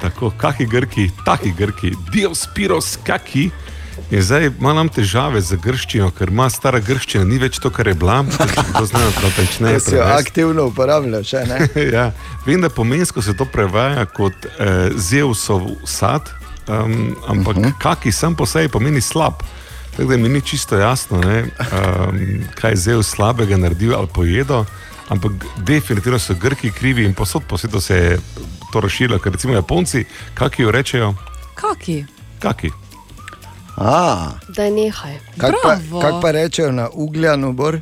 Tako, kaki Grki, taki Grki, Diospiros kaki. In zdaj imam težave z grščino, ker ima stara grščina, ni več to, kar je bila. To znajo natančneje (laughs) si jo aktivno uporabljaš, a ne? (laughs) ja, vem, da pomensko se to prevaja kot eh, Zeusov sad, um, ampak uh -huh. kaki sam po sebi pomeni slab. Tako da mi ni čisto jasno, ne, um, kaj je Zeus slabega naredil ali pojedel, ampak definitivno so Grki krivi in posod po svetu se je to razširilo, ker recimo Japonci, kaki jo rečejo, Kaki? kaki. A, Da nehaj. kak pa, Bravo. kak pa rečejo na ugljanu, bor?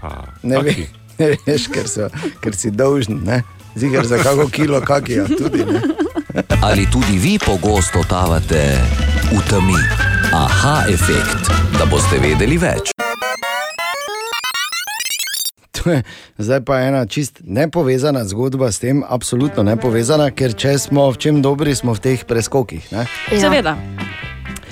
Pa, Ne, ve, kaki. (laughs) ne veš, ker, so, ker si dolžen, ne? Zigar za kako kilo kakija tudi, ne? (laughs) Ali tudi vi pogosto totavate v temi? Aha, efekt, da boste vedeli več. To je zdaj pa ena čist nepovezana zgodba s tem, absolutno nepovezana, ker če smo v čem dobri, smo v teh preskokih. Ne? Seveda.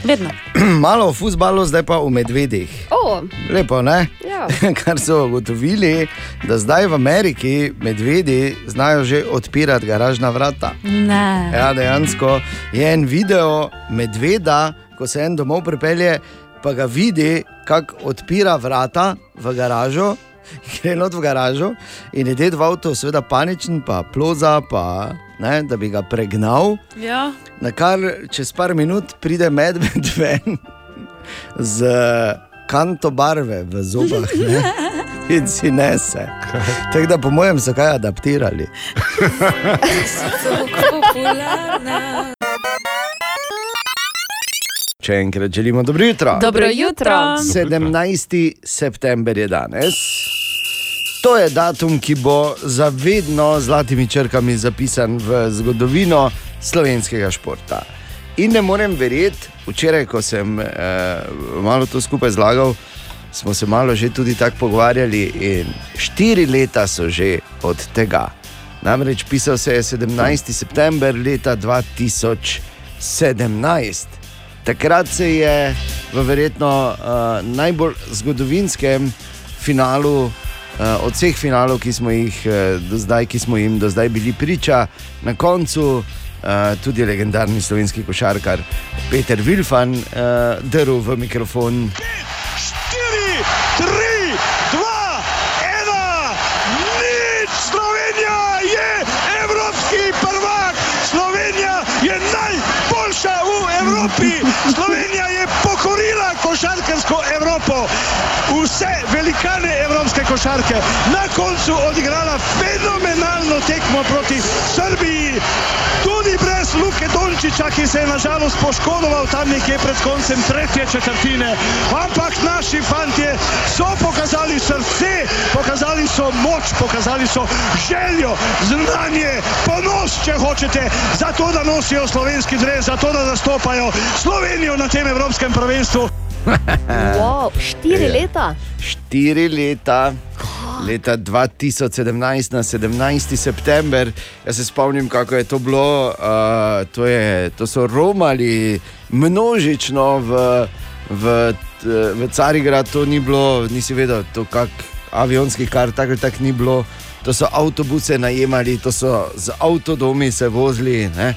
Vedno. (clears throat) Malo v futbalu, zdaj pa v medvedih. O, Lepo, ne? Ja. (laughs) Kar so ugotovili, da zdaj v Ameriki medvedi znajo že odpirati garažna vrata. Ne. Ja, dejansko je en video medveda, ko se en domov pripelje, pa ga vidi, kako odpira vrata v garažo. Gre not v garažo in je ded v avtu, seveda paničen, pa ploza, pa, ne, da bi ga pregnal. Ja. Na kar čez par minut pride medved (laughs) ven z kanto barve v zobah ne, (laughs) in si nese. Tako da, po mojem, so kaj adaptirali. (laughs) Če enkrat želimo dobro jutro. Dobro jutro. 17. september je danes. To je datum, ki bo zavedno z zlatimi črkami zapisan v zgodovino slovenskega športa. In ne morem verjeti, včeraj, ko sem eh, malo to skupaj zlagal, smo se malo že tudi tako pogovarjali, in štiri leta so že od tega. Namreč pisal se je 17. september leta 2017. Takrat se je v verjetno uh, najbolj zgodovinskem finalu, uh, od vseh finalov, ki smo, jih, uh, do zdaj, ki smo jim do zdaj bili priča, na koncu uh, tudi legendarni slovenski košarkar Peter Vilfan uh, drl v mikrofon. 3, 2, 1, nič! Slovenija je evropski prvak! Slovenija je najboljša v Evropi! Slovenija je pokorila košarkarsko Evropo! Vse velikane evropske košarke na koncu odigrala fenomenalno tekmo proti Srbiji. Tudi brez Luke Dončiča, ki se je nažalost poškodoval tam nekje pred koncem tretje četrtine. Ampak naši fantje so pokazali srce, pokazali so moč, pokazali so željo, znanje, ponos, če hočete, za to, da nosijo slovenski dres, za to, da zastopajo Slovenijo na tem evropskem prvenstvu. (laughs) wow, štiri leta. Štiri leta. Leta 2017, na 17. september, jaz se spomnim, kako je to bilo. Uh, to, je, to so romali množično v, v, v Carigrad, to ni bilo, nisi vedel, to kak avionski kar tako tak ni bilo. To so avtobuse najemali, to so z avtodomi se vozili. Ne?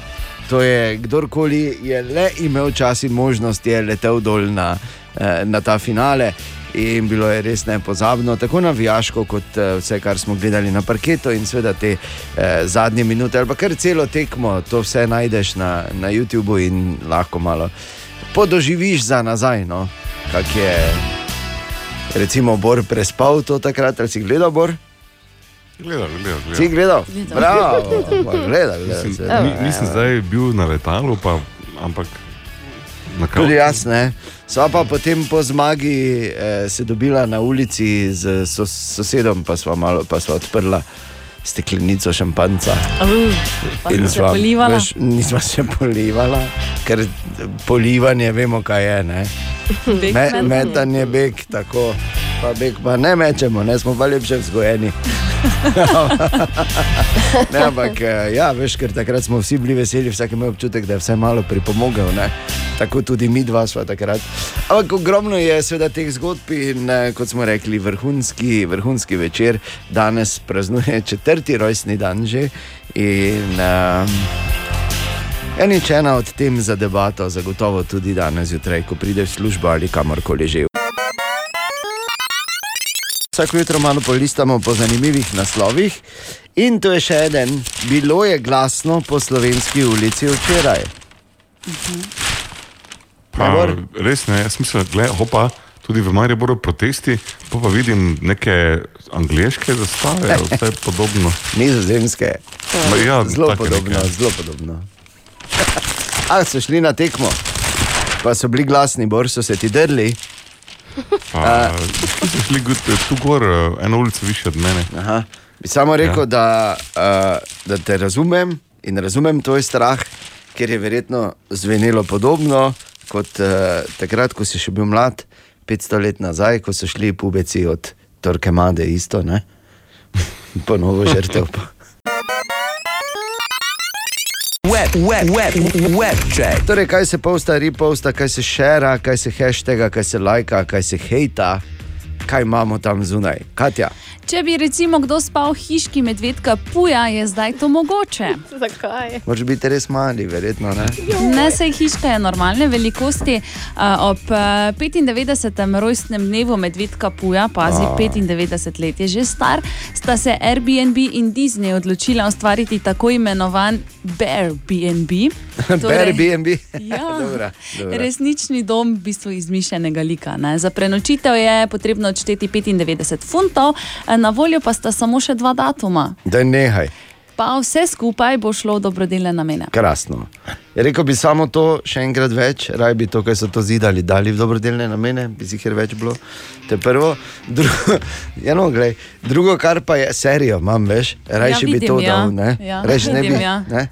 To je kdorkoli je le imel čas in možnost, je letel dol na, eh, na ta finale. In bilo je res nepozabno, tako navijaško, kot eh, vse, kar smo gledali na parketu, in seveda te eh, zadnje minute, ali pa kar celo tekmo, to vse najdeš na, na YouTubu in lahko malo podoživiš za nazaj. No? Kak je, recimo, Bor prespal to takrat, ali si gledal Bor? Gledal, gledal, gledal. Si gledal? Gledal. Bravo, gledal, gledal. Mislim, ni, nisem zdaj bil na letalu, pa, ampak na. Tudi jaz ne. Sva pa potem po zmagi eh, se dobila na ulici z sos sosedom, pa sva, malo, pa sva odprla steklenico šampanca. Uh, se polivala. Veš, nisva se polivala, ker polivanje vemo, kaj je. Ne? (laughs) Me, metanje. beg, tako. Pa beg pa ne mečemo, ne smo pa lepše vzgojeni. (laughs) ne, ampak, eh, ja, veš, ker takrat smo vsi bili veseli, vsak ima občutek, da je vse malo pripomogel. Ne? Tako tudi mi dva smo takrat. Ampak ogromno je seveda teh zgodb in eh, kot smo rekli, vrhunski, vrhunski večer. Danes praznuje četrti rojstni dan že. In, um, Ja, nič ena od tem za debato, zagotovo tudi danes zjutraj, ko prideš v službo ali kamorkoli že. Vsako jutro malo polistamo po zanimivih naslovih. In to je še en, bilo je glasno po slovenski ulici včeraj. Pa, res ne, jaz mislim, da hopa. Tudi v Mariboru protesti, pa, pa vidim neke angliške zastave, (laughs) vse podobno. Nizozemske. Ma Ja, zelo podobno, zelo podobno. (laughs) A so šli na tekmo, pa so bili glasni, bor so se ti drli. Pa, Ti so šli tu gor, eh, eno ulico više od mene. Aha. Bi samo rekel, ja. da, uh, da te razumem in razumem tvoj strah, ker je verjetno zvenelo podobno kot uh, takrat, ko si še bil mlad, 500 let nazaj, ko so šli pubeci od Torkemade, isto, ne? Ponovo žrtev. pa. Web, web, web, web check. Torej, kaj se posta, reposta, kaj se šera, kaj se hashtaga, kaj se lajka, kaj se hejta, kaj imamo tam zunaj. Katja, Če bi recimo kdo spal hiški medvedka puja, je zdaj to mogoče. (laughs) Zakaj? moraš biti res mali, verjetno ne. Ne, sej hiška je normalne velikosti. Ob a, 95. rojstnem dnevu medvedka Puja, pazi, A. 95 let je že star, sta se Airbnb in Disney odločila ustvariti tako imenovan Airbnb. Airbnb. (laughs) Ja, (laughs) Dobra, dobra. resnični dom v bistvu izmišljenega lika. Ne. Za prenočitev je potrebno odšteti 95 funtov, na voljo pa sta samo še dva datuma. Da nehaj, Pa vse skupaj bo šlo v dobrodelne namene. krasno. Ja, rekel bi samo to, še enkrat več, raj bi to, kar so to zidali, dali v dobrodelne namene, bi si jih več bilo. To je prvo. Drugo, (laughs) ja, no, glej, drugo kar pa je serijo, imam več, rajši bi vidim, to ja. dal. Ne? Ja, Rajši ne bi, ja. ne?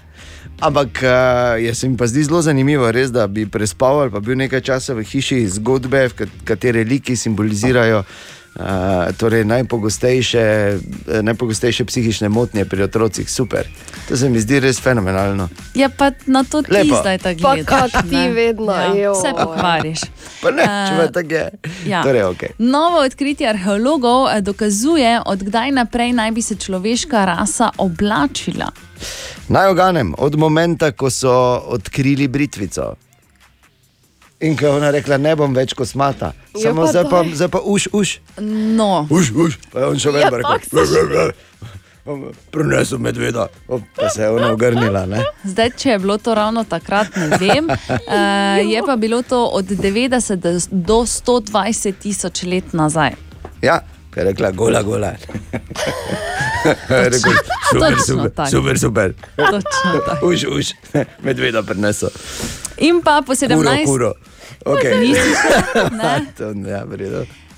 Ampak uh, se mi pa zdi zelo zanimivo, res, da bi prespal ali pa bil nekaj časa v hiši zgodbe, v kat- katere liki simbolizirajo uh, torej najpogostejše, najpogostejše psihične motnje pri otrocih. Super. To se mi zdi res fenomenalno. Ja, pa na to ti Lepo. zdaj tako Pa gledaš. kak ti ne. vedno, ja. Vse pokvariš. Pa ne, če me tako je. ja. Torej, okay. Novo odkritje arheologov eh, dokazuje, odkdaj naprej naj bi se človeška rasa oblačila. Naj oganem, od momenta, ko so odkrili britvico. In ko je ona rekla, ne bom več kosmata, Ja, samo zdaj pa, daj. zdaj pa uš, uš. No. Uš, uš. Pa je on še Ja, vedno tako rekel. Prinesel medveda, O, pa se je ona ogrnila. Ne? Zdaj, če je bilo to ravno takrat, ne vem. Uh, (laughs) je pa bilo to od 90 do- do 120 tisoč let nazaj. Ja, ker je rekla, gola, gola. (laughs) Rekel, super, super, super, super. Točno tako. (laughs) Uš, uš, medveda prinesel. In pa po 17. Kuro, kuro. Okay. (laughs) Nisi (laughs) to ja.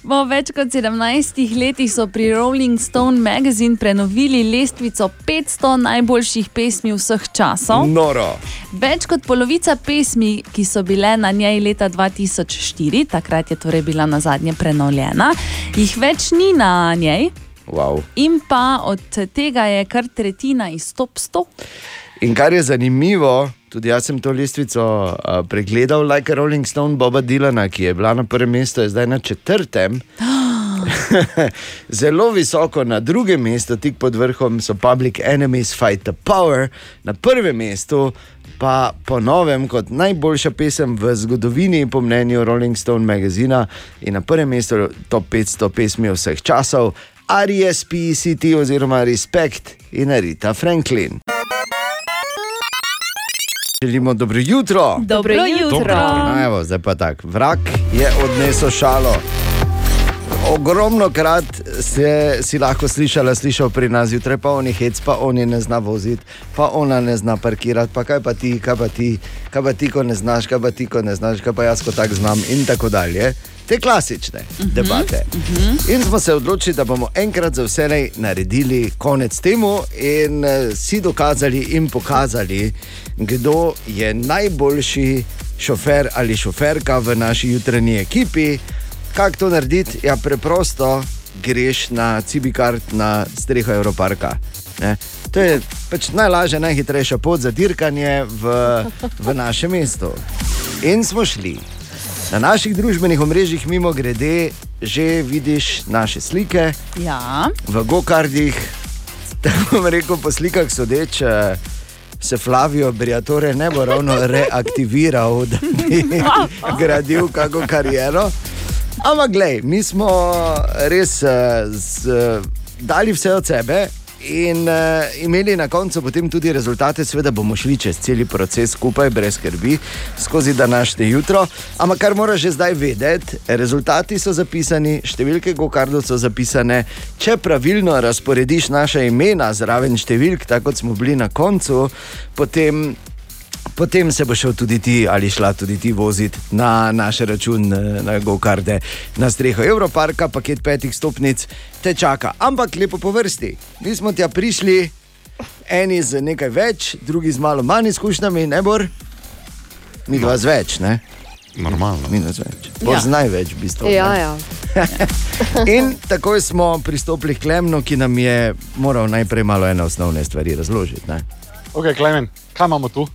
Po več kot 17 letih so pri Rolling Stone magazine prenovili lestvico 500 najboljših pesmi vseh časov. Noro. Več kot polovica pesmi, ki so bile na njej leta 2004, takrat je torej bila na zadnje prenovljena, jih več ni na njej. Wow. In pa od tega je kar tretjina iz top 100. In kar je zanimivo, tudi jaz sem to lestvico uh, pregledal, like Rolling Stone Boba Dylana, ki je bila na prvem mestu, je zdaj na četrtem. (gasps) Zelo visoko na drugem mestu, tik pod vrhom, so Public Enemies Fight the Power, na prvem mestu pa po novem kot najboljša pesem v zgodovini, po mnenju Rolling Stone magazina, in na prvem mestu top 500 pesmi vseh časov, RESPCT oziroma Respect in Rita Franklin. Želimo dobro jutro. Dobro jutro. Dobro. No, evo, zdaj pa tako. Vrak je odnesel šalo. Ogromno krat se, si lahko slišala, slišal pri nas zjutraj, pa oni hec, pa oni ne zna voziti, pa ona ne zna parkirati, pa kaj pa ti, kaj pa ti, kaj pa ti, ko ne znaš, kaj pa ti, ko ne znaš, kaj pa jaz, ko tako znam in tako dalje. Te klasične uh -huh, debate. Uh -huh. In smo se odločili, da bomo enkrat za vselej naredili konec temu in uh, si dokazali in pokazali, kdo je najboljši šofer ali šoferka v naši jutranji ekipi. Kako to narediti? Ja, preprosto greš na Cibikart na streho Evroparka. Ne? To je pač najlažja, najhitrejša pot za dirkanje v, v našem mestu. In smo šli. Na naših družbenih omrežjih, mimo grede, že vidiš naše slike Ja. v Gokardih. (laughs) Tako bom rekel, po slikah sodeč. eh, Se Flavijo Briatore ne bo ravno (laughs) reaktiviral, (laughs) da bi gradil kako kariero. Ampak, glej, mi smo res uh, z, uh, dali vse od sebe in uh, imeli na koncu potem tudi rezultate. Seveda bomo šli čez cel proces skupaj, brez skrbi, skozi današnje jutro. Ampak kar moraš že zdaj vedeti, rezultati so zapisani, številke Gokardov so zapisane. Če pravilno razporediš naše imena zraven številk, tako kot smo bili na koncu, potem Potem se bo šel tudi ti ali šla tudi ti voziti na naš račun, eh, na Gokarde, na streho Evroparka, paket petih stopnic te čaka. Ampak lepo po vrsti. Mi smo tja prišli eni z nekaj več, drugi z malo manj izkušnjami, ne bor. Mi dva z več, ne? Normalno. Mi dva z več. Bor Ja. največ, v bistvu. Ja, ja. (laughs) In takoj smo pristopili k Klemnu, ki nam je moral najprej malo ene osnovne stvari razložiti. Ne? Ok, Klemen, kaj imamo tu?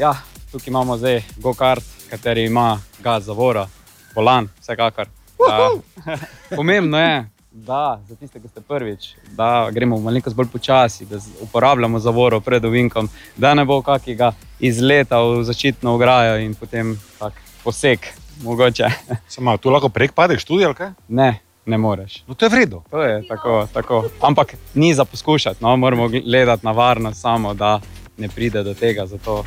Ja, tukaj imamo zdaj go-kart, kateri ima gaz zavora, volan, vsekakor. Da, (laughs) pomembno je, da za tiste, ki ste prvič, da gremo malenkost bolj počasi, da uporabljamo zavoro pred ovinkom, da ne bo kakega izleta v zaščitno ograjo in potem tak poseg, mogoče. (laughs) Samo tu lahko prek padeš tudi, ali kaj? Ne, ne moreš. No, to je vredno. To je tako, tako. Ampak ni za poskušati, no? moramo gledati na varnost, samo da ne pride do tega. Zato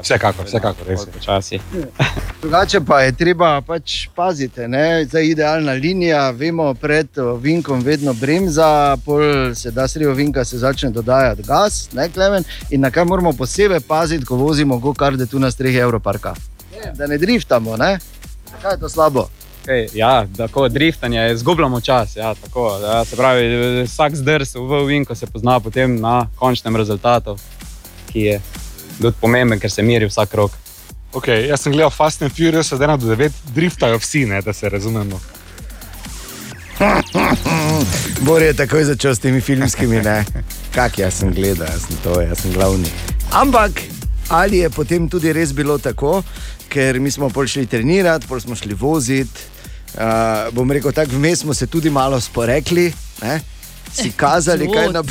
Vsekakor, vsekakor, res Počasi. (laughs) Drugače pa je treba pač paziti, ne? zdaj idealna linija, vemo, pred vinkom vedno bremza, pol se da sredi vinka se začne dodajati gas, ne klemen. In na kaj moramo posebej paziti, ko vozimo go-karde tu na strehi Evroparka? Da ne driftamo, ne? Kaj je to slabo? Okay, ja, tako driftanje, izgubljamo čas. Ja, tako, ja, se pravi, vsak zdrs v vinku se pozna potem na končnem rezultatu, ki je tudi pomemben, ker se meri vsak rok. Okay, jaz sem gledal Fast and Furious, od 1 do 9, driftajo vsi, ne, da se razumemo. (laughs) Bor je takoj začel s temi filmskimi, ne? Kak jaz sem gledal, jaz sem to, jaz sem glavni. Ampak ali je potem tudi res bilo tako, ker mi smo pol šli trenirati, pol smo šli voziti. Uh, bom rekel, tako vmes smo se tudi malo sporekli, ne? Si kazali, kaj na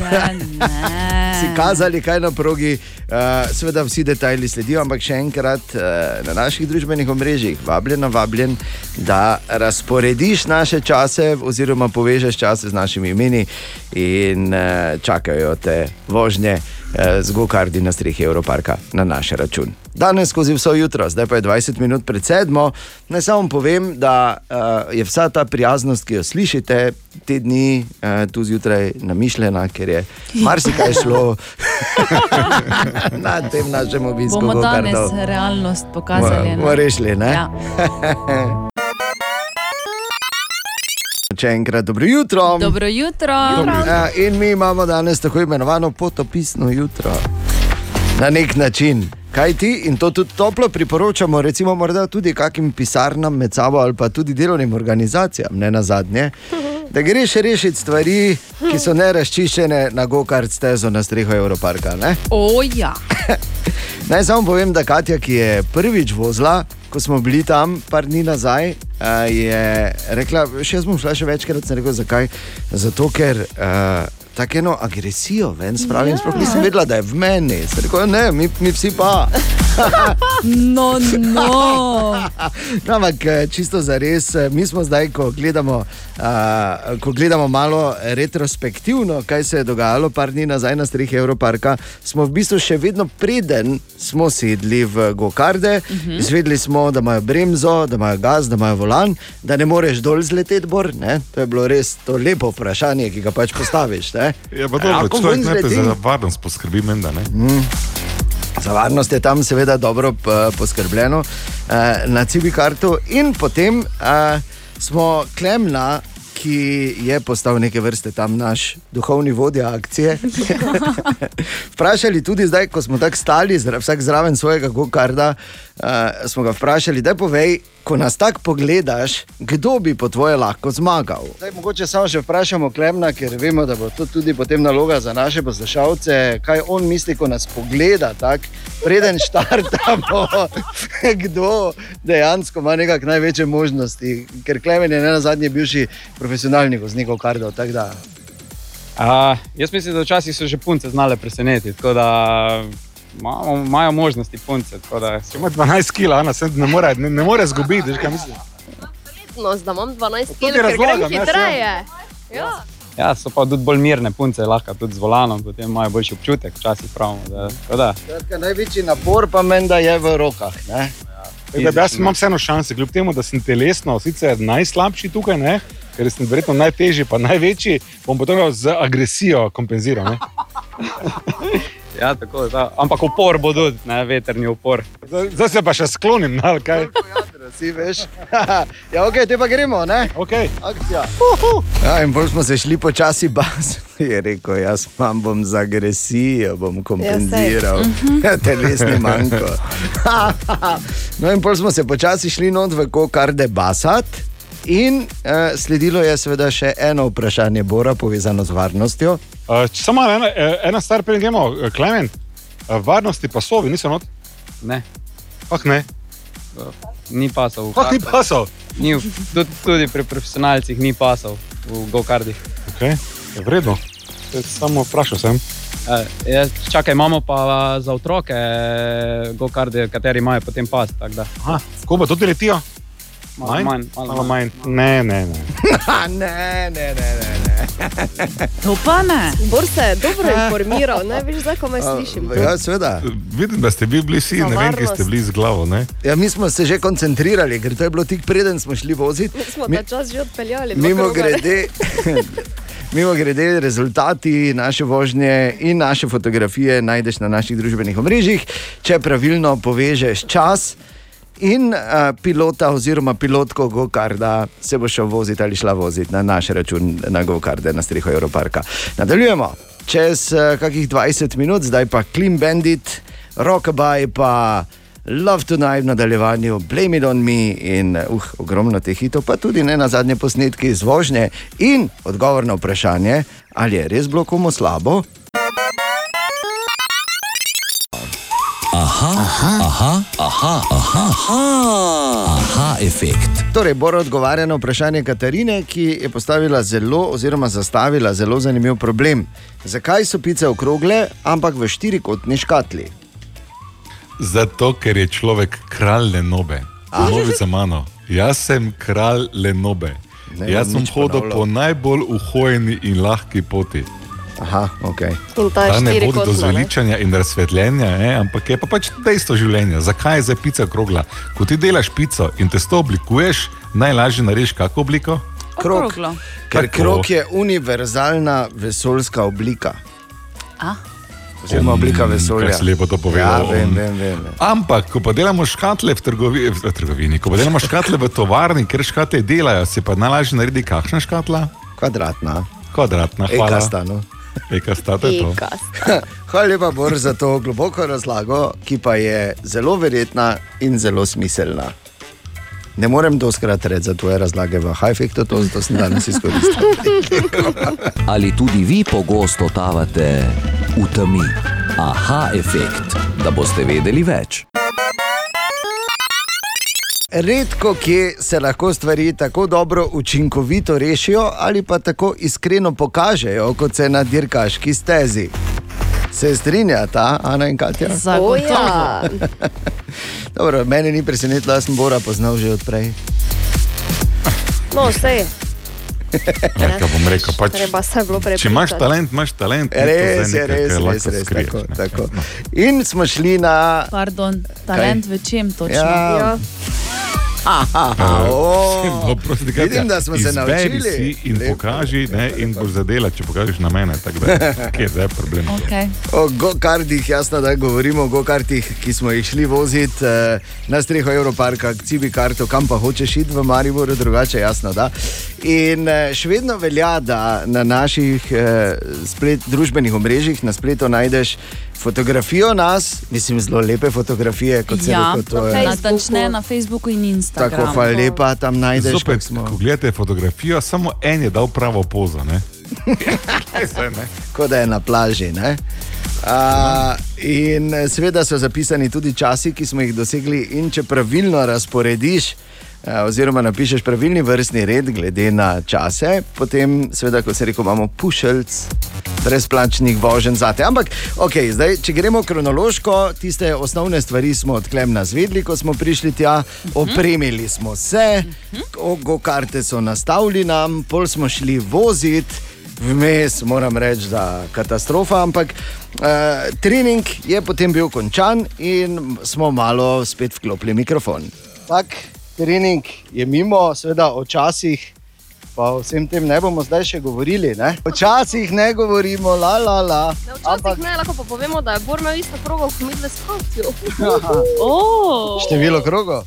si kazali, kaj na progi. Uh, seveda vsi detajli sledijo, ampak še enkrat uh, na naših družbenih omrežjih, vabljen, vabljen, da razporediš naše čase, oziroma povežeš čase z našimi imeni in uh, čakajo te vožnje z gokardi na strehi Evroparka na naš račun. Danes skozi vso jutro, zdaj pa je 20 minut pred sedmo. Naj samo povem, da uh, je vsa ta prijaznost, ki jo slišite, te dni uh, tu zjutraj namišljena, ker je marsikaj šlo (laughs) na tem našem obisku. Bomo danes realnost pokazali. Bomo rešili, ne? Ja. (laughs) Še enkrat dobro jutro. Dobro jutro. Ja, in mi imamo danes tako imenovano potopisno jutro. Na nek način. Kaj ti in to tudi toplo priporočamo, recimo, morda tudi kakim pisarnam med sabo ali pa tudi delovnim organizacijam, ne na zadnje, da greš rešiti stvari, ki so nerazčiščene na go-kart stezo na streho Evroparka. Ne? O, ja. (laughs) Naj samo povem, da Katja, ki je prvič vozila, ko smo bili tam, par dni nazaj, uh, je rekla, še jaz bom šla še večkrat, sem rekel, zakaj? Zato, ker uh, tako eno agresijo ven spravim, Ja. sploh nisem vedela, da je v meni. Sem rekel, ne, mi, mi vsi pa. No, no. No, ampak eh, čisto za res, mi smo zdaj, ko gledamo, uh, ko gledamo malo retrospektivno, kaj se je dogajalo par dni nazaj na strehi Evroparka, smo v bistvu še vedno preden smo sedli v gokarde, uh -huh. izvedeli smo, da imajo bremzo, da imajo gaz, da imajo volan, da ne moreš dol zleteti, bor. Ne? To je bilo res to lepo vprašanje, ki ga pač postaviš. Ne? Ja, pa dobro, ko človek najprej zletim? za varnost poskrbi, menda, ne? Mm. Za varnost je tam seveda dobro p- poskrbljeno eh, na Cibikartu, in potem eh, smo Klemna, ki je postal neke vrste tam naš duhovni vodja akcije. (laughs) vprašali tudi zdaj, ko smo tako stali, vsak zraven svojega gokarda, uh, smo ga vprašali, da povej, ko nas tako pogledaš, kdo bi po tvoje lahko zmagal. Zdaj, mogoče samo še vprašamo Klemna, ker vemo, da bo to tudi potem naloga za naše poslušalce, kaj on misli, ko nas pogleda, tak, preden štartamo, (laughs) kdo dejansko ima nekak največje možnosti. Ker Klemen je ne na zadnje bivši profesionalni voznik kardov. Uh, jaz mislim, da včasih so že punce znale presenetiti, tako da imamo- imajo možnosti punce. tako Da, Če ima 12 kg, ona se ne more, ne, ne more zgubiti, veš kaj mislim. No, zdaj imam 12 ti kg, ker grem ja. hitreje. Ja. ja, so pa tudi bolj mirne punce, lahko tudi z volanom, potem imajo boljši občutek, včasih pravimo. Da, tako da, Skratka, največji napor pa meni, da je v rokah. Ne? Tako Da, jaz imam vseeno šanse, kljub temu, da sem telesno sicer najslabši tukaj, ne? Ker sem verjetno najtežji, pa največji, bom potem z agresijo kompenziral. Ne? ja, tako, da, ampak upor bo tudi, ne, veterni upor. Zdaj, se pa še sklonim, ali kaj. si veš. (laughs) ja, ok, te pa gremo, ne? Ok. Akcija. Ja, in bolj smo se šli počasi bas. (laughs) Je rekel, jaz vam bom za agresijo, bom kompenziral Ja. Mhm. (laughs) telesni manjko. no, in bolj smo se počasi šli not v kokarde basat. In uh, sledilo je seveda še eno vprašanje Bora, povezano z varnostjo. Uh, samo ena, eh, ena stvar, preden gremo, eh, Klemen, uh, varnosti pasovi niso not? Ne. Ah, ne. Ni pasov. v Ah, ni pasov. Ni, tudi, tudi pri profesionalcih ni pasov v go-kardih. Okay. Vredno. Samo vprašal sem. Uh, jaz, čakaj, imamo pa za otroke go-karde, kateri imajo potem pas. Aha, ko pa tudi letijo? Malo Manj? manj, malo Malo manj. (laughs) Ne, ne, ne. ne, ne, ne, ne. ne. To pa ne. Bor se je dobro (laughs) informiral, ne veš, ko me slišim. Ja, seveda. Vidim, da ste bili vsi, Za ne vem, ki ste bili z glavo. Ne? (laughs) Ja, mi smo se že koncentrirali, ker to je bilo tik preden smo šli voziti. Mi smo Mi- ta čas že odpeljali. Mimo grede, mimo grede, rezultati naše vožnje in naše fotografije najdeš na naših družbenih omrežjih, če pravilno povežeš čas. In uh, pilota, oziroma pilotko Gokarda, se bo šel voziti ali šla voziti na naš račun, na Gokarde, na streho Evroparka. Nadaljujemo čez uh, kakih 20 minut, zdaj pa Clean Bandit, Rockabye, pa Love Tonight v nadaljevanju, Blame It On Me in uh, ogromno teh hitov, pa tudi ne na zadnje posnetke iz vožnje in odgovor na vprašanje, ali je res bilo komu slabo. Aha, aha, aha, aha, aha, aha, aha efekt. Torej, Bor odgovarja na vprašanje Katarine, ki je postavila zelo, oziroma zastavila zelo zanimiv problem. Zakaj so pice okrogle, ampak v štirikotni škatli? Zato, ker je človek kralj Lenobe. Novi za mano. Jaz sem kralj Lenobe. Ne Jaz sem hodil po najbolj uhojeni in lahki poti. Aha, ok. In ta je Ta ne vodi do zveličanja in razsvetljenja, ne? ampak je pa pač dejstvo življenja. Zakaj je za pica krogla? Ko ti delaš pico in testo oblikuješ, najlažje narediš kako obliko? Krog. Okroglo. Ker Tako. krog je univerzalna vesoljska oblika. A? Oziroma oblika vesolja. Kaj si lepo to povedal. Ja, vem, vem, vem. Ampak, ko pa delamo škatle v, trgovi, v trgovini, ko pa delamo škatle v tovarni, ker škatle delajo, se pa najlažje naredi kakšna škatla? Kvadratna. Kvadratna, hvala. Ekasta, no. Ekasta, to je to. (laughs) Hvala lepa, Bor, za to globoko razlago, ki pa je zelo verjetna in zelo smiselna. Ne morem doskrat reči za tvoje razlage v Hajfektu, to zato sem danes izkoristil. (laughs) Ali tudi vi pogosto totavate v temi? Aha efekt, da boste vedeli več. Redko kje se lahko stvari tako dobro učinkovito rešijo ali pa tako iskreno pokažejo, kot se na dirkaški stezi. Se strinjata, Ana in Katja? O, ja. (laughs) Dobro, mene ni presenetilo, jaz sem Bora poznal že odprej. No, vse. Ja, kaj bom rekel, pač, Treba se je bilo prepričati. če imaš talent, imaš talent. Res je, nekaj, res, res, res, skriješ, tako, ne. tako. In smo šli na. Pardon, talent v čem točno? Ja. Ja. Aha, Sim, o, oprosti, Katja, vidim, da smo se naučili. Si in Lepo. pokaži, ne, in boš zadela, če pokažeš na mene. tako Da, (laughs) kje je zdaj problem? Okay. O go-kartih, jasno, da govorimo o go-kartih, ki smo jih šli voziti eh, na streho Evroparka, cibi karto, kam pa hočeš iti v Mariboru, drugače jasno. Da. In eh, še vedno velja, da na naših eh, splet, družbenih omrežjih na spletu najdeš fotografijo nas, mislim, zelo lepe fotografije, kot se Ja, reče. To je natančneje na Facebooku in Instagramu. tako, hvala lepa, tam najdeš. Zopet, ko gledate fotografijo, samo en je dal pravo pozo. Ne? (laughs) Zdaj, ne. kot da je na plaži. ne. A, in eh, seveda so zapisani tudi časi, ki smo jih dosegli, in če pravilno razporediš. a, Oziroma, napišeš pravilni vrstni red, glede na čase, potem, seveda, kot se reče, imamo pušelc, brezplačnih voženj za te. Ampak, okay, zdaj, če gremo kronološko, tiste osnovne stvari smo odklemna zvedli, ko smo prišli tja, opremili smo se, go-karte so nastavili nam, pol smo šli voziti. Vmes moram reči, da je katastrofa, ampak uh, trening je potem bil končan in smo malo spet vklopili mikrofon. Tak trening je mimo, seveda o časih, pa o vsem tem ne bomo zdaj še govorili. Ne? O časih ne govorimo, la la la. Včasih ne, lahko pa povemo, da je Bor imel isto krogo, kot mi dve s Katijo. (laughs) Število krogov.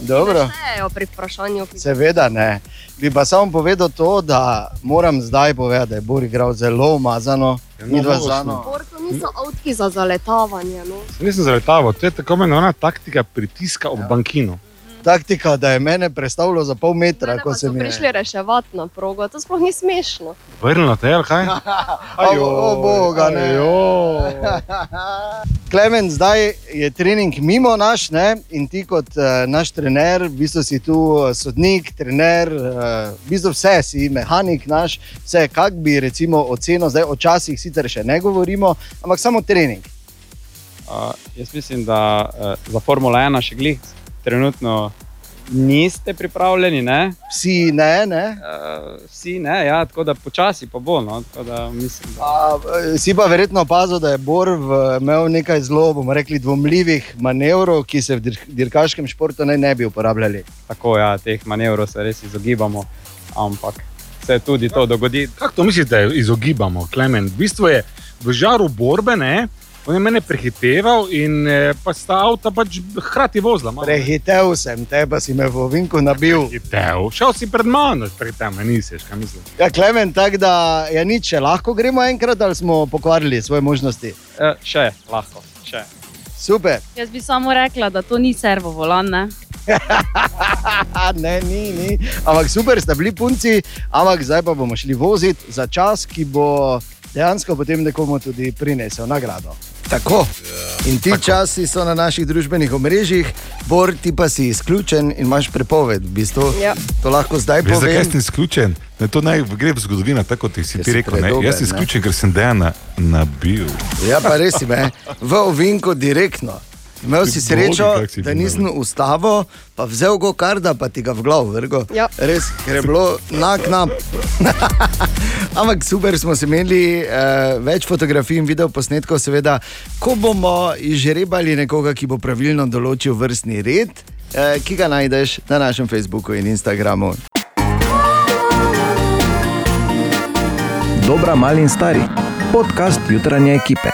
Dobro. Štejejo pri vprašanju, ki Seveda ne. Bi pa samo povedal to, da moram zdaj povedati, da je Bor igral zelo umazano. Ni dva zano. Borko niso avtki za zaletavanje. No. Nisem zaletaval, to je tako imenovana taktika pritiska ob bankino. Taktika, da je mene predstavljalo za pol metra, ko Pa se so mi je. prišli reševati na progo, to sploh ni smešno. Vrnilo te je, ali kaj? (laughs) O, o boga, ne. (laughs) Klemen, zdaj je trening mimo naš ne? in ti kot uh, naš trener, v bistvu si tu eh, sodnik, trener, uh, v bistvu vse si mehanik naš, vse, kak bi recimo ocenil, zdaj o časih sicer še ne govorimo, ampak samo trening. Uh, jaz mislim, da uh, za Formula 1 še glih trenutno niste pripravljeni. Ne? Vsi ne, ne. Uh, vsi ne, ja, tako da počasi pa bo. No, tako da mislim, da... A, eh, si pa verjetno opazil, da je Bor v, imel nekaj zelo, bomo rekli, dvomljivih manevrov, ki se v dir- dirkaškem športu naj ne bi uporabljali. Tako ja, teh manevrov se res izogibamo, ampak se tudi to dogodi. Kako to mislite, da izogibamo, Klemen? V bistvu je v žaru borbe, ne? On je mene prehiteval in eh, pa sta avta pač hkrati vozila. malo. Prehitev sem te, pa si me v ovinku nabil. Prehitev, šel si pred mano, prehitev me nisi, kaj mislim. Ja, Klemen, tako da je nič, če lahko gremo enkrat, ali smo pokvarili svoje možnosti. Uh, še lahko, še. Super. Jaz bi samo rekla, da to ni servo volan. Ne? (laughs) ne, ni, ni. Ampak super ste bili punci, ampak zdaj pa bomo šli voziti za čas, ki bo dejansko potem nekomu tudi prinesel nagrado. Tako. In ti Tako. časi so na naših družbenih omrežjih, Bor, ti pa si izključen in imaš prepoved. V bistvu. Ja. To lahko zdaj Veš, zakaj povem. sem izključen? Da to naj gre v zgodovino, tako kot si Ker ti si rekel. Ne? predober, Jaz sem ne. izključen, ker sem Dejana nabil. Ja, pa res si me, v ovinku direktno. Imel si Bogi, srečo, kako si da nisem ustavil, pa vzel go karda, pa ti ga v glavu vrgo. Ja. Res, ker je bilo na knap. (laughs) Ampak super smo se imeli, uh, več fotografij in video posnetkov, seveda, ko bomo izžrebali nekoga, ki bo pravilno določil vrstni red, uh, ki ga najdeš na našem Facebooku in Instagramu. Dobra, mali in stari. Podcast jutranje ekipe.